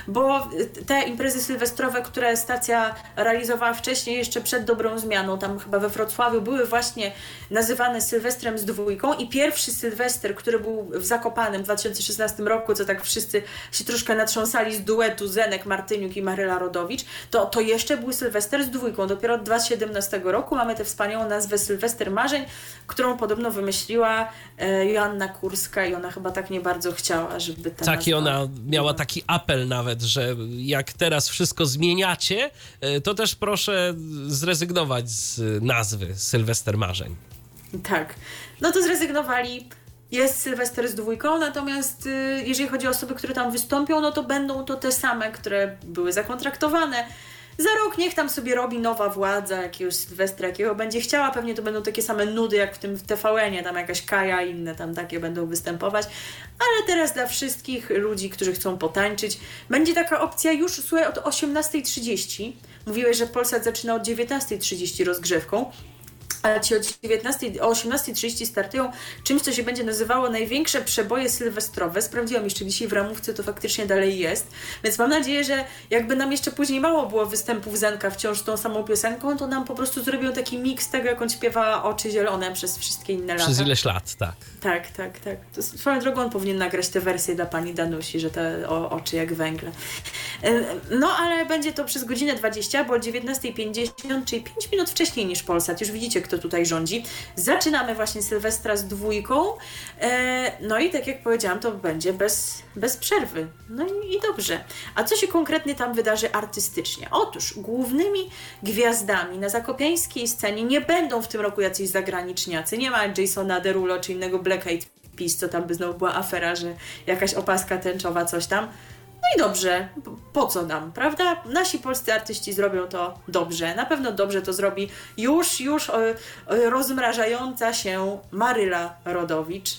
Bo e, te imprezy sylwestrowe, które stacja realizowała wcześniej, jeszcze przed dobrą zmianą, tam chyba we Wrocławiu, były właśnie nazywane Sylwestrem z dwójką i pierwszy Sylwester, który był w Zakopanem w 2016 roku, co tak wszyscy się troszkę natrząsali z duetu Martyniuk i Maryla Rodowicz, to, to jeszcze był Sylwester z dwójką. Dopiero od 2017 roku mamy tę wspaniałą nazwę Sylwester Marzeń, którą podobno wymyśliła e, Joanna Kurska i ona chyba tak nie bardzo chciała, żeby ta Tak, i nazwa ona miała taki apel nawet, że jak teraz wszystko zmieniacie, e, to też proszę zrezygnować z nazwy Sylwester Marzeń. Tak. No to zrezygnowali. Jest Sylwester z dwójką, natomiast y, jeżeli chodzi o osoby, które tam wystąpią, no to będą to te same, które były zakontraktowane. Za rok niech tam sobie robi nowa władza jakiegoś Sylwestra, jakiego będzie chciała. Pewnie to będą takie same nudy jak w tym TVN-ie, tam jakaś Kaja i inne tam takie będą występować. Ale teraz dla wszystkich ludzi, którzy chcą potańczyć, będzie taka opcja już, słuchaj, od 18.30. Mówiłeś, że Polsat zaczyna od 19.30 rozgrzewką. A ci o 19, o 18.30 startują czymś, co się będzie nazywało największe przeboje sylwestrowe. Sprawdziłam jeszcze dzisiaj w ramówce, to faktycznie dalej jest. Więc mam nadzieję, że jakby nam jeszcze później mało było występów Zenka wciąż tą samą piosenką, to nam po prostu zrobią taki miks tego, jak on śpiewała Oczy Zielone przez wszystkie inne lata. Przez ileś lat, tak. Tak, tak, tak. To swoją drogą on powinien nagrać tę wersję dla pani Danusi, że te o, oczy jak węgle. No, ale będzie to przez godzinę 20, bo o 19.50, czyli 5 minut wcześniej niż Polsat. Już widzicie, kto tutaj rządzi. Zaczynamy właśnie Sylwestra z dwójką. E, no i tak jak powiedziałam, to będzie bez, bez przerwy. No i, i dobrze. A co się konkretnie tam wydarzy artystycznie? Otóż głównymi gwiazdami na zakopiańskiej scenie nie będą w tym roku jacyś zagraniczniacy. Nie ma Jasona Derulo czy innego Black Eyed Peas, co tam by znowu była afera, że jakaś opaska tęczowa, coś tam. No i dobrze, po co nam, prawda? Nasi polscy artyści zrobią to dobrze. Na pewno dobrze to zrobi już, już rozmrażająca się Maryla Rodowicz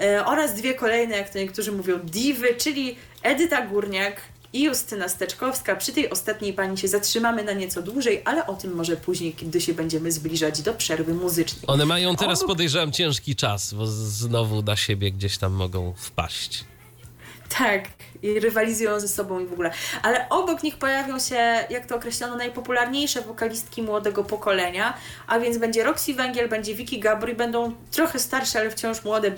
e, oraz dwie kolejne, jak to niektórzy mówią, diwy, czyli Edyta Górniak i Justyna Steczkowska. Przy tej ostatniej pani się zatrzymamy na nieco dłużej, ale o tym może później, kiedy się będziemy zbliżać do przerwy muzycznej. One mają teraz, podejrzewam, ciężki czas, bo znowu na siebie gdzieś tam mogą wpaść. Tak, i rywalizują ze sobą i w ogóle. Ale obok nich pojawią się, jak to określono, najpopularniejsze wokalistki młodego pokolenia, a więc będzie Roxy Węgiel, będzie Vicky Gabry, będą trochę starsze, ale wciąż młode.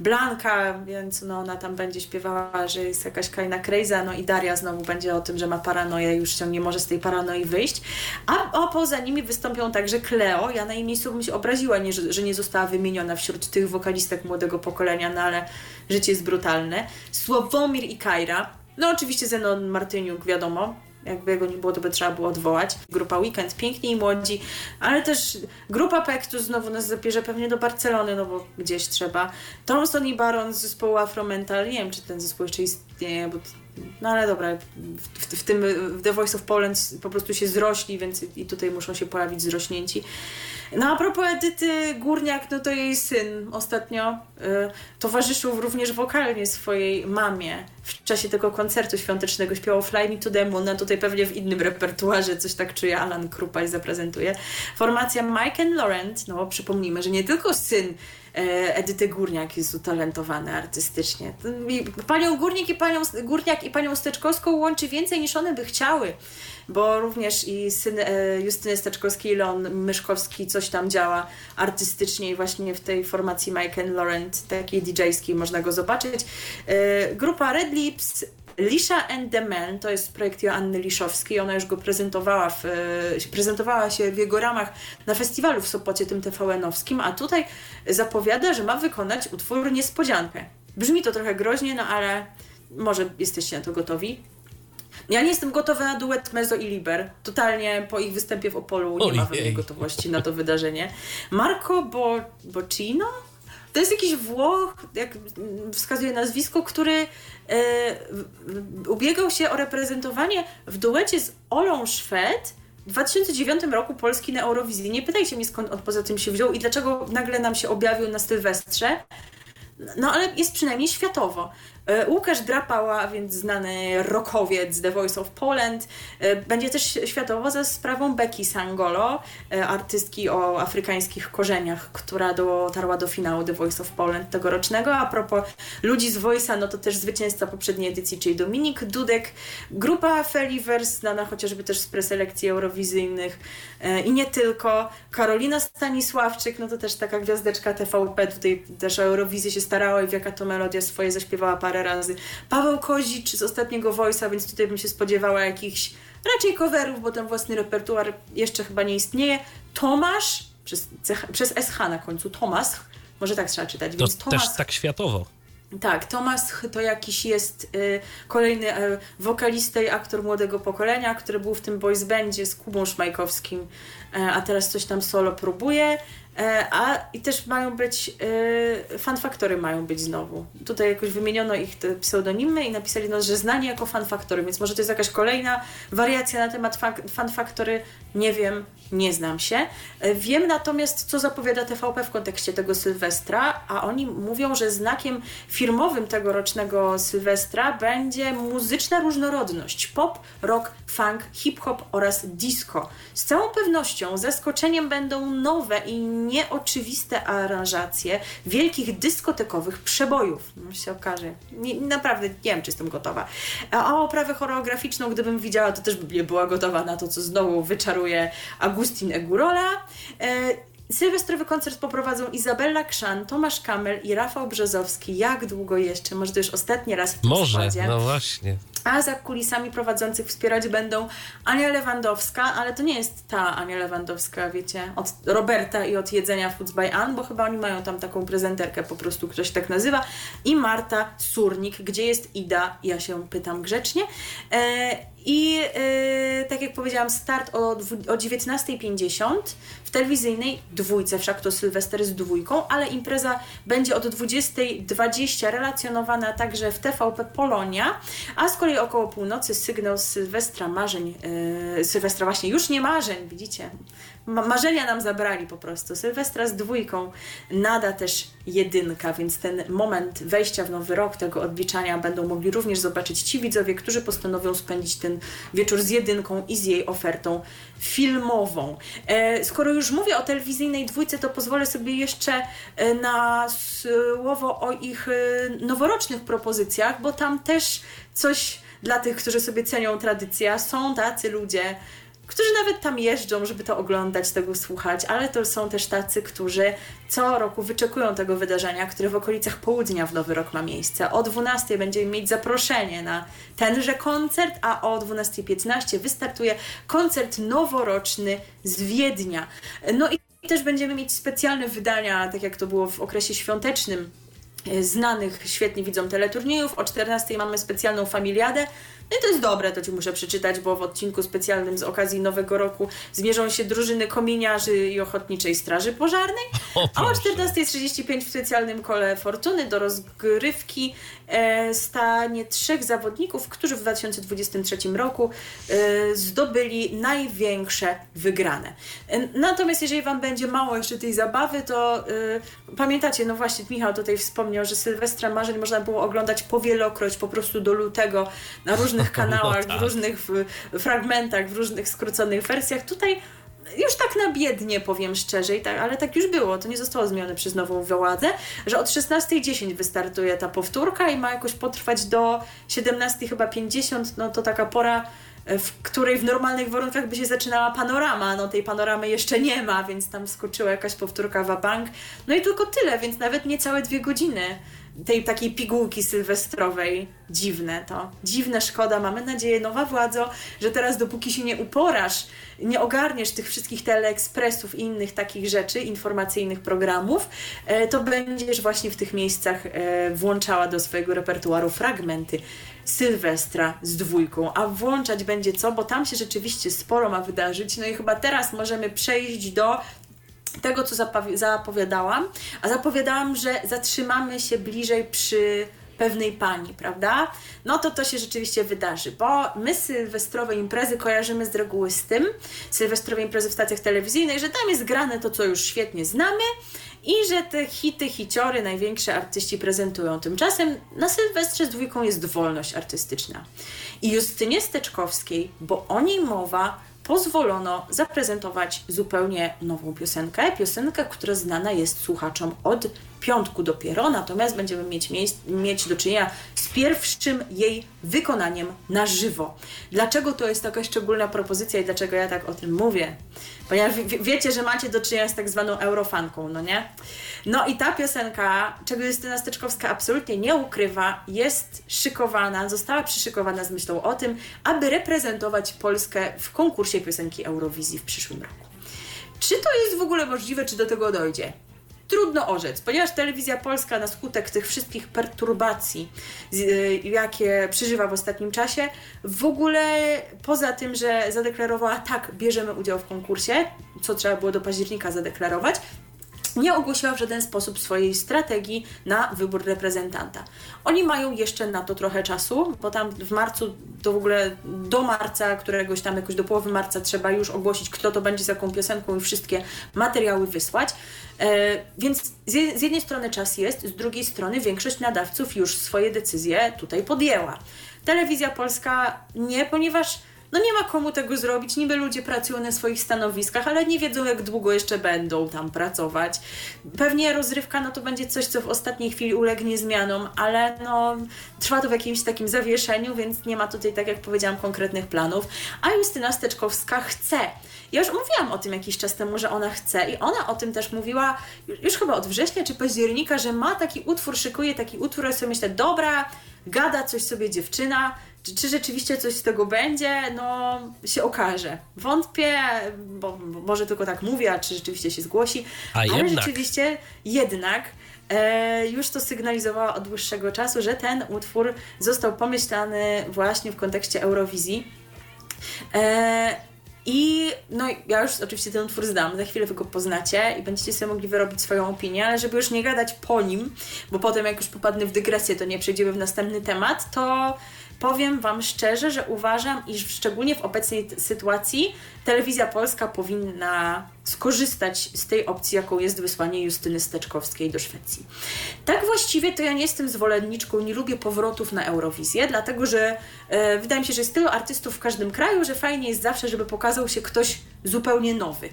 Blanka, więc no ona tam będzie śpiewała, że jest jakaś Kaina Krejza, no i Daria znowu będzie o tym, że ma paranoję już się nie może z tej paranoi wyjść. A, a poza nimi wystąpią także Cleo. Ja na jej miejscu bym się obraziła, nie, że, nie została wymieniona wśród tych wokalistek młodego pokolenia, no ale życie jest brutalne. Sławomir i No oczywiście Zenon Martyniuk, wiadomo. Jakby jego nie było, to by trzeba było odwołać. Grupa Weekend, piękni i młodzi, ale też grupa Pektus znowu nas zabierze pewnie do Barcelony, no bo gdzieś trzeba. Thompson i Baron z zespołu Afromental, nie wiem czy ten zespół jeszcze istnieje, bo no ale dobra, w, w, tym w The Voice of Poland po prostu się zrośli, więc i tutaj muszą się pojawić zrośnięci. No a propos Edyty Górniak, no to jej syn ostatnio y, towarzyszył również wokalnie swojej mamie w czasie tego koncertu świątecznego. Śpiewał Fly Me to the Moon, no tutaj pewnie w innym repertuarze coś tak czuje Alan Krupaj zaprezentuje. Formacja Mike and Laurent, no przypomnijmy, że nie tylko syn Edyty Górniak jest utalentowany artystycznie. Panią Górnik i panią, Górniak i panią Steczkowską łączy więcej niż one by chciały bo również i syn e, Justyny Steczkowskiej, Leon Myszkowski coś tam działa artystycznie i właśnie w tej formacji Mike and Laurent, takiej DJ-skiej można go zobaczyć. E, grupa Red Lips Lisha and the Man to jest projekt Joanny Liszowskiej. Ona już go prezentowała, w, e, prezentowała się w jego ramach na festiwalu w Sopocie, tym TVN-owskim, a tutaj zapowiada, że ma wykonać utwór Niespodziankę. Brzmi to trochę groźnie, no ale może jesteście na to gotowi. Ja nie jestem gotowa na duet Mezo i Liber. Totalnie po ich występie w Opolu nie ma we mnie gotowości na to wydarzenie. Marco Bo Bocino? To jest jakiś Włoch, jak wskazuje nazwisko, który e, ubiegał się o reprezentowanie w duecie z Olą Szwed w 2009 roku Polski na Eurowizji. Nie pytajcie mnie skąd on poza tym się wziął i dlaczego nagle nam się objawił na Sylwestrze. No ale jest przynajmniej światowo. E, Łukasz Drapała, więc znany rockowiec The Voice of Poland, e, będzie też światowo za sprawą Becky Sangolo, e, artystki o afrykańskich korzeniach, która dotarła do finału The Voice of Poland tegorocznego. A propos ludzi z Voice'a, no to też zwycięzca poprzedniej edycji, czyli Dominik Dudek, grupa Feliverse, znana chociażby też z preselekcji eurowizyjnych i nie tylko. Karolina Stanisławczyk, no to też taka gwiazdeczka TVP, tutaj też o Eurowizję się starała i w jaka to melodia swoje zaśpiewała parę parę razy. Paweł Kozicz z ostatniego Voice'a, więc tutaj bym się spodziewała jakichś raczej coverów, bo ten własny repertuar jeszcze chyba nie istnieje. Tomasz, przez, przez SH na końcu, Tomasz, może tak trzeba czytać. To więc Tomasz, też tak światowo. Tak, Tomasz to jakiś jest y, kolejny y, wokalista i aktor młodego pokolenia, który był w tym boys bandzie z Kubą Szmajkowskim, y, a teraz coś tam solo próbuje. E, a i też mają być, e, fanfaktory mają być znowu. Tutaj jakoś wymieniono ich te pseudonimy i napisali, no, że znani jako fanfaktory, więc może to jest jakaś kolejna wariacja na temat fanfaktory, nie wiem, nie znam się. E, wiem natomiast, co zapowiada TVP w kontekście tego Sylwestra, a oni mówią, że znakiem firmowym tegorocznego Sylwestra będzie muzyczna różnorodność. Pop, rock, funk, hip-hop oraz disco. Z całą pewnością zaskoczeniem będą nowe i nieoczywiste aranżacje wielkich dyskotekowych przebojów. No się okaże. Nie, naprawdę nie wiem, czy jestem gotowa. A oprawę choreograficzną, gdybym widziała, to też bym nie była gotowa na to, co znowu wyczaruje Agustin Egurola. E, Sylwestrowy koncert poprowadzą Izabella Krzan, Tomasz Kamel i Rafał Brzozowski. Jak długo jeszcze? Może to już ostatni raz w tym Może, składzie. no właśnie. A za kulisami prowadzących wspierać będą Ania Lewandowska, ale to nie jest ta Ania Lewandowska, wiecie, od Roberta i od jedzenia Foods by Ann, bo chyba oni mają tam taką prezenterkę, po prostu ktoś tak nazywa. I Marta Surnik, gdzie jest Ida? Ja się pytam grzecznie. E, I yy, tak jak powiedziałam, start o, o 19.50 w telewizyjnej dwójce, wszak to Sylwester z dwójką, ale impreza będzie od 20.20 relacjonowana także w TVP Polonia, a z kolei około północy sygnał Sylwestra marzeń, yy, Sylwestra właśnie już nie marzeń, widzicie, Ma marzenia nam zabrali po prostu. Sylwestra z dwójką nada też jedynka, więc ten moment wejścia w nowy rok, tego odliczania będą mogli również zobaczyć ci widzowie, którzy postanowią spędzić ten wieczór z jedynką i z jej ofertą filmową. E, skoro już mówię o telewizyjnej dwójce, to pozwolę sobie jeszcze e, na słowo o ich e, noworocznych propozycjach, bo tam też coś dla tych, którzy sobie cenią tradycję. Są tacy ludzie, którzy nawet tam jeżdżą, żeby to oglądać, tego słuchać, ale to są też tacy, którzy co roku wyczekują tego wydarzenia, które w okolicach południa w Nowy Rok ma miejsce. O 12 będziemy mieć zaproszenie na tenże koncert, a o 12.15 wystartuje koncert noworoczny z Wiednia. No i też będziemy mieć specjalne wydania, tak jak to było w okresie świątecznym, znanych świetnie widzom teleturniejów. O 14 mamy specjalną familiadę, no i to jest dobre, to Ci muszę przeczytać, bo w odcinku specjalnym z okazji Nowego Roku zmierzą się drużyny kominiarzy i Ochotniczej Straży Pożarnej, O, a o proszę. 14.35 w specjalnym kole Fortuny do rozgrywki e, stanie trzech zawodników, którzy w 2023 roku e, zdobyli największe wygrane. E, natomiast jeżeli Wam będzie mało jeszcze tej zabawy, to e, pamiętacie, no właśnie Michał tutaj wspomniał, że Sylwestra Marzeń można było oglądać powielokroć, po prostu do lutego na różnych kanałach, tak. w różnych w, fragmentach, w różnych skróconych wersjach. Tutaj już tak na biednie powiem szczerze, i tak, ale tak już było, to nie zostało zmienione przez nową władzę, że od 16.10 wystartuje ta powtórka i ma jakoś potrwać do 17 chyba 50, no to taka pora, e, w której w normalnych warunkach by się zaczynała panorama, no tej panoramy jeszcze nie ma, więc tam skoczyła jakaś powtórka w bank. No i tylko tyle, więc nawet niecałe dwie godziny tej takiej pigułki sylwestrowej. Dziwne to. Dziwne, szkoda. Mamy nadzieję, nowa władzo, że teraz dopóki się nie uporasz, nie ogarniesz tych wszystkich teleekspresów i innych takich rzeczy, informacyjnych programów, e, to będziesz właśnie w tych miejscach e, włączała do swojego repertuaru fragmenty Sylwestra z dwójką. A włączać będzie co? Bo tam się rzeczywiście sporo ma wydarzyć. No i chyba teraz możemy przejść do tego, co zapowi- zapowiadałam, a zapowiadałam, że zatrzymamy się bliżej przy pewnej pani, prawda? No to to się rzeczywiście wydarzy, bo my sylwestrowe imprezy kojarzymy z reguły z tym, sylwestrowe imprezy w stacjach telewizyjnych, że tam jest grane to, co już świetnie znamy i że te hity, hiciory największe artyści prezentują. Tymczasem na Sylwestrze z dwójką jest wolność artystyczna. I Justynie Steczkowskiej, bo o niej mowa, pozwolono zaprezentować zupełnie nową piosenkę. Piosenkę, która znana jest słuchaczom od piątku dopiero, natomiast będziemy mieć, mieć do czynienia z pierwszym jej wykonaniem na żywo. Dlaczego to jest taka szczególna propozycja i dlaczego ja tak o tym mówię? Ponieważ wie, wiecie, że macie do czynienia z tak zwaną eurofanką, no nie? No i ta piosenka, czego Justyna Steczkowska absolutnie nie ukrywa, jest szykowana, została przyszykowana z myślą o tym, aby reprezentować Polskę w konkursie piosenki Eurowizji w przyszłym roku. Czy to jest w ogóle możliwe, czy do tego dojdzie? Trudno orzec, ponieważ telewizja polska na skutek tych wszystkich perturbacji, y, jakie przeżywa w ostatnim czasie, w ogóle poza tym, że zadeklarowała tak, bierzemy udział w konkursie, co trzeba było do października zadeklarować, nie ogłosiła w żaden sposób swojej strategii na wybór reprezentanta. Oni mają jeszcze na to trochę czasu, bo tam w marcu, to w ogóle do marca, któregoś tam jakoś do połowy marca trzeba już ogłosić, kto to będzie za jaką piosenką i wszystkie materiały wysłać. E, więc z, z jednej strony czas jest, z drugiej strony większość nadawców już swoje decyzje tutaj podjęła. Telewizja Polska nie, ponieważ no nie ma komu tego zrobić. Niby ludzie pracują na swoich stanowiskach, ale nie wiedzą, jak długo jeszcze będą tam pracować. Pewnie rozrywka no to będzie coś, co w ostatniej chwili ulegnie zmianom, ale no trwa to w jakimś takim zawieszeniu, więc nie ma tutaj, tak jak powiedziałam, konkretnych planów. A Justyna Steczkowska chce. Ja już mówiłam o tym jakiś czas temu, że ona chce i ona o tym też mówiła już chyba od września czy października, że ma taki utwór, szykuje taki utwór, sobie myślę, dobra, gada coś sobie dziewczyna, czy, czy rzeczywiście coś z tego będzie, no się okaże. Wątpię, bo, bo może tylko tak mówię, a czy rzeczywiście się zgłosi, A ale jednak. rzeczywiście jednak e, już to sygnalizowała od dłuższego czasu, że ten utwór został pomyślany właśnie w kontekście Eurowizji. E, I no, ja już oczywiście ten utwór znam, za chwilę wy go poznacie i będziecie sobie mogli wyrobić swoją opinię, ale żeby już nie gadać po nim, bo potem jak już popadnę w dygresję, to nie przejdziemy w następny temat, to powiem Wam szczerze, że uważam, iż szczególnie w obecnej sytuacji telewizja polska powinna skorzystać z tej opcji, jaką jest wysłanie Justyny Steczkowskiej do Szwecji. Tak właściwie to ja nie jestem zwolenniczką, nie lubię powrotów na Eurowizję, dlatego że e, wydaje mi się, że jest tylu artystów w każdym kraju, że fajnie jest zawsze, żeby pokazał się ktoś zupełnie nowy.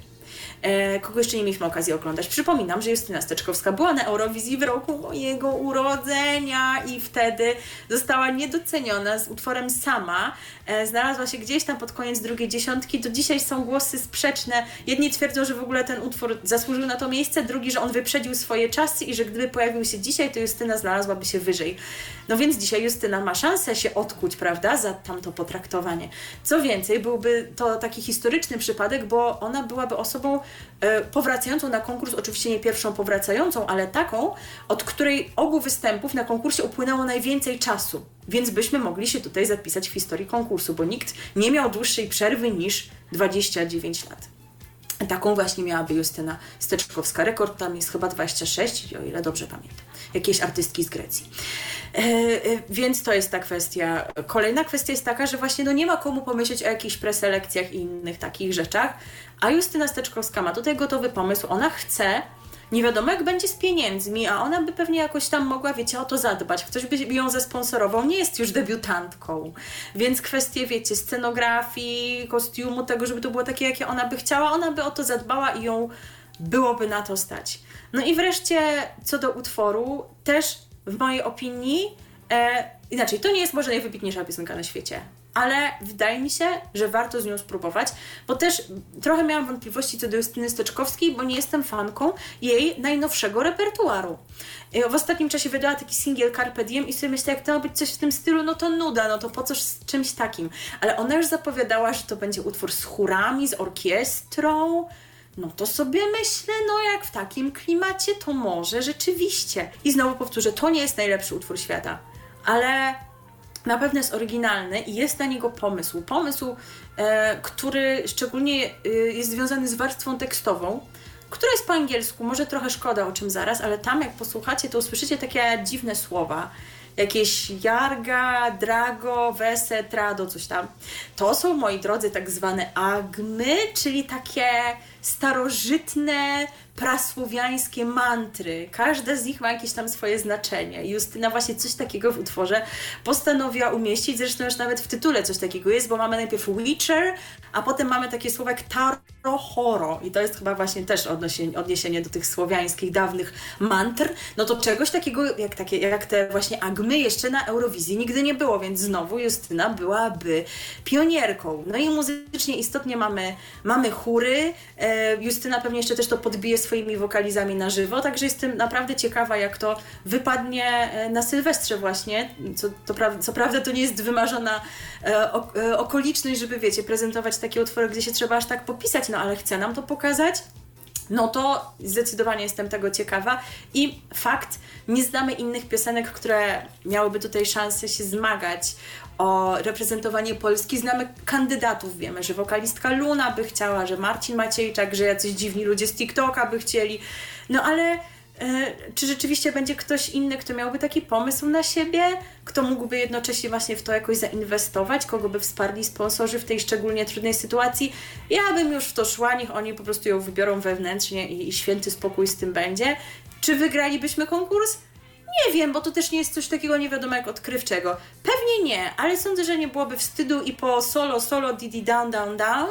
E, kogo jeszcze nie mieliśmy okazji oglądać. Przypominam, że Justyna Steczkowska była na Eurowizji w roku mojego urodzenia i wtedy została niedoceniona z utworem Sama. E, znalazła się gdzieś tam pod koniec drugiej dziesiątki. Do dzisiaj są głosy sprzeczne. Jedni twierdzą, że w ogóle ten utwór zasłużył na to miejsce, drugi, że on wyprzedził swoje czasy i że gdyby pojawił się dzisiaj, to Justyna znalazłaby się wyżej. No więc dzisiaj Justyna ma szansę się odkuć, prawda, za tamto potraktowanie. Co więcej, byłby to taki historyczny przypadek, bo ona byłaby osobą powracającą na konkurs, oczywiście nie pierwszą powracającą, ale taką, od której obu występów na konkursie upłynęło najwięcej czasu. Więc byśmy mogli się tutaj zapisać w historii konkursu, bo nikt nie miał dłuższej przerwy niż 29 lat. Taką właśnie miałaby Justyna Steczkowska. Rekord tam jest chyba 26, o ile dobrze pamiętam. Jakiejś artystki z Grecji. E, e, więc to jest ta kwestia. Kolejna kwestia jest taka, że właśnie no nie ma komu pomyśleć o jakichś preselekcjach i innych takich rzeczach, a Justyna Steczkowska ma tutaj gotowy pomysł. Ona chce, nie wiadomo jak będzie z pieniędzmi, a ona by pewnie jakoś tam mogła, wiecie, o to zadbać. Ktoś by ją zasponsorował, nie jest już debiutantką. Więc kwestie, wiecie, scenografii, kostiumu, tego, żeby to było takie, jakie ona by chciała, ona by o to zadbała i ją byłoby na to stać. No i wreszcie co do utworu, też w mojej opinii, e, inaczej, to nie jest może najwybitniejsza piosenka na świecie, ale wydaje mi się, że warto z nią spróbować, bo też trochę miałam wątpliwości co do Justyny Steczkowskiej, bo nie jestem fanką jej najnowszego repertuaru. E, W ostatnim czasie wydała taki singiel Carpe Diem i sobie myślę, jak to ma być coś w tym stylu, no to nuda, no to po coś z czymś takim. Ale ona już zapowiadała, że to będzie utwór z chórami, z orkiestrą, no to sobie myślę, no jak w takim klimacie, to może rzeczywiście. I znowu powtórzę, to nie jest najlepszy utwór świata, ale na pewno jest oryginalny i jest na niego pomysł. Pomysł, e, który szczególnie e, jest związany z warstwą tekstową, która jest po angielsku, może trochę szkoda, o czym zaraz, ale tam jak posłuchacie, to usłyszycie takie dziwne słowa. Jakieś jarga, drago, wese, trado, coś tam. To są, moi drodzy, tak zwane agmy, czyli takie starożytne, prasłowiańskie mantry. Każda z nich ma jakieś tam swoje znaczenie. Justyna właśnie coś takiego w utworze postanowiła umieścić, zresztą już nawet w tytule coś takiego jest, bo mamy najpierw Witcher, a potem mamy takie słowa jak Tarohoro i to jest chyba właśnie też odniesienie, odniesienie do tych słowiańskich, dawnych mantr. No to czegoś takiego jak, takie, jak te właśnie agmy jeszcze na Eurowizji nigdy nie było, więc znowu Justyna byłaby pionierką. No i muzycznie istotnie mamy, mamy chóry. E, Justyna pewnie jeszcze też to podbije swoimi wokalizami na żywo, także jestem naprawdę ciekawa, jak to wypadnie e, na Sylwestrze właśnie. Co, to co prawda to nie jest wymarzona e, e, okoliczność, żeby wiecie, prezentować takie utwory, gdzie się trzeba aż tak popisać, no ale chce nam to pokazać. No to zdecydowanie jestem tego ciekawa i fakt, nie znamy innych piosenek, które miałyby tutaj szansę się zmagać o reprezentowanie Polski. Znamy kandydatów, wiemy, że wokalistka Luna by chciała, że Marcin Maciejczak, że jacyś dziwni ludzie z TikToka by chcieli. No ale E, czy rzeczywiście będzie ktoś inny, kto miałby taki pomysł na siebie, kto mógłby jednocześnie właśnie w to jakoś zainwestować, kogo by wsparli sponsorzy w tej szczególnie trudnej sytuacji? Ja bym już w to szła, niech oni po prostu ją wybiorą wewnętrznie i, i święty spokój z tym będzie. Czy wygralibyśmy konkurs? Nie wiem, bo to też nie jest coś takiego nie wiadomo jak odkrywczego. Pewnie nie, ale sądzę, że nie byłoby wstydu i po solo, solo, didi, down, down, down,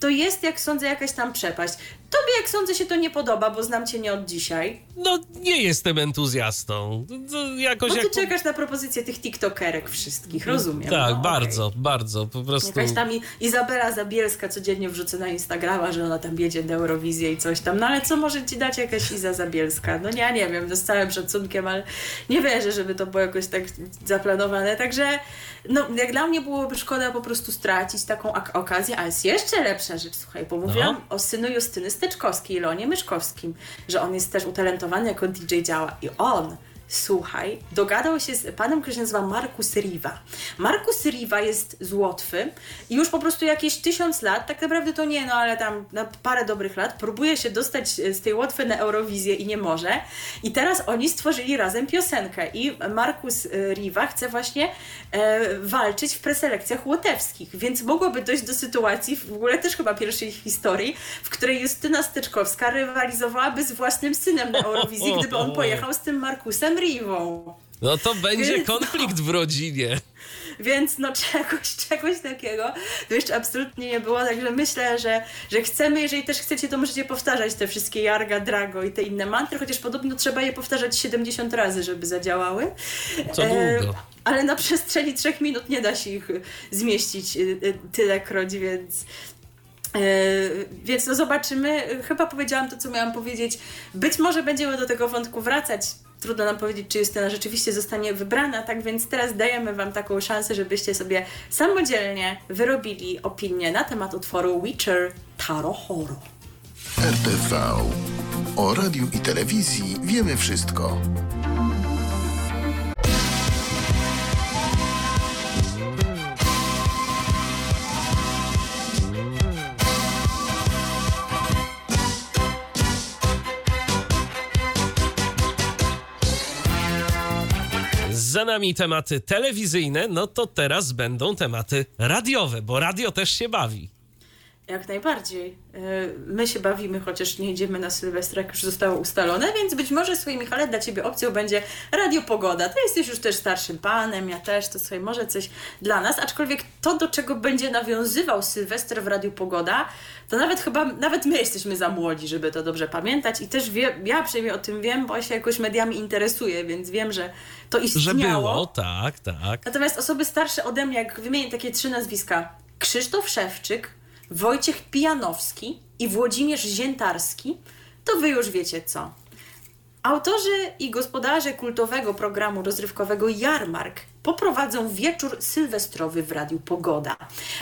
to jest, jak sądzę, jakaś tam przepaść. Tobie, jak sądzę, się to nie podoba, bo znam cię nie od dzisiaj. No, nie jestem entuzjastą. To jakoś bo ty jak... czekasz na propozycję tych tiktokerek wszystkich, rozumiem. Tak, no, bardzo, okay. bardzo, po prostu... Jakaś tam Izabela Zabielska codziennie wrzuca na Instagrama, że ona tam jedzie na Eurowizję i coś tam. No ale co może ci dać jakaś Iza Zabielska? No ja nie wiem, no z całym szacunkiem, ale nie wierzę, żeby to było jakoś tak zaplanowane. Także no, jak dla mnie byłoby szkoda po prostu stracić taką okazję, ale jest jeszcze lepsza rzecz, słuchaj, bo mówiłam no. o synu Justyny Steczkowskiej, Leonie Myszkowskim, że on jest też utalentowany jako DJ działa. I on słuchaj, dogadał się z panem, który się nazywa Markus Riva. Markus Riva jest z Łotwy i już po prostu jakieś tysiąc lat, tak naprawdę to nie, no ale tam na parę dobrych lat, próbuje się dostać z tej Łotwy na Eurowizję i nie może. I teraz oni stworzyli razem piosenkę i Markus Riva chce właśnie e, walczyć w preselekcjach łotewskich, więc mogłoby dojść do sytuacji, w ogóle też chyba pierwszej historii, w której Justyna Styczkowska rywalizowałaby z własnym synem na Eurowizji, gdyby on pojechał z tym Markusem Rivą. No to będzie Więc konflikt no. w rodzinie. Więc no czegoś, czegoś takiego to jeszcze absolutnie nie było, także myślę, że, że chcemy, jeżeli też chcecie, to możecie powtarzać te wszystkie Jarga, Drago i te inne mantry, chociaż podobno trzeba je powtarzać 70 razy, żeby zadziałały. Co długo. E, ale na przestrzeni trzech minut nie da się ich zmieścić y, y, tylekroć, więc Yy, więc no zobaczymy. Chyba powiedziałam to, co miałam powiedzieć. Być może będziemy do tego wątku wracać. Trudno nam powiedzieć, czy Justyna rzeczywiście zostanie wybrana, tak więc teraz dajemy Wam taką szansę, żebyście sobie samodzielnie wyrobili opinię na temat utworu Witcher Taro Horo. RTV. O radiu i telewizji wiemy wszystko. Za nami tematy telewizyjne, no to teraz będą tematy radiowe, bo radio też się bawi. Jak najbardziej. E, my się bawimy, chociaż nie idziemy na Sylwestra, jak już zostało ustalone, więc być może swoim Michale dla Ciebie opcją będzie Radio Pogoda. Ty jesteś już też starszym panem, ja też, to sobie może coś dla nas, aczkolwiek to, do czego będzie nawiązywał Sylwester w Radiu Pogoda, to nawet chyba, nawet my jesteśmy za młodzi, żeby to dobrze pamiętać i też wie, ja przynajmniej o tym wiem, bo ja się jakoś mediami interesuję, więc wiem, że to istniało. Że było, tak, tak. Natomiast osoby starsze ode mnie, jak wymienię takie trzy nazwiska, Krzysztof Szewczyk, Wojciech Pijanowski i Włodzimierz Ziętarski, to wy już wiecie co. Autorzy i gospodarze kultowego programu rozrywkowego Jarmark poprowadzą wieczór sylwestrowy w Radiu Pogoda.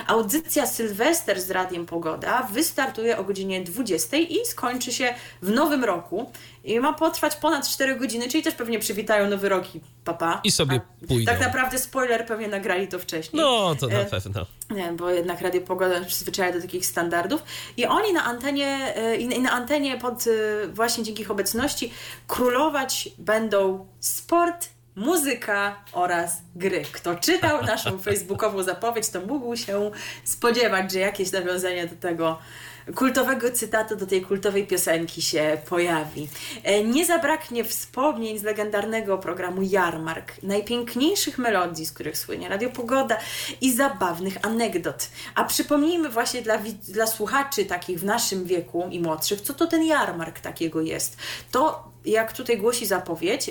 Audycja Sylwester z Radiem Pogoda wystartuje o godzinie 20 i skończy się w nowym roku. I ma potrwać ponad 4 godziny, czyli też pewnie przywitają nowy rok i papa. I sobie A, pójdą. Tak naprawdę spoiler, pewnie nagrali to wcześniej. No, to na e, pewno. Nie, bo jednak Radio Pogoda przyzwyczaja do takich standardów. I oni na antenie, e, i na antenie pod e, właśnie dzięki ich obecności królować będą sport, muzyka oraz gry. Kto czytał naszą facebookową zapowiedź, to mógł się spodziewać, że jakieś nawiązanie do tego kultowego cytatu do tej kultowej piosenki się pojawi. E, nie zabraknie wspomnień z legendarnego programu Jarmark, najpiękniejszych melodii, z których słynie Radio Pogoda i zabawnych anegdot. A przypomnijmy właśnie dla, dla słuchaczy takich w naszym wieku i młodszych, co to ten Jarmark takiego jest. To, jak tutaj głosi zapowiedź,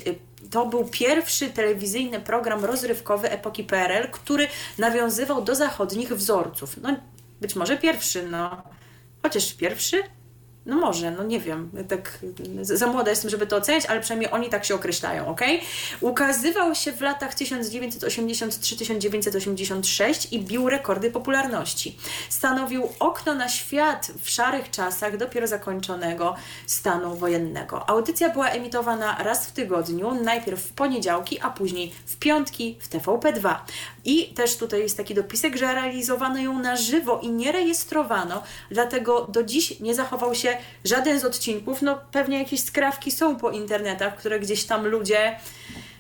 to był pierwszy telewizyjny program rozrywkowy epoki PRL, który nawiązywał do zachodnich wzorców. No, być może pierwszy, no. Chociaż pierwszy? No może, no nie wiem, tak za młoda jestem, żeby to oceniać, ale przynajmniej oni tak się określają, ok? Ukazywał się w latach 1983-1986 i bił rekordy popularności. Stanowił okno na świat w szarych czasach dopiero zakończonego stanu wojennego. Audycja była emitowana raz w tygodniu, najpierw w poniedziałki, a później w piątki w TVP2. I też tutaj jest taki dopisek, że realizowano ją na żywo i nie rejestrowano, dlatego do dziś nie zachował się żaden z odcinków. No pewnie jakieś skrawki są po internetach, które gdzieś tam ludzie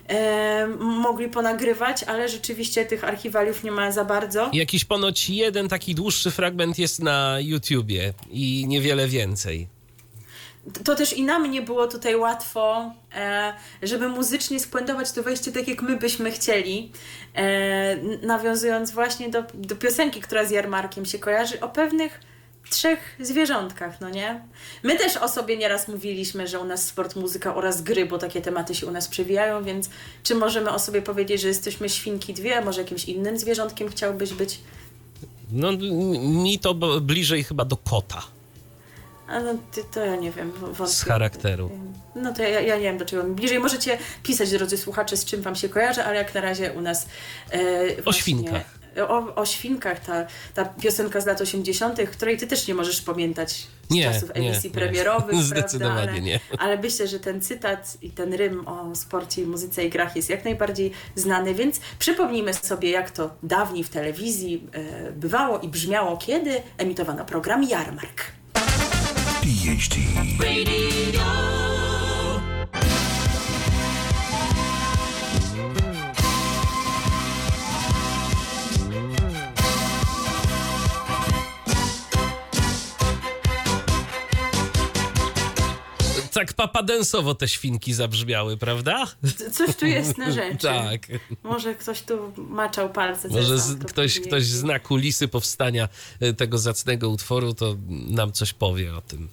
e, mogli ponagrywać, ale rzeczywiście tych archiwaliów nie ma za bardzo. Jakiś ponoć jeden taki dłuższy fragment jest na YouTubie i niewiele więcej. To też i nam nie było tutaj łatwo, e, żeby muzycznie spuentować to wejście tak, jak my byśmy chcieli. E, nawiązując właśnie do, do piosenki, która z jarmarkiem się kojarzy, o pewnych trzech zwierzątkach, no nie? My też o sobie nieraz mówiliśmy, że u nas sport, muzyka oraz gry, bo takie tematy się u nas przewijają, więc czy możemy o sobie powiedzieć, że jesteśmy świnki dwie, a może jakimś innym zwierzątkiem chciałbyś być? No, mi to bliżej chyba do kota. A no, ty, to ja nie wiem. Wątpię. Z charakteru. No to ja, ja nie wiem, do czego bliżej. Możecie pisać, drodzy słuchacze, z czym wam się kojarzy, ale jak na razie u nas... E, o świnkach o, o świnkach, ta, ta piosenka z lat 80., której ty też nie możesz pamiętać z nie, czasów emisji nie, premierowych. Nie. Zdecydowanie ale, nie. Ale myślę, że ten cytat i ten rym o sporcie, muzyce i grach jest jak najbardziej znany, więc przypomnijmy sobie, jak to dawniej w telewizji e, bywało i brzmiało, kiedy emitowano program Jarmark. PhD. Radio. Papadensowo te świnki zabrzmiały, prawda? Coś tu jest na rzeczy. tak. Może ktoś tu maczał palce. Może z, ktoś, ktoś zna kulisy powstania e, tego zacnego utworu, to nam coś powie o tym.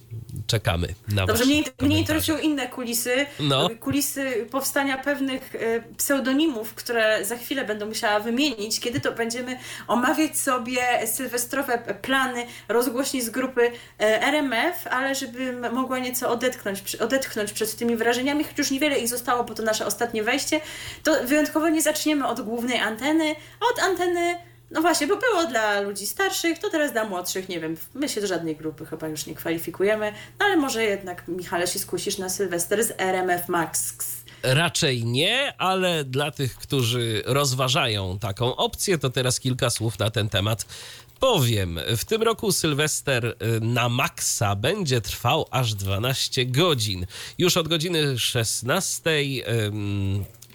Czekamy na Dobrze, mnie, mnie interesują inne kulisy. No. Kulisy powstania pewnych e, pseudonimów, które za chwilę będę musiała wymienić, kiedy to będziemy omawiać sobie sylwestrowe plany rozgłośni z grupy RMF, ale żebym mogła nieco odetchnąć odetchnąć przed tymi wrażeniami, choć już niewiele ich zostało, bo to nasze ostatnie wejście, to wyjątkowo nie zaczniemy od głównej anteny, od anteny no właśnie, bo było dla ludzi starszych, to teraz dla młodszych, nie wiem, my się do żadnej grupy chyba już nie kwalifikujemy, no ale może jednak, Michale, się skusisz na Sylwester z RMF Max. Raczej nie, ale dla tych, którzy rozważają taką opcję, to teraz kilka słów na ten temat powiem. W tym roku Sylwester y, na maksa będzie trwał aż 12 godzin. Już od godziny 16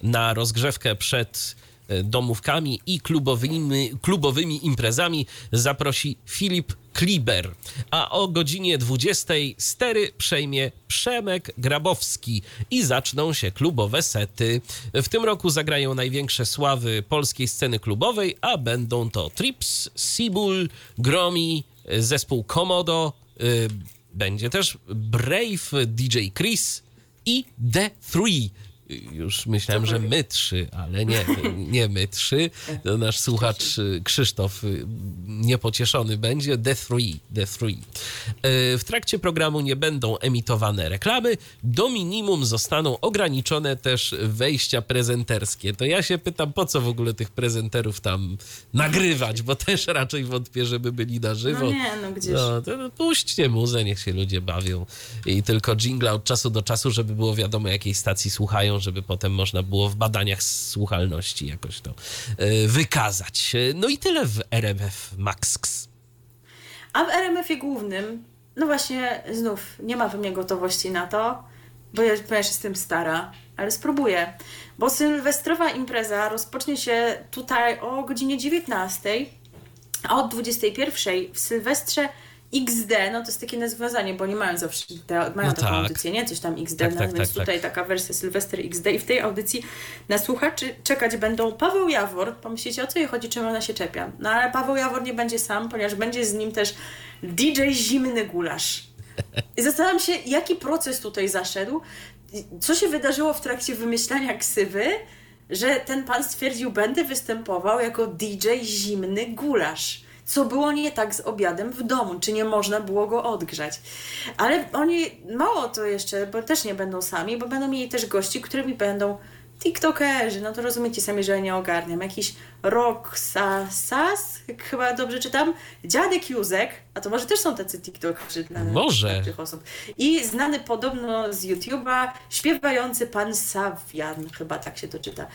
na rozgrzewkę przed domówkami i klubowymi, klubowymi imprezami zaprosi Filip Kliber. A o godzinie 20 stery przejmie Przemek Grabowski i zaczną się klubowe sety. W tym roku zagrają największe sławy polskiej sceny klubowej, a będą to Trips, Sibul, Gromi, zespół Komodo, y, będzie też Brave, DJ Chris i The Three już myślałem, że my trzy, ale nie, nie my trzy. To nasz słuchacz y, Krzysztof y, niepocieszony będzie. The Three, The Three. Y, w trakcie programu nie będą emitowane reklamy. Do minimum zostaną ograniczone też wejścia prezenterskie. To ja się pytam, po co w ogóle tych prezenterów tam nagrywać, bo też raczej wątpię, żeby byli na żywo. No nie, no gdzieś. No, to no, puśćcie muzę, niech się ludzie bawią. I tylko jingla od czasu do czasu, żeby było wiadomo, jakiej stacji słuchają, żeby potem można było w badaniach słuchalności jakoś to e, wykazać. No i tyle w RMF Max. A w RMF-ie głównym, no właśnie znów nie ma we mnie gotowości na to, bo ja, ja jestem stara, ale spróbuję. Bo sylwestrowa impreza rozpocznie się tutaj o godzinie 19, a od 21 w Sylwestrze XD, no to jest takie nazwanie, bo nie mają zawsze, te, mają no taką tak. audycję, nie? Coś tam XD, tak, no, tak, więc tak, tutaj tak. taka wersja Sylwester XD i w tej audycji na słuchaczy czekać będą Paweł Jawor, pomyślicie o co jej chodzi, czym ona się czepia, no ale Paweł Jawor nie będzie sam, ponieważ będzie z nim też DJ Zimny Gulasz. I zastanawiam się, jaki proces tutaj zaszedł, co się wydarzyło w trakcie wymyślania ksywy, że ten pan stwierdził, będę występował jako DJ Zimny Gulasz co było nie tak z obiadem w domu, czy nie można było go odgrzać. Ale oni, mało to jeszcze, bo też nie będą sami, bo będą mieli też gości, którymi będą TikTokerzy, no to rozumiecie sami, że ja nie ogarniam. Jakiś Roxasas, chyba dobrze czytam, Dziadek Józek, a to może też są tacy TikTokerzy dla Może. tych osób. I znany podobno z YouTube'a śpiewający pan Sawian, chyba tak się to czyta.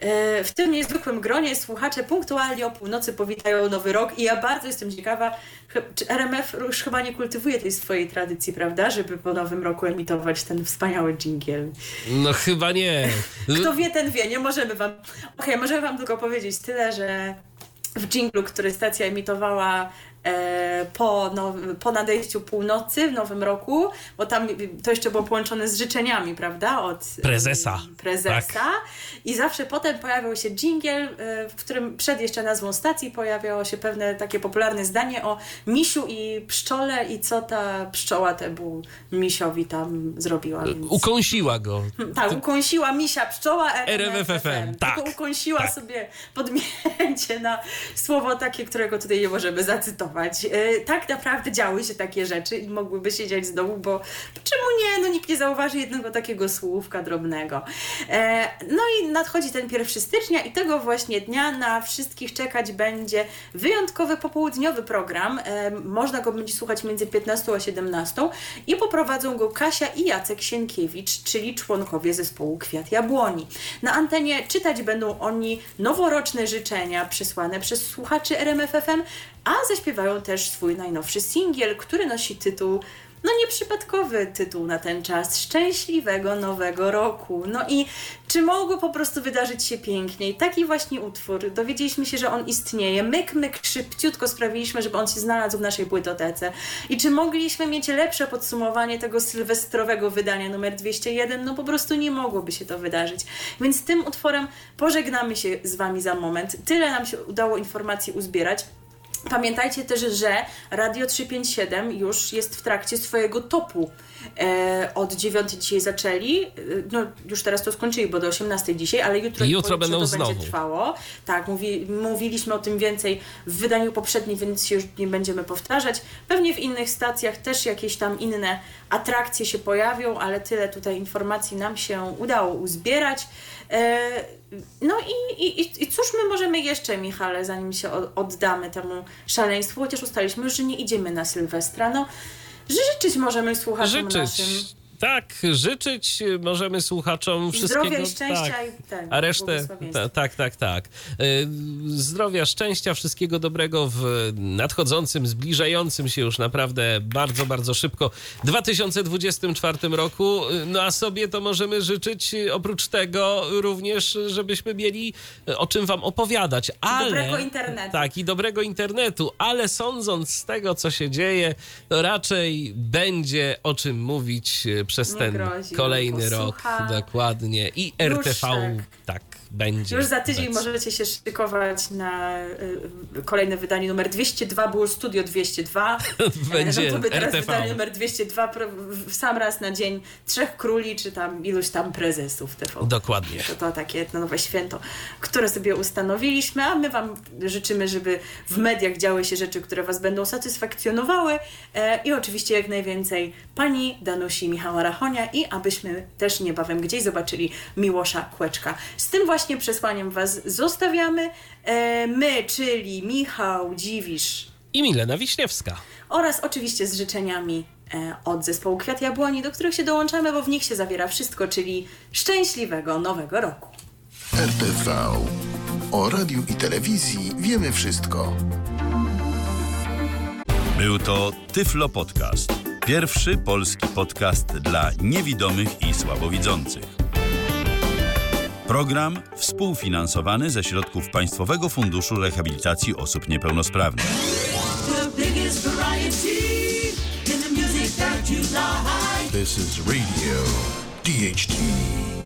E, W tym niezwykłym gronie słuchacze punktualnie o północy powitają nowy rok i ja bardzo jestem ciekawa, czy RMF już chyba nie kultywuje tej swojej tradycji, prawda, żeby po nowym roku emitować ten wspaniały dżingiel. No chyba nie. Kto wie, ten wie, nie możemy wam... Okej, możemy wam tylko powiedzieć tyle, że w dżinglu, który stacja emitowała po, no, po nadejściu północy w nowym roku, bo tam to jeszcze było połączone z życzeniami, prawda? Od e, Prezesa. prezesa. Tak. I zawsze potem pojawiał się dżingiel, e, w którym przed jeszcze nazwą stacji pojawiało się pewne takie popularne zdanie o misiu i pszczole i co ta pszczoła temu misiowi tam zrobiła. Więc... Ukąsiła go. Tak, ukąsiła misia pszczoła RMF FM, tak, Tylko ukąsiła tak. sobie podmięcie na słowo takie, którego tutaj nie możemy zacytować. E, tak naprawdę działy się takie rzeczy i mogłyby siedzieć z domu, bo czemu nie? No nikt nie zauważy jednego takiego słówka drobnego. E, no i nadchodzi ten 1 stycznia i tego właśnie dnia na wszystkich czekać będzie wyjątkowy popołudniowy program. E, można go będzie słuchać między 15 a 17 i poprowadzą go Kasia i Jacek Sienkiewicz, czyli członkowie zespołu Kwiat Jabłoni. Na antenie czytać będą oni noworoczne życzenia przesłane przez słuchaczy RMFFM, a zaśpiewają też swój najnowszy singiel, który nosi tytuł no nieprzypadkowy tytuł na ten czas Szczęśliwego Nowego Roku. No i czy mogło po prostu wydarzyć się piękniej? Taki właśnie utwór. Dowiedzieliśmy się, że on istnieje. Myk, myk, szybciutko sprawiliśmy, żeby on się znalazł w naszej płytotece. I czy mogliśmy mieć lepsze podsumowanie tego sylwestrowego wydania numer 201? No po prostu nie mogłoby się to wydarzyć. Więc tym utworem pożegnamy się z Wami za moment. Tyle nam się udało informacji uzbierać. Pamiętajcie też, że Radio 357 już jest w trakcie swojego topu. E, od 9 dzisiaj zaczęli, e, no już teraz to skończyli, bo do 18 dzisiaj, ale jutro, jutro będą to znowu. będzie trwało. Tak, mówi, mówiliśmy o tym więcej w wydaniu poprzednim, więc się już nie będziemy powtarzać. Pewnie w innych stacjach też jakieś tam inne atrakcje się pojawią, ale tyle tutaj informacji nam się udało uzbierać. E, no i, i, i- cóż my możemy jeszcze, Michale, zanim się oddamy temu szaleństwu, chociaż ustaliliśmy już, że nie idziemy na Sylwestra, no życzyć możemy słuchaczom Życzyć. naszym Tak, życzyć możemy słuchaczom wszystkiego. zdrowia i szczęścia tak. i ten, A resztę, ta, tak, tak, tak. Y, Zdrowia, szczęścia, wszystkiego dobrego w nadchodzącym, zbliżającym się już naprawdę bardzo, bardzo szybko 2024 roku. Y, No a sobie to możemy życzyć oprócz tego również, żebyśmy mieli y, o czym wam opowiadać. Ale, dobrego internetu. Tak, i dobrego internetu, ale sądząc z tego, co się dzieje, to raczej będzie o czym mówić przez Nie ten grozi, kolejny rok. Dokładnie. I RTV tak. Będzie. Już za tydzień obecny. możecie się szykować na y, kolejne wydanie numer 202, było Studio 202. Będzie no to by teraz RTV. wydanie numer 202 pro- w sam raz na dzień Trzech Króli, czy tam iluś tam prezesów TV. Dokładnie. To, to takie no, nowe święto, które sobie ustanowiliśmy, a my Wam życzymy, żeby w mediach działy się rzeczy, które Was będą satysfakcjonowały e, i oczywiście jak najwięcej Pani Danusi Michała Rachonia i abyśmy też niebawem gdzieś zobaczyli Miłosza Kłeczka. Z tym właśnie przesłaniem Was zostawiamy. E, my, czyli Michał Dziwisz I Milena Wiśniewska. oraz oczywiście z życzeniami e, od zespołu Kwiat Jabłoni, do których się dołączamy, bo w nich się zawiera wszystko, czyli szczęśliwego nowego roku. RTV. O radiu i telewizji wiemy wszystko. Był to Tyflo Podcast. Pierwszy polski podcast dla niewidomych i słabowidzących. Program współfinansowany ze środków Państwowego Funduszu Rehabilitacji Osób Niepełnosprawnych. This is Radio DHT